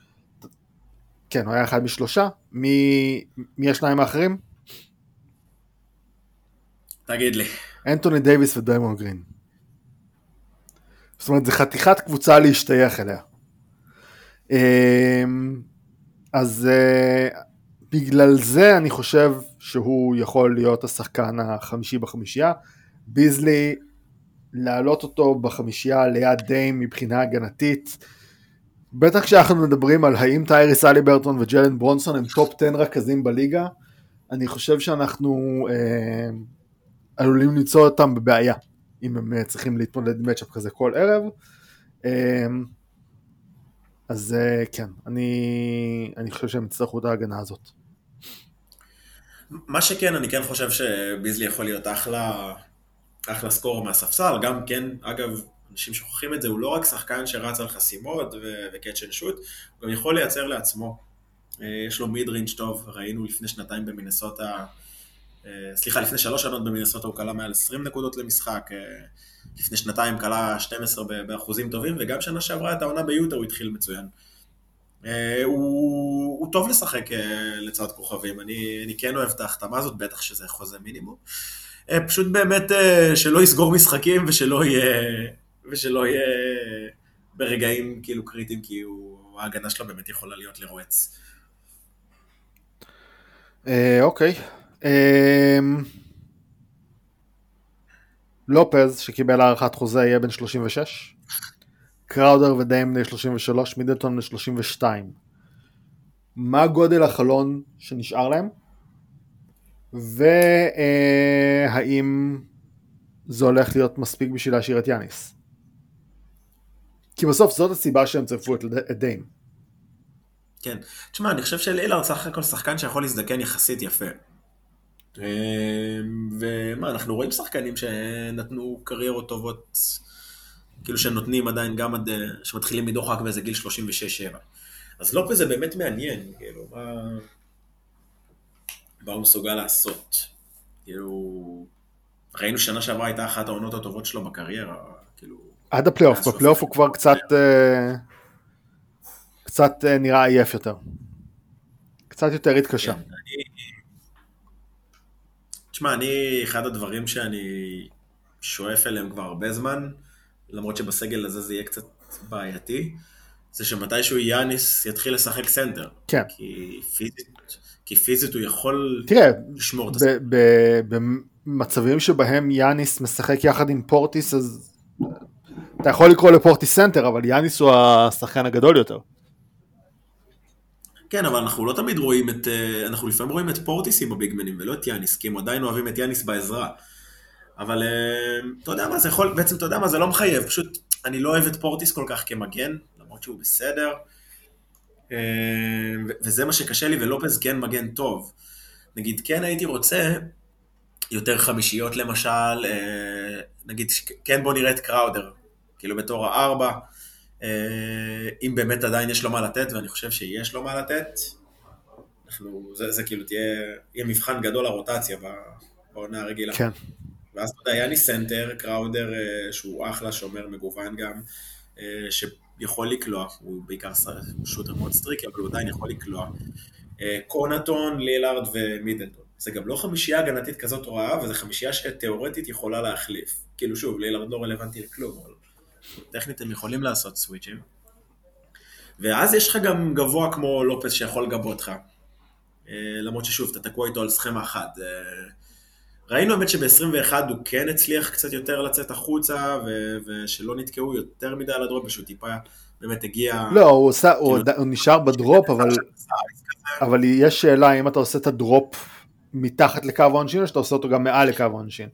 כן, הוא היה אחד משלושה. מי, מי השניים האחרים? תגיד לי. אנטוני דייוויס ודריימונד גרין. זאת אומרת, זו חתיכת קבוצה להשתייך אליה. אמ, אז אה, בגלל זה אני חושב שהוא יכול להיות השחקן החמישי בחמישייה. ביזלי, להעלות אותו בחמישייה ליד דיים מבחינה הגנתית. בטח כשאנחנו מדברים על האם טייריס האליברטון וג'לן ברונסון הם top 10 רכזים בליגה, אני חושב שאנחנו אה, עלולים למצוא אותם בבעיה, אם הם אה, צריכים להתמודד עם מצ'אפ כזה כל ערב. אה, אז אה, כן, אני, אני חושב שהם יצטרכו את ההגנה הזאת. מה שכן, אני כן חושב שביזלי יכול להיות אחלה, אחלה סקור מהספסל, גם כן, אגב, אנשים שוכחים את זה, הוא לא רק שחקן שרץ על חסימות ו-catch and shoot, הוא גם יכול לייצר לעצמו. אה, יש לו מיד רינג' טוב, ראינו לפני שנתיים במינסוטה, סליחה, לפני שלוש שנות במינסוטה הוא כלה מעל 20 נקודות למשחק, אה, לפני שנתיים כלה 12 ב- באחוזים טובים, וגם שנה שעברה את העונה ביוטה הוא התחיל מצוין. אה, הוא, הוא טוב לשחק אה, לצד כוכבים, אני, אני כן אוהב את ההחתמה הזאת, בטח שזה חוזה מינימום. אה, פשוט באמת אה, שלא יסגור משחקים ושלא יהיה, ושלא יהיה ברגעים כאילו קריטיים, כי הוא, ההגנה שלו באמת יכולה להיות לרועץ. אה, אוקיי. אה, לופז שקיבל הארכת חוזה יהיה בן 36. קראודר ודיים בני 33, מידלטון בני 32. מה גודל החלון שנשאר להם? והאם זה הולך להיות מספיק בשביל להשאיר את יאניס? כי בסוף זאת הסיבה שהם צירפו את, את דיים. כן. תשמע, אני חושב שלילארד סך הכל שחקן שיכול להזדקן יחסית יפה. אמ, ומה, אנחנו רואים שחקנים שנתנו קריירות טובות, כאילו שנותנים עדיין גם עד, שמתחילים מדוחק באיזה גיל 36-7. אז לופז זה באמת מעניין, כאילו, מה, מה הוא מסוגל לעשות. כאילו, ראינו שנה שעברה הייתה אחת העונות הטובות שלו בקריירה, כאילו... עד הפלייאוף, בפלייאוף הוא כבר קצת, אה, קצת אה, נראה עייף יותר. קצת יותר התקשה. כן, תשמע, אני, אחד הדברים שאני שואף אליהם כבר הרבה זמן, למרות שבסגל הזה זה יהיה קצת בעייתי, זה שמתישהו יאניס יתחיל לשחק סנטר. כן. כי פיזית, כי פיזית הוא יכול תראה, לשמור את הסנטר. במצבים שבהם יאניס משחק יחד עם פורטיס, אז אתה יכול לקרוא לפורטיס סנטר, אבל יאניס הוא השחקן הגדול יותר. כן, אבל אנחנו לא תמיד רואים את, אה, אנחנו לפעמים רואים את פורטיס עם הביגמנים ולא את יאניס, כי הם עדיין אוהבים את יאניס בעזרה. אבל אה, אתה יודע מה, זה יכול, בעצם אתה יודע מה, זה לא מחייב, פשוט אני לא אוהב את פורטיס כל כך כמגן, למרות שהוא בסדר. אה, וזה מה שקשה לי, ולופז כן מגן טוב. נגיד, כן הייתי רוצה יותר חמישיות למשל, נגיד, כן בוא נראה את קראודר, כאילו בתור הארבע. אה, אם באמת עדיין יש לו מה לתת, ואני חושב שיש לו מה לתת, אנחנו, זה, זה כאילו תהיה, יהיה מבחן גדול לרוטציה בעונה הרגילה. כן. ואז אתה יודע, לי סנטר, קראודר, אה, שהוא אחלה, שומר מגוון גם, אה, שיכול לקלוע, הוא בעיקר shooter מאוד streaky, אבל הוא עדיין יכול לקלוע. קונטון, לילארד ומידלטון. זה גם לא חמישייה הגנתית כזאת רעה, וזו חמישייה שתאורטית יכולה להחליף. כאילו שוב, לילארד לא רלוונטי לכלום, אבל טכנית הם יכולים לעשות סוויצ'ים. ואז יש לך גם גבוה כמו לופז שיכול לגבות לך. אה, למרות ששוב, אתה תקוע איתו על סכמה אחת. אה, ראינו באמת שב-21 הוא כן הצליח קצת יותר לצאת החוצה, ו- ושלא נתקעו יותר מדי על ה drop, ושהוא טיפה באמת הגיע... לא, הוא, עושה, כאילו... הוא, הוא נשאר בדרופ, אבל, אבל יש שאלה אם אתה עושה את הדרופ מתחת לקו העונשין, או שאתה עושה אותו גם מעל לקו העונשין.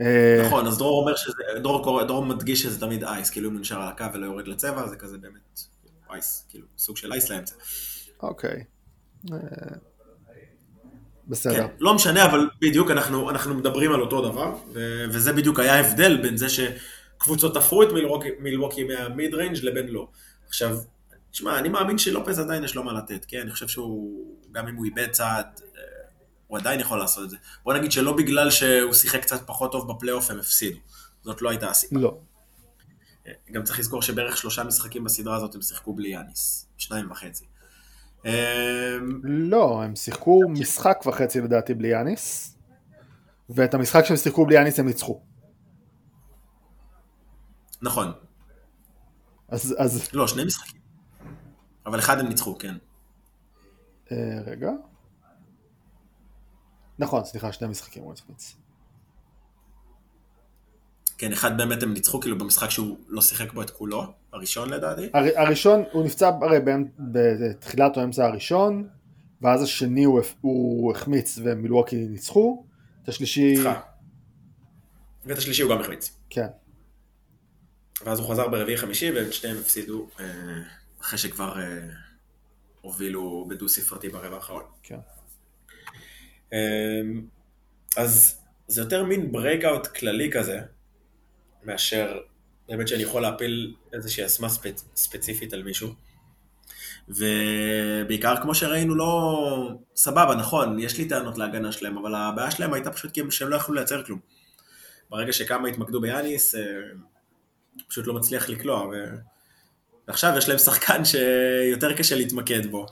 אה, נכון, אז דרור אומר שזה, דרור, דרור מדגיש שזה תמיד אייס, כאילו אם הוא נשאר על הקו ולא יורד לצבע, זה כזה באמת אייס, כאילו סוג של אייס לאמצע. אוקיי. אה, בסדר. כן, לא משנה, אבל בדיוק אנחנו, אנחנו מדברים על אותו דבר, ו- וזה בדיוק היה ההבדל בין זה שקבוצות תפרו את מילווקי מה mid-range לבין לא. עכשיו, תשמע, אני מאמין שלופז עדיין יש לו מה לתת, כן? אני חושב שהוא, גם אם הוא איבד צעד, הוא עדיין יכול לעשות את זה. בוא נגיד שלא בגלל שהוא שיחק קצת פחות טוב בפלייאוף הם הפסידו. זאת לא הייתה הסיבה. לא. גם צריך לזכור שבערך שלושה משחקים בסדרה הזאת הם שיחקו בלי יאניס. שניים וחצי. לא, הם שיחקו משחק וחצי לדעתי בלי יאניס, ואת המשחק שהם שיחקו בלי יאניס הם ניצחו. נכון. אז, אז... לא, שני משחקים. אבל אחד הם ניצחו, כן. אה, רגע. נכון, סליחה, שני משחקים הוא החמיץ. כן, אחד באמת הם ניצחו כאילו במשחק שהוא לא שיחק בו את כולו, הראשון לדעתי. הר, הראשון, הוא נפצע הרי בתחילת או אמצע הראשון, ואז השני הוא, הוא החמיץ ומילווקי ניצחו, את השלישי... ניצחה. ואת השלישי הוא גם החמיץ. כן. ואז הוא חזר ברביעי חמישי והם שניהם הפסידו אה, אחרי שכבר אה, הובילו בדו ספרתי ברבע האחרון. כן. אמ, אז זה יותר מין breakdown כללי כזה, מאשר באמת שאני יכול להפיל איזושהי אשמה ספצ... ספציפית על מישהו. ובעיקר כמו שראינו, לא... סבבה, נכון, יש לי טענות להגנה שלהם, אבל הבעיה שלהם הייתה פשוט כי שהם לא יכלו לייצר כלום. ברגע שכמה התמקדו ביאניס, אה, פשוט לא מצליח לקלוע. ועכשיו יש להם שחקן שיותר קשה להתמקד בו.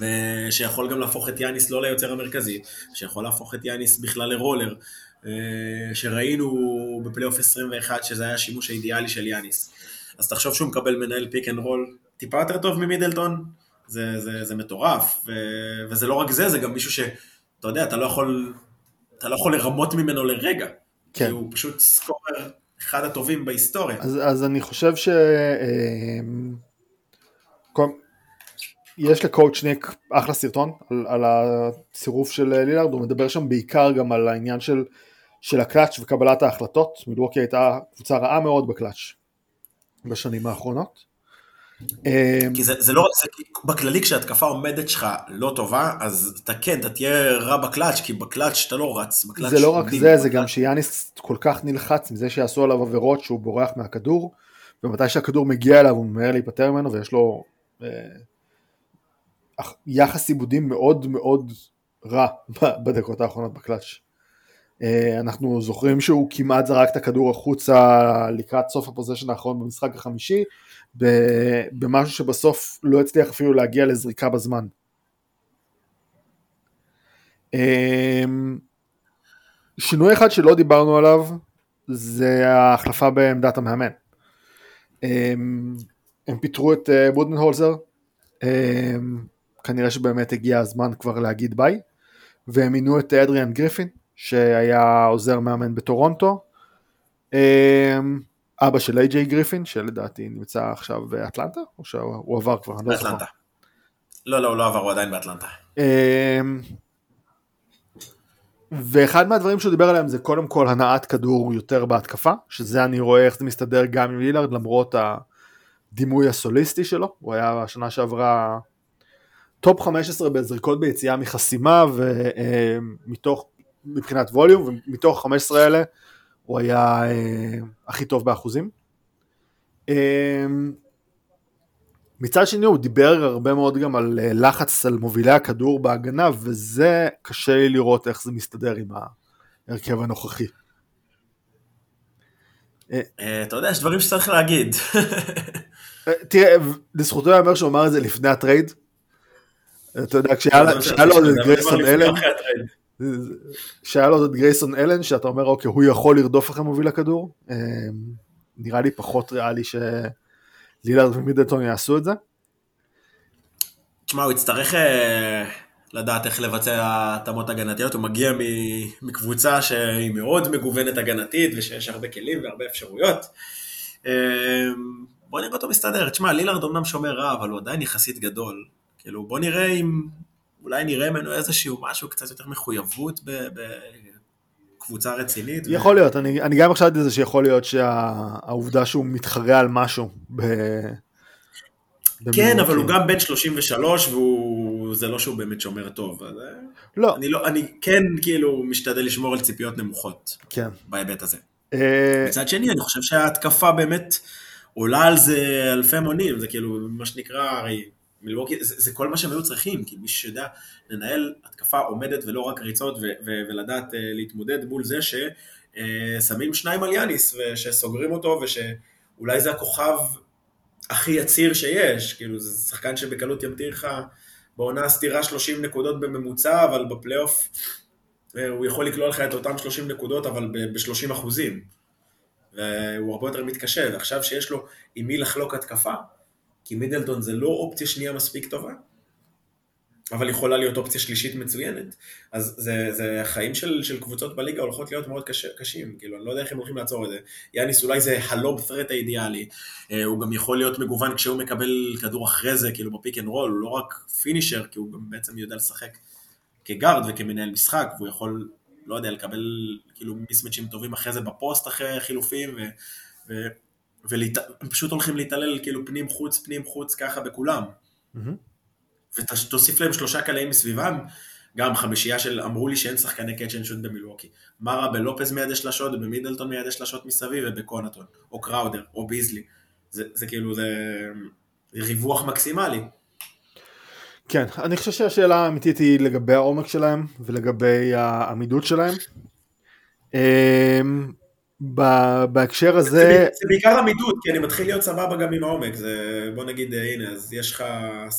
ושיכול גם להפוך את יאניס לא ליוצר המרכזי, שיכול להפוך את יאניס בכלל לרולר, אה, שראינו בפלייאוף 21 שזה היה השימוש האידיאלי של יאניס. אז תחשוב שהוא מקבל מנהל pick and roll טיפה יותר טוב ממידלטון, זה, זה, זה מטורף, ו, וזה לא רק זה, זה גם מישהו שאתה יודע, אתה לא יכול, אתה לא יכול לרמות ממנו לרגע, כן. כי הוא פשוט scorer אחד הטובים בהיסטוריה. אז, אז אני חושב ש... אה, יש לקואוצ' ניק אחלה סרטון על, על הצירוף של לילארד, הוא מדבר שם בעיקר גם על העניין של, של הקלאץ' וקבלת ההחלטות, מילווקי הייתה קבוצה רעה מאוד בקלאץ'. בשנים האחרונות. כי זה, זה לא, זה, בכללי כשהתקפה עומדת שלך לא טובה, אז אתה כן, אתה תהיה רע בקלאץ', כי בקלאץ' אתה לא רץ. בקלאץ' זה לא רק זה, זה גם שיאניס כל כך נלחץ מזה שיעשו עליו עבירות שהוא בורח מהכדור, ומתי שהכדור מגיע אליו הוא ממהר להיפטר ממנו, ויש לו אה, יחס איבודים מאוד מאוד רע בדקות האחרונות בקלאץ'. אה, אנחנו זוכרים שהוא כמעט זרק את הכדור החוצה לקראת סוף הפוזיישן האחרון במשחק החמישי, במשהו שבסוף לא הצליח אפילו להגיע לזריקה בזמן. אה, שינוי אחד שלא דיברנו עליו זה ההחלפה בעמדת המאמן. אה, הם פיטרו את בודנהולזר, כנראה שבאמת הגיע הזמן כבר להגיד ביי, והם מינו את אדריאן גריפין, שהיה עוזר מאמן בטורונטו, אמ, אבא של איי-ג'יי גריפין, שלדעתי נמצא עכשיו באטלנטה, או שהוא עבר כבר, אני לא זוכר. לא, לא, הוא לא עבר, הוא עדיין באטלנטה. אמ, ואחד מהדברים שהוא דיבר עליהם זה קודם כל הנעת כדור יותר בהתקפה, שזה אני רואה איך זה מסתדר גם עם לילארד למרות הדימוי הסוליסטי שלו, הוא היה השנה שעברה top 15 בזריקות ביציאה מחסימה ומתוך מבחינת volume, ומתוך 15 האלה הוא היה אה, הכי טוב באחוזים. אה, מצד שני הוא דיבר הרבה מאוד גם על אה, לחץ על מובילי הכדור בהגנה, וזה קשה לי לראות איך זה מסתדר עם ההרכב הנוכחי. אה, אתה יודע, יש דברים שצריך להגיד. אה, תראה, לזכותו ייאמר שהוא אמר את זה לפני הטרייד. אתה יודע, כשהיה לו את גרייסון אלן, שהיה לו את גרייסון אלן, שאתה אומר, אוקיי, הוא יכול לרדוף אחרי מוביל הכדור. אמ, נראה לי פחות ריאלי שלילארד ומידלטון יעשו את זה. תשמע, הוא יצטרך אה, לדעת איך לבצע התאמות הגנתיות, הוא מגיע מקבוצה שהיא מאוד מגוונת הגנתית, ושיש הרבה כלים והרבה אפשרויות. אמ, בוא נראה אותו מסתדר. תשמע, לילארד אמנם שומר רע, אבל הוא עדיין יחסית גדול. כאילו, בוא נראה אם אולי נראה ממנו איזשהו משהו קצת יותר מחויבות בקבוצה רצינית. יכול ו... להיות, אני, אני גם חשבתי זה שיכול להיות שהעובדה שהוא מתחרה על משהו. ב... כן, אבל הוא גם בן 33 וזה לא שהוא באמת שומר טוב. אה, לא. אני, לא. אני כן כאילו משתדל לשמור על ציפיות נמוכות. כן. בהיבט הזה. אה, מצד שני, אני חושב שההתקפה באמת עולה על זה אלפי מונים, זה כאילו מה שנקרא, הרי מילווקי, זה, זה כל מה שהם היו צריכים, כי מי שיודע לנהל התקפה עומדת ולא רק ריצות ו, ו, ולדעת uh, להתמודד מול זה ששמים uh, שניים על יאניס ושסוגרים אותו ושאולי זה הכוכב הכי יציר שיש, כאילו זה שחקן שבקלות ימתיר לך בעונה סתירה 30 נקודות בממוצע, אבל בפלייאוף uh, הוא יכול לקלוע לך את אותם 30 נקודות אבל ב-30 אחוזים. והוא הרבה יותר מתקשה, ועכשיו שיש לו עם מי לחלוק התקפה, כי מידלטון זה לא אופציה שנייה מספיק טובה, אבל יכולה להיות אופציה שלישית מצוינת. אז זה, זה החיים של, של קבוצות בליגה הולכות להיות מאוד קש, קשים, כאילו, אני לא יודע איך הם הולכים לעצור את זה. יאניס אולי זה הלוב פרט האידיאלי, אה, הוא גם יכול להיות מגוון כשהוא מקבל כדור אחרי זה, כאילו ב pick and roll, הוא לא רק finisher, כי הוא גם בעצם יודע לשחק כגארד וכמנהל משחק, והוא יכול, לא יודע, לקבל כאילו מיסמצ'ים טובים אחרי זה בפוסט אחרי חילופים, ו... ו... והם פשוט הולכים להתעלל כאילו פנים חוץ, פנים חוץ ככה בכולם. Mm-hmm. ותוסיף להם שלושה קלעים מסביבם, גם חמישייה של, אמרו לי שאין שחקני catch and shoot במילווקי. מה רע בלופז מיידי שלשות, ובמידלטון מיידי שלשות מסביב, ובקונאטון, או קראודר, או ביזלי. זה, זה כאילו, זה, זה ריווח מקסימלי. כן, אני חושב שהשאלה האמיתית היא לגבי העומק שלהם, ולגבי העמידות שלהם. בהקשר הזה... זה, זה בעיקר עמידות, כי אני מתחיל להיות סבבה גם עם העומק, זה, בוא נגיד, הנה, אז יש לך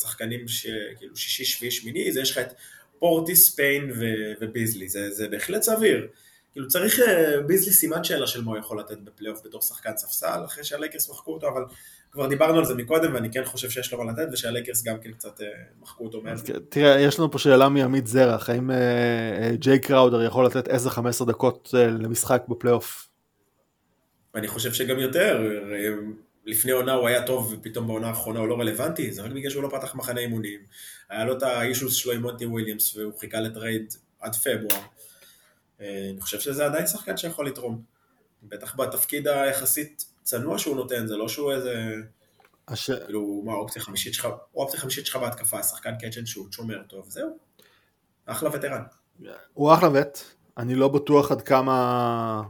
שחקנים שכאילו שישי, שביעי, שמיני, זה יש לך את פורטיס, פיין ו, וביזלי, זה, זה בהחלט סביר. כאילו צריך אה, ביזלי סימן שאלה של מה הוא יכול לתת בפלייאוף בתור שחקן ספסל, אחרי שהלייקרס מחקו אותו, אבל כבר דיברנו על זה מקודם, ואני כן חושב שיש לו מה לתת, ושהלייקרס גם כן קצת אה, מחקו אותו מהם. כן, תראה, יש לנו פה שאלה מעמית זרח, האם אה, ג'יי קראודר יכול לתת איזה 15 דקות למשחק בפלייאוף? ואני חושב שגם יותר, לפני עונה הוא היה טוב ופתאום בעונה האחרונה הוא לא רלוונטי, זה רק בגלל שהוא לא פתח מחנה אימונים. היה לו את האישוס שלו עם מונטי וויליאמס והוא חיכה ל trade עד פברואר. אני חושב שזה עדיין שחקן שיכול לתרום. בטח בתפקיד היחסית צנוע שהוא נותן, זה לא שהוא איזה... הש... כאילו, מה האופציה החמישית שלך, הוא האופציה החמישית שלך בהתקפה, שחקן קצ'ן שהוא שומר טוב, זהו. אחלה וטרן. הוא אחלה וט, אני לא בטוח עד כמה...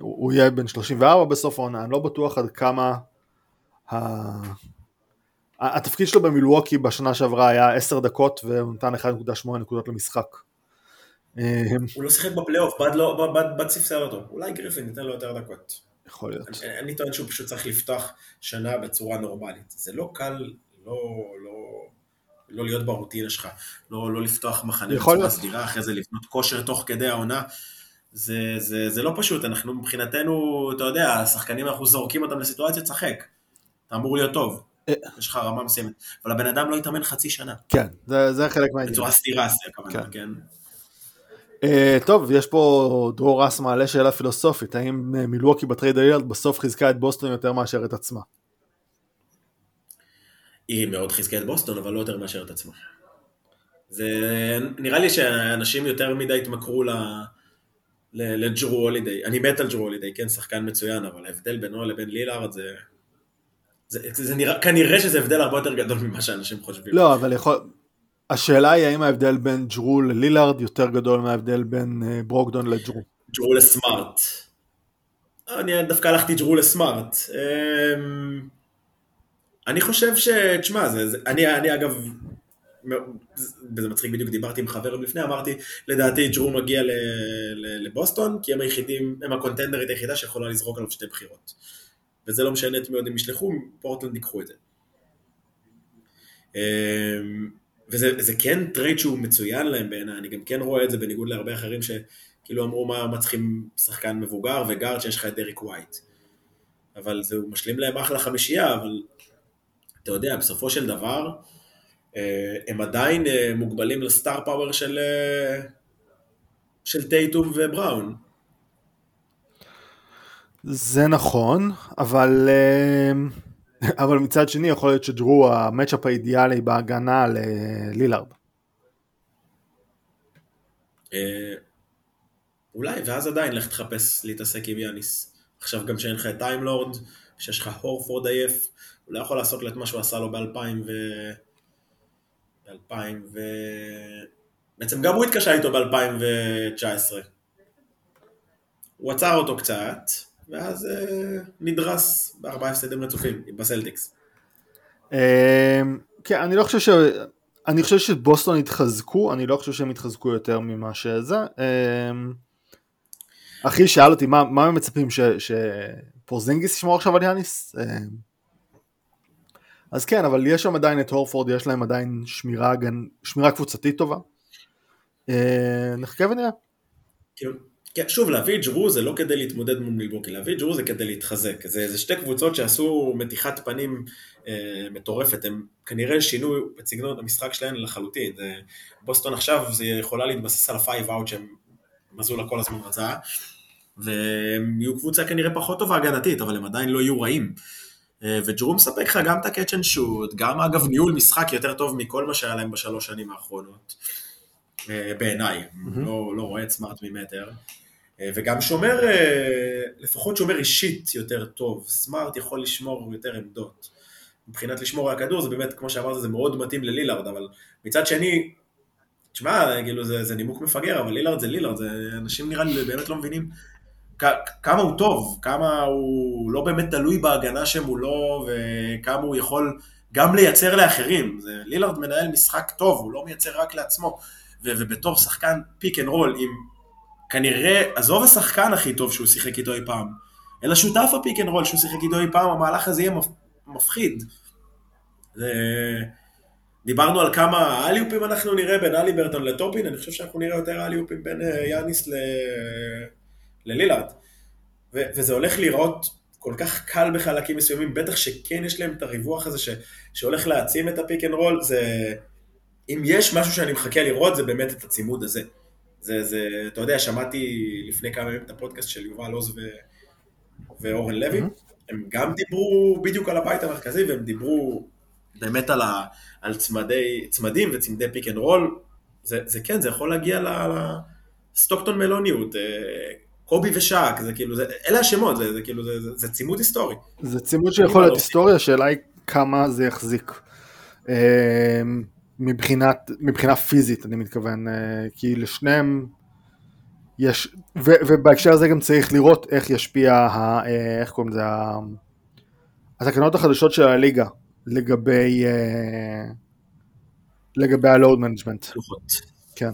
הוא יהיה בן 34 בסוף העונה, אני לא בטוח עד כמה... ה... התפקיד שלו במילווקי בשנה שעברה היה 10 דקות והוא נתן 1.8 נקודות למשחק. אה, הוא לא שיחק בפלייאוף, בד לא, בד, בד ספסל אותו. אולי גריפין ייתן לו יותר דקות. יכול להיות. אני, אני טוען שהוא פשוט צריך לפתוח שנה בצורה נורמלית. זה לא קל, לא, לא, לא להיות ברוטינה שלך, לא, לא לפתוח מחנה בצורה. סדירה, אחרי זה לבנות כושר תוך כדי העונה. זה, זה, זה לא פשוט, אנחנו מבחינתנו, אתה יודע, השחקנים אנחנו זורקים אותם לסיטואציה, תשחק. אתה אמור להיות טוב. אה. יש לך רמה מסוימת. אבל הבן אדם לא התאמן חצי שנה. כן, זה, זה חלק מהעניין. בצורה סדירה, זה הכוונה, כן. כן. Uh, טוב, יש פה דרור רס מעלה שאלה פילוסופית, האם אה, מילווקי ב trade הולידיי בסוף חיזקה את בוסטון יותר מאשר את עצמה? היא מאוד חיזקה את בוסטון, אבל לא יותר מאשר את עצמה. זה נראה לי שאנשים יותר מדי התמכרו ל... ל- לג'רו הולידיי. אני מת על ג'רו הולידיי, כן, שחקן מצוין, אבל ההבדל בינו לבין לילארד זה... זה, זה נראה, כנראה שזה הבדל הרבה יותר גדול ממה שאנשים חושבים. לא, אבל יכול... השאלה היא האם ההבדל בין ג'רו ללילארד יותר גדול מההבדל בין uh, ברוקדון לג'רו. ג'רו לסמארט. אני דווקא הלכתי ג'רו לסמארט. אמ, אני חושב ש... תשמע, אני, אני אגב, וזה מצחיק, בדיוק דיברתי עם חבר לפני, אמרתי, לדעתי ג'רו מגיע לבוסטון, כי הם היחידים, הם הקונטנדרית היחידה שיכולה לזרוק עליו שתי בחירות. וזה לא משנה את מי עוד הם ישלחו, פורטלנד ייקחו את זה. אמ, וזה זה כן trade שהוא מצוין להם בעיניי, אני גם כן רואה את זה בניגוד להרבה אחרים שכאילו אמרו מה, מה צריכים שחקן מבוגר וגארד שיש לך את דריק ווייט. אבל זה משלים להם אחלה חמישייה, אבל אתה יודע, בסופו של דבר, הם עדיין אה, מוגבלים ל star power של, אה, של טייטום ובראון. זה נכון, אבל, אה, אבל מצד שני יכול להיות שג'רו המצ'אפ האידיאלי בהגנה ללילארד. אה, אולי, ואז עדיין לך תחפש להתעסק עם יאניס. עכשיו גם שאין לך את טיימלורד, שיש לך הורפורד עייף, הוא לא יכול לעשות לו את מה שהוא עשה לו ב-2000 ו... ב-2000 ו... בעצם גם הוא התקשה איתו ב-2019. הוא עצר אותו קצת, ואז אה, נדרס בארבעה הפסדים רצופים בסלטיקס. אה, כן, אני לא חושב ש... אני חושב שבוסטון התחזקו, אני לא חושב שהם התחזקו יותר ממה שזה. אה, אחי שאל אותי מה, מה הם מצפים ש, שפורזינגיס ישמור עכשיו על יאניס? אז כן, אבל יש שם עדיין את הורפורד, יש להם עדיין שמירה, גן, שמירה קבוצתית טובה. אה, נחכה ונראה. כאילו, כן, שוב, להביא את ג'רו זה לא כדי להתמודד מול מילווקי, להביא את ג'רו זה כדי להתחזק. זה, זה שתי קבוצות שעשו מתיחת פנים אה, מטורפת, הם כנראה שינו את סגנון המשחק שלהם לחלוטין. זה, בוסטון עכשיו זה יכולה להתבסס על ה five out שג'ו מזולה כל הזמן רצה, והם יהיו קבוצה כנראה פחות טובה הגנתית, אבל הם עדיין לא יהיו רעים. אה, וג'רו מספק לך גם את ה catch and shoot, גם אגב ניהול משחק יותר טוב מכל מה שהיה להם בשלוש שנים האחרונות. אה, בעיניי, מהמם. לא, לא רואה את סמארט ממטר. אה, וגם שומר, אה, לפחות שומר אישית יותר טוב. סמארט יכול לשמור יותר עמדות. מבחינת לשמור על הכדור, זה באמת, כמו שאמרת, זה מאוד מתאים ללילארד, אבל מצד שני, תשמע, כאילו זה, זה נימוק מפגר, אבל לילארד זה לילארד, זה, אנשים נראה לי באמת לא מבינים כמה הוא טוב, כמה הוא לא באמת תלוי בהגנה שמולו, וכמה הוא יכול גם לייצר לאחרים. זה, לילארד מנהל משחק טוב, הוא לא מייצר רק לעצמו. ו- ובתור שחקן pick and roll, עם כנראה, עזוב השחקן הכי טוב שהוא שיחק איתו אי פעם, אלא שותף ה pick and roll שהוא שיחק איתו אי פעם, המהלך הזה יהיה מפ- מפחיד. זה... דיברנו על כמה אליופים אנחנו נראה בין הליברטון לטופין, אני חושב שאנחנו נראה יותר אליופים בין אה, יאניס ל... ללילארד. ו- וזה הולך להיראות כל כך קל בחלקים מסוימים, בטח שכן יש להם את הריווח הזה ש- שהולך להעצים את ה pick and roll, זה... אם יש משהו שאני מחכה לראות זה באמת את הצימוד הזה. זה, זה, אתה יודע, שמעתי לפני כמה ימים את הפודקאסט של יובל עוז ו... ואורן לוי, הם גם דיברו בדיוק על הבית המרכזי, והם דיברו באמת על, ה... על צמדי, צמדים וצמדי pick and roll, זה, זה כן, זה יכול להגיע לסטוקטון מלוניות, אה, קובי ושאק, זה כאילו, זה, אלה השמות, זה, זה כאילו, זה, זה, זה צימוד היסטורי. זה צימוד שיכול להיות היסטורי, השאלה היא כמה זה יחזיק. אה, מבחינת, מבחינה פיזית אני מתכוון, אה, כי לשניהם יש, ו, ובהקשר הזה גם צריך לראות איך ישפיע, ה, אה, איך קוראים לזה, התקנות החדשות של הליגה לגבי, לגבי ה load management. כן.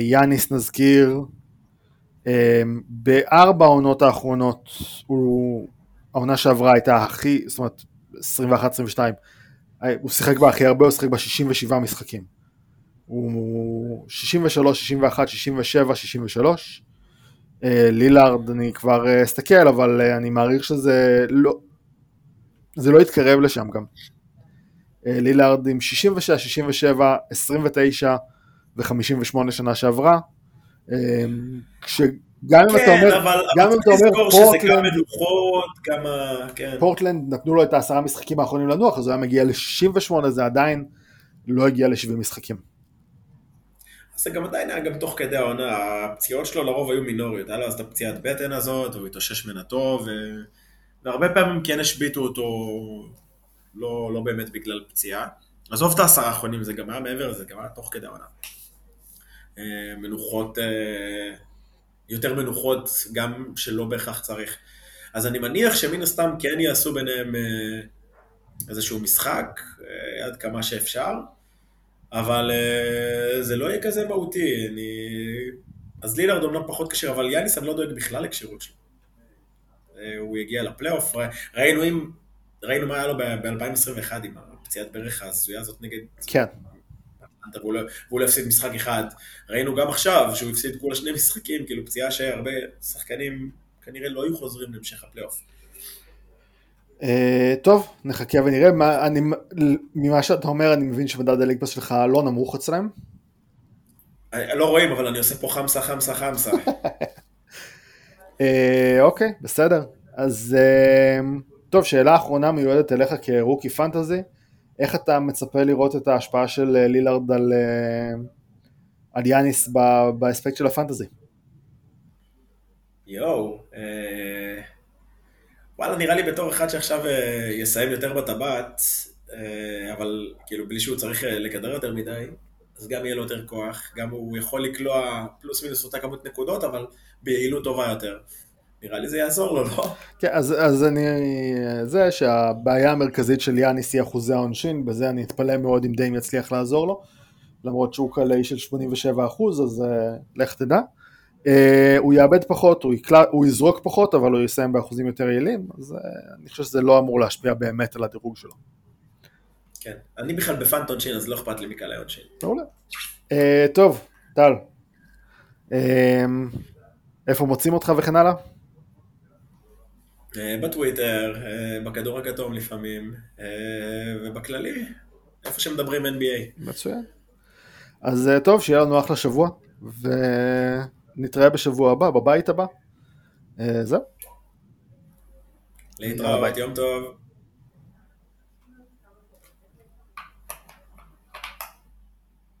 יאניס נזכיר, בארבע העונות האחרונות, הוא, העונה שעברה הייתה הכי, זאת אומרת 21-22, הוא שיחק בה הכי הרבה, הוא שיחק בה 67 משחקים. הוא 63, 61, 67, 63. לילארד, אני כבר אסתכל, אבל אני מעריך שזה לא, זה לא יתקרב לשם גם. לילארד עם 66, 67, 29 ו-58 שנה שעברה. כש... גם אם אתה כן, אומר, אבל גם אם אתה אומר פורטלנד, גם. כן. פורטלנד נתנו לו את העשרה משחקים האחרונים לנוח, אז הוא היה מגיע ל-68, זה עדיין לא הגיע ל-70 משחקים. זה גם עדיין היה גם תוך כדי העונה, הפציעות שלו לרוב היו מינוריות, היה לו אז את הפציעת בטן הזאת, הוא התאושש ממנה טוב, ו... והרבה פעמים כן השביתו אותו לא, לא באמת בגלל פציעה. עזוב את העשרה האחרונים, זה גם היה מעבר לזה, גם היה תוך כדי העונה. אה, מנוחות, אה, יותר מנוחות, גם שלא בהכרח צריך. אז אני מניח שמן הסתם כן יעשו ביניהם אה, איזשהו משחק, עד כמה שאפשר, אבל זה לא יהיה כזה מהותי. אני... אז לילארד אומנם פחות כשיר, אבל יאניס אני לא דואג בכלל לכשירות שלו. הוא יגיע לפלייאוף, ראינו ראינו מה היה לו ב-2021 עם הפציעת ברך ההזויה הזאת נגד כן, והוא לא, והוא לא הפסיד משחק אחד. ראינו גם עכשיו שהוא הפסיד כולה שני משחקים, כאילו פציעה שהרבה שחקנים כנראה לא היו חוזרים להמשך הפלייאוף. אה, טוב, נחכה ונראה. מה, אני, ממה שאתה אומר, אני מבין שמדד הליגפס שלך לא נמוך אצלם. אני- לא רואים, אבל אני עושה פה חמסה, חמסה, חמסה. אה, אוקיי, בסדר. אז אה, טוב, שאלה אחרונה מיועדת אליך כרוקי פנטזי. איך אתה מצפה לראות את ההשפעה של אה, לילארד על, אה, על יאניס באספקט של הפנטזי? יואו, אה, וואלה, נראה לי בתור אחד שעכשיו אה, יסיים יותר בטבעת, אה, אבל כאילו בלי שהוא צריך אה, לכדר יותר מדי, אז גם יהיה לו יותר כוח, גם הוא יכול לקלוע פלוס מינוס אותה כמות נקודות, אבל ביעילות טובה יותר. נראה לי זה יעזור לו, לא? כן, אז, אז אני... זה שהבעיה המרכזית של יאניס היא אחוזי העונשין, בזה אני אתפלא מאוד אם דיים יצליח לעזור לו, למרות שהוא קלעי של 87 אחוז, אז uh, לך תדע. Uh, הוא יאבד פחות, הוא, יקלע, הוא יזרוק פחות, אבל הוא יסיים באחוזים יותר יעילים, אז uh, אני חושב שזה לא אמור להשפיע באמת על הדירוג שלו. כן. אני בכלל בפאנט עונשין, אז לא אכפת לי מקהלי עונשין. מעולה. Uh, טוב, טל. Uh, איפה מוצאים אותך וכן הלאה? אה, בטוויטר, אה, בכדור הכתום לפעמים, אה, ובכללי, איפה שמדברים NBA. מצוין. אז טוב, שיהיה לנו אחלה שבוע, ונתראה בשבוע הבא, בבית הבא. זהו. להתראות, יום טוב.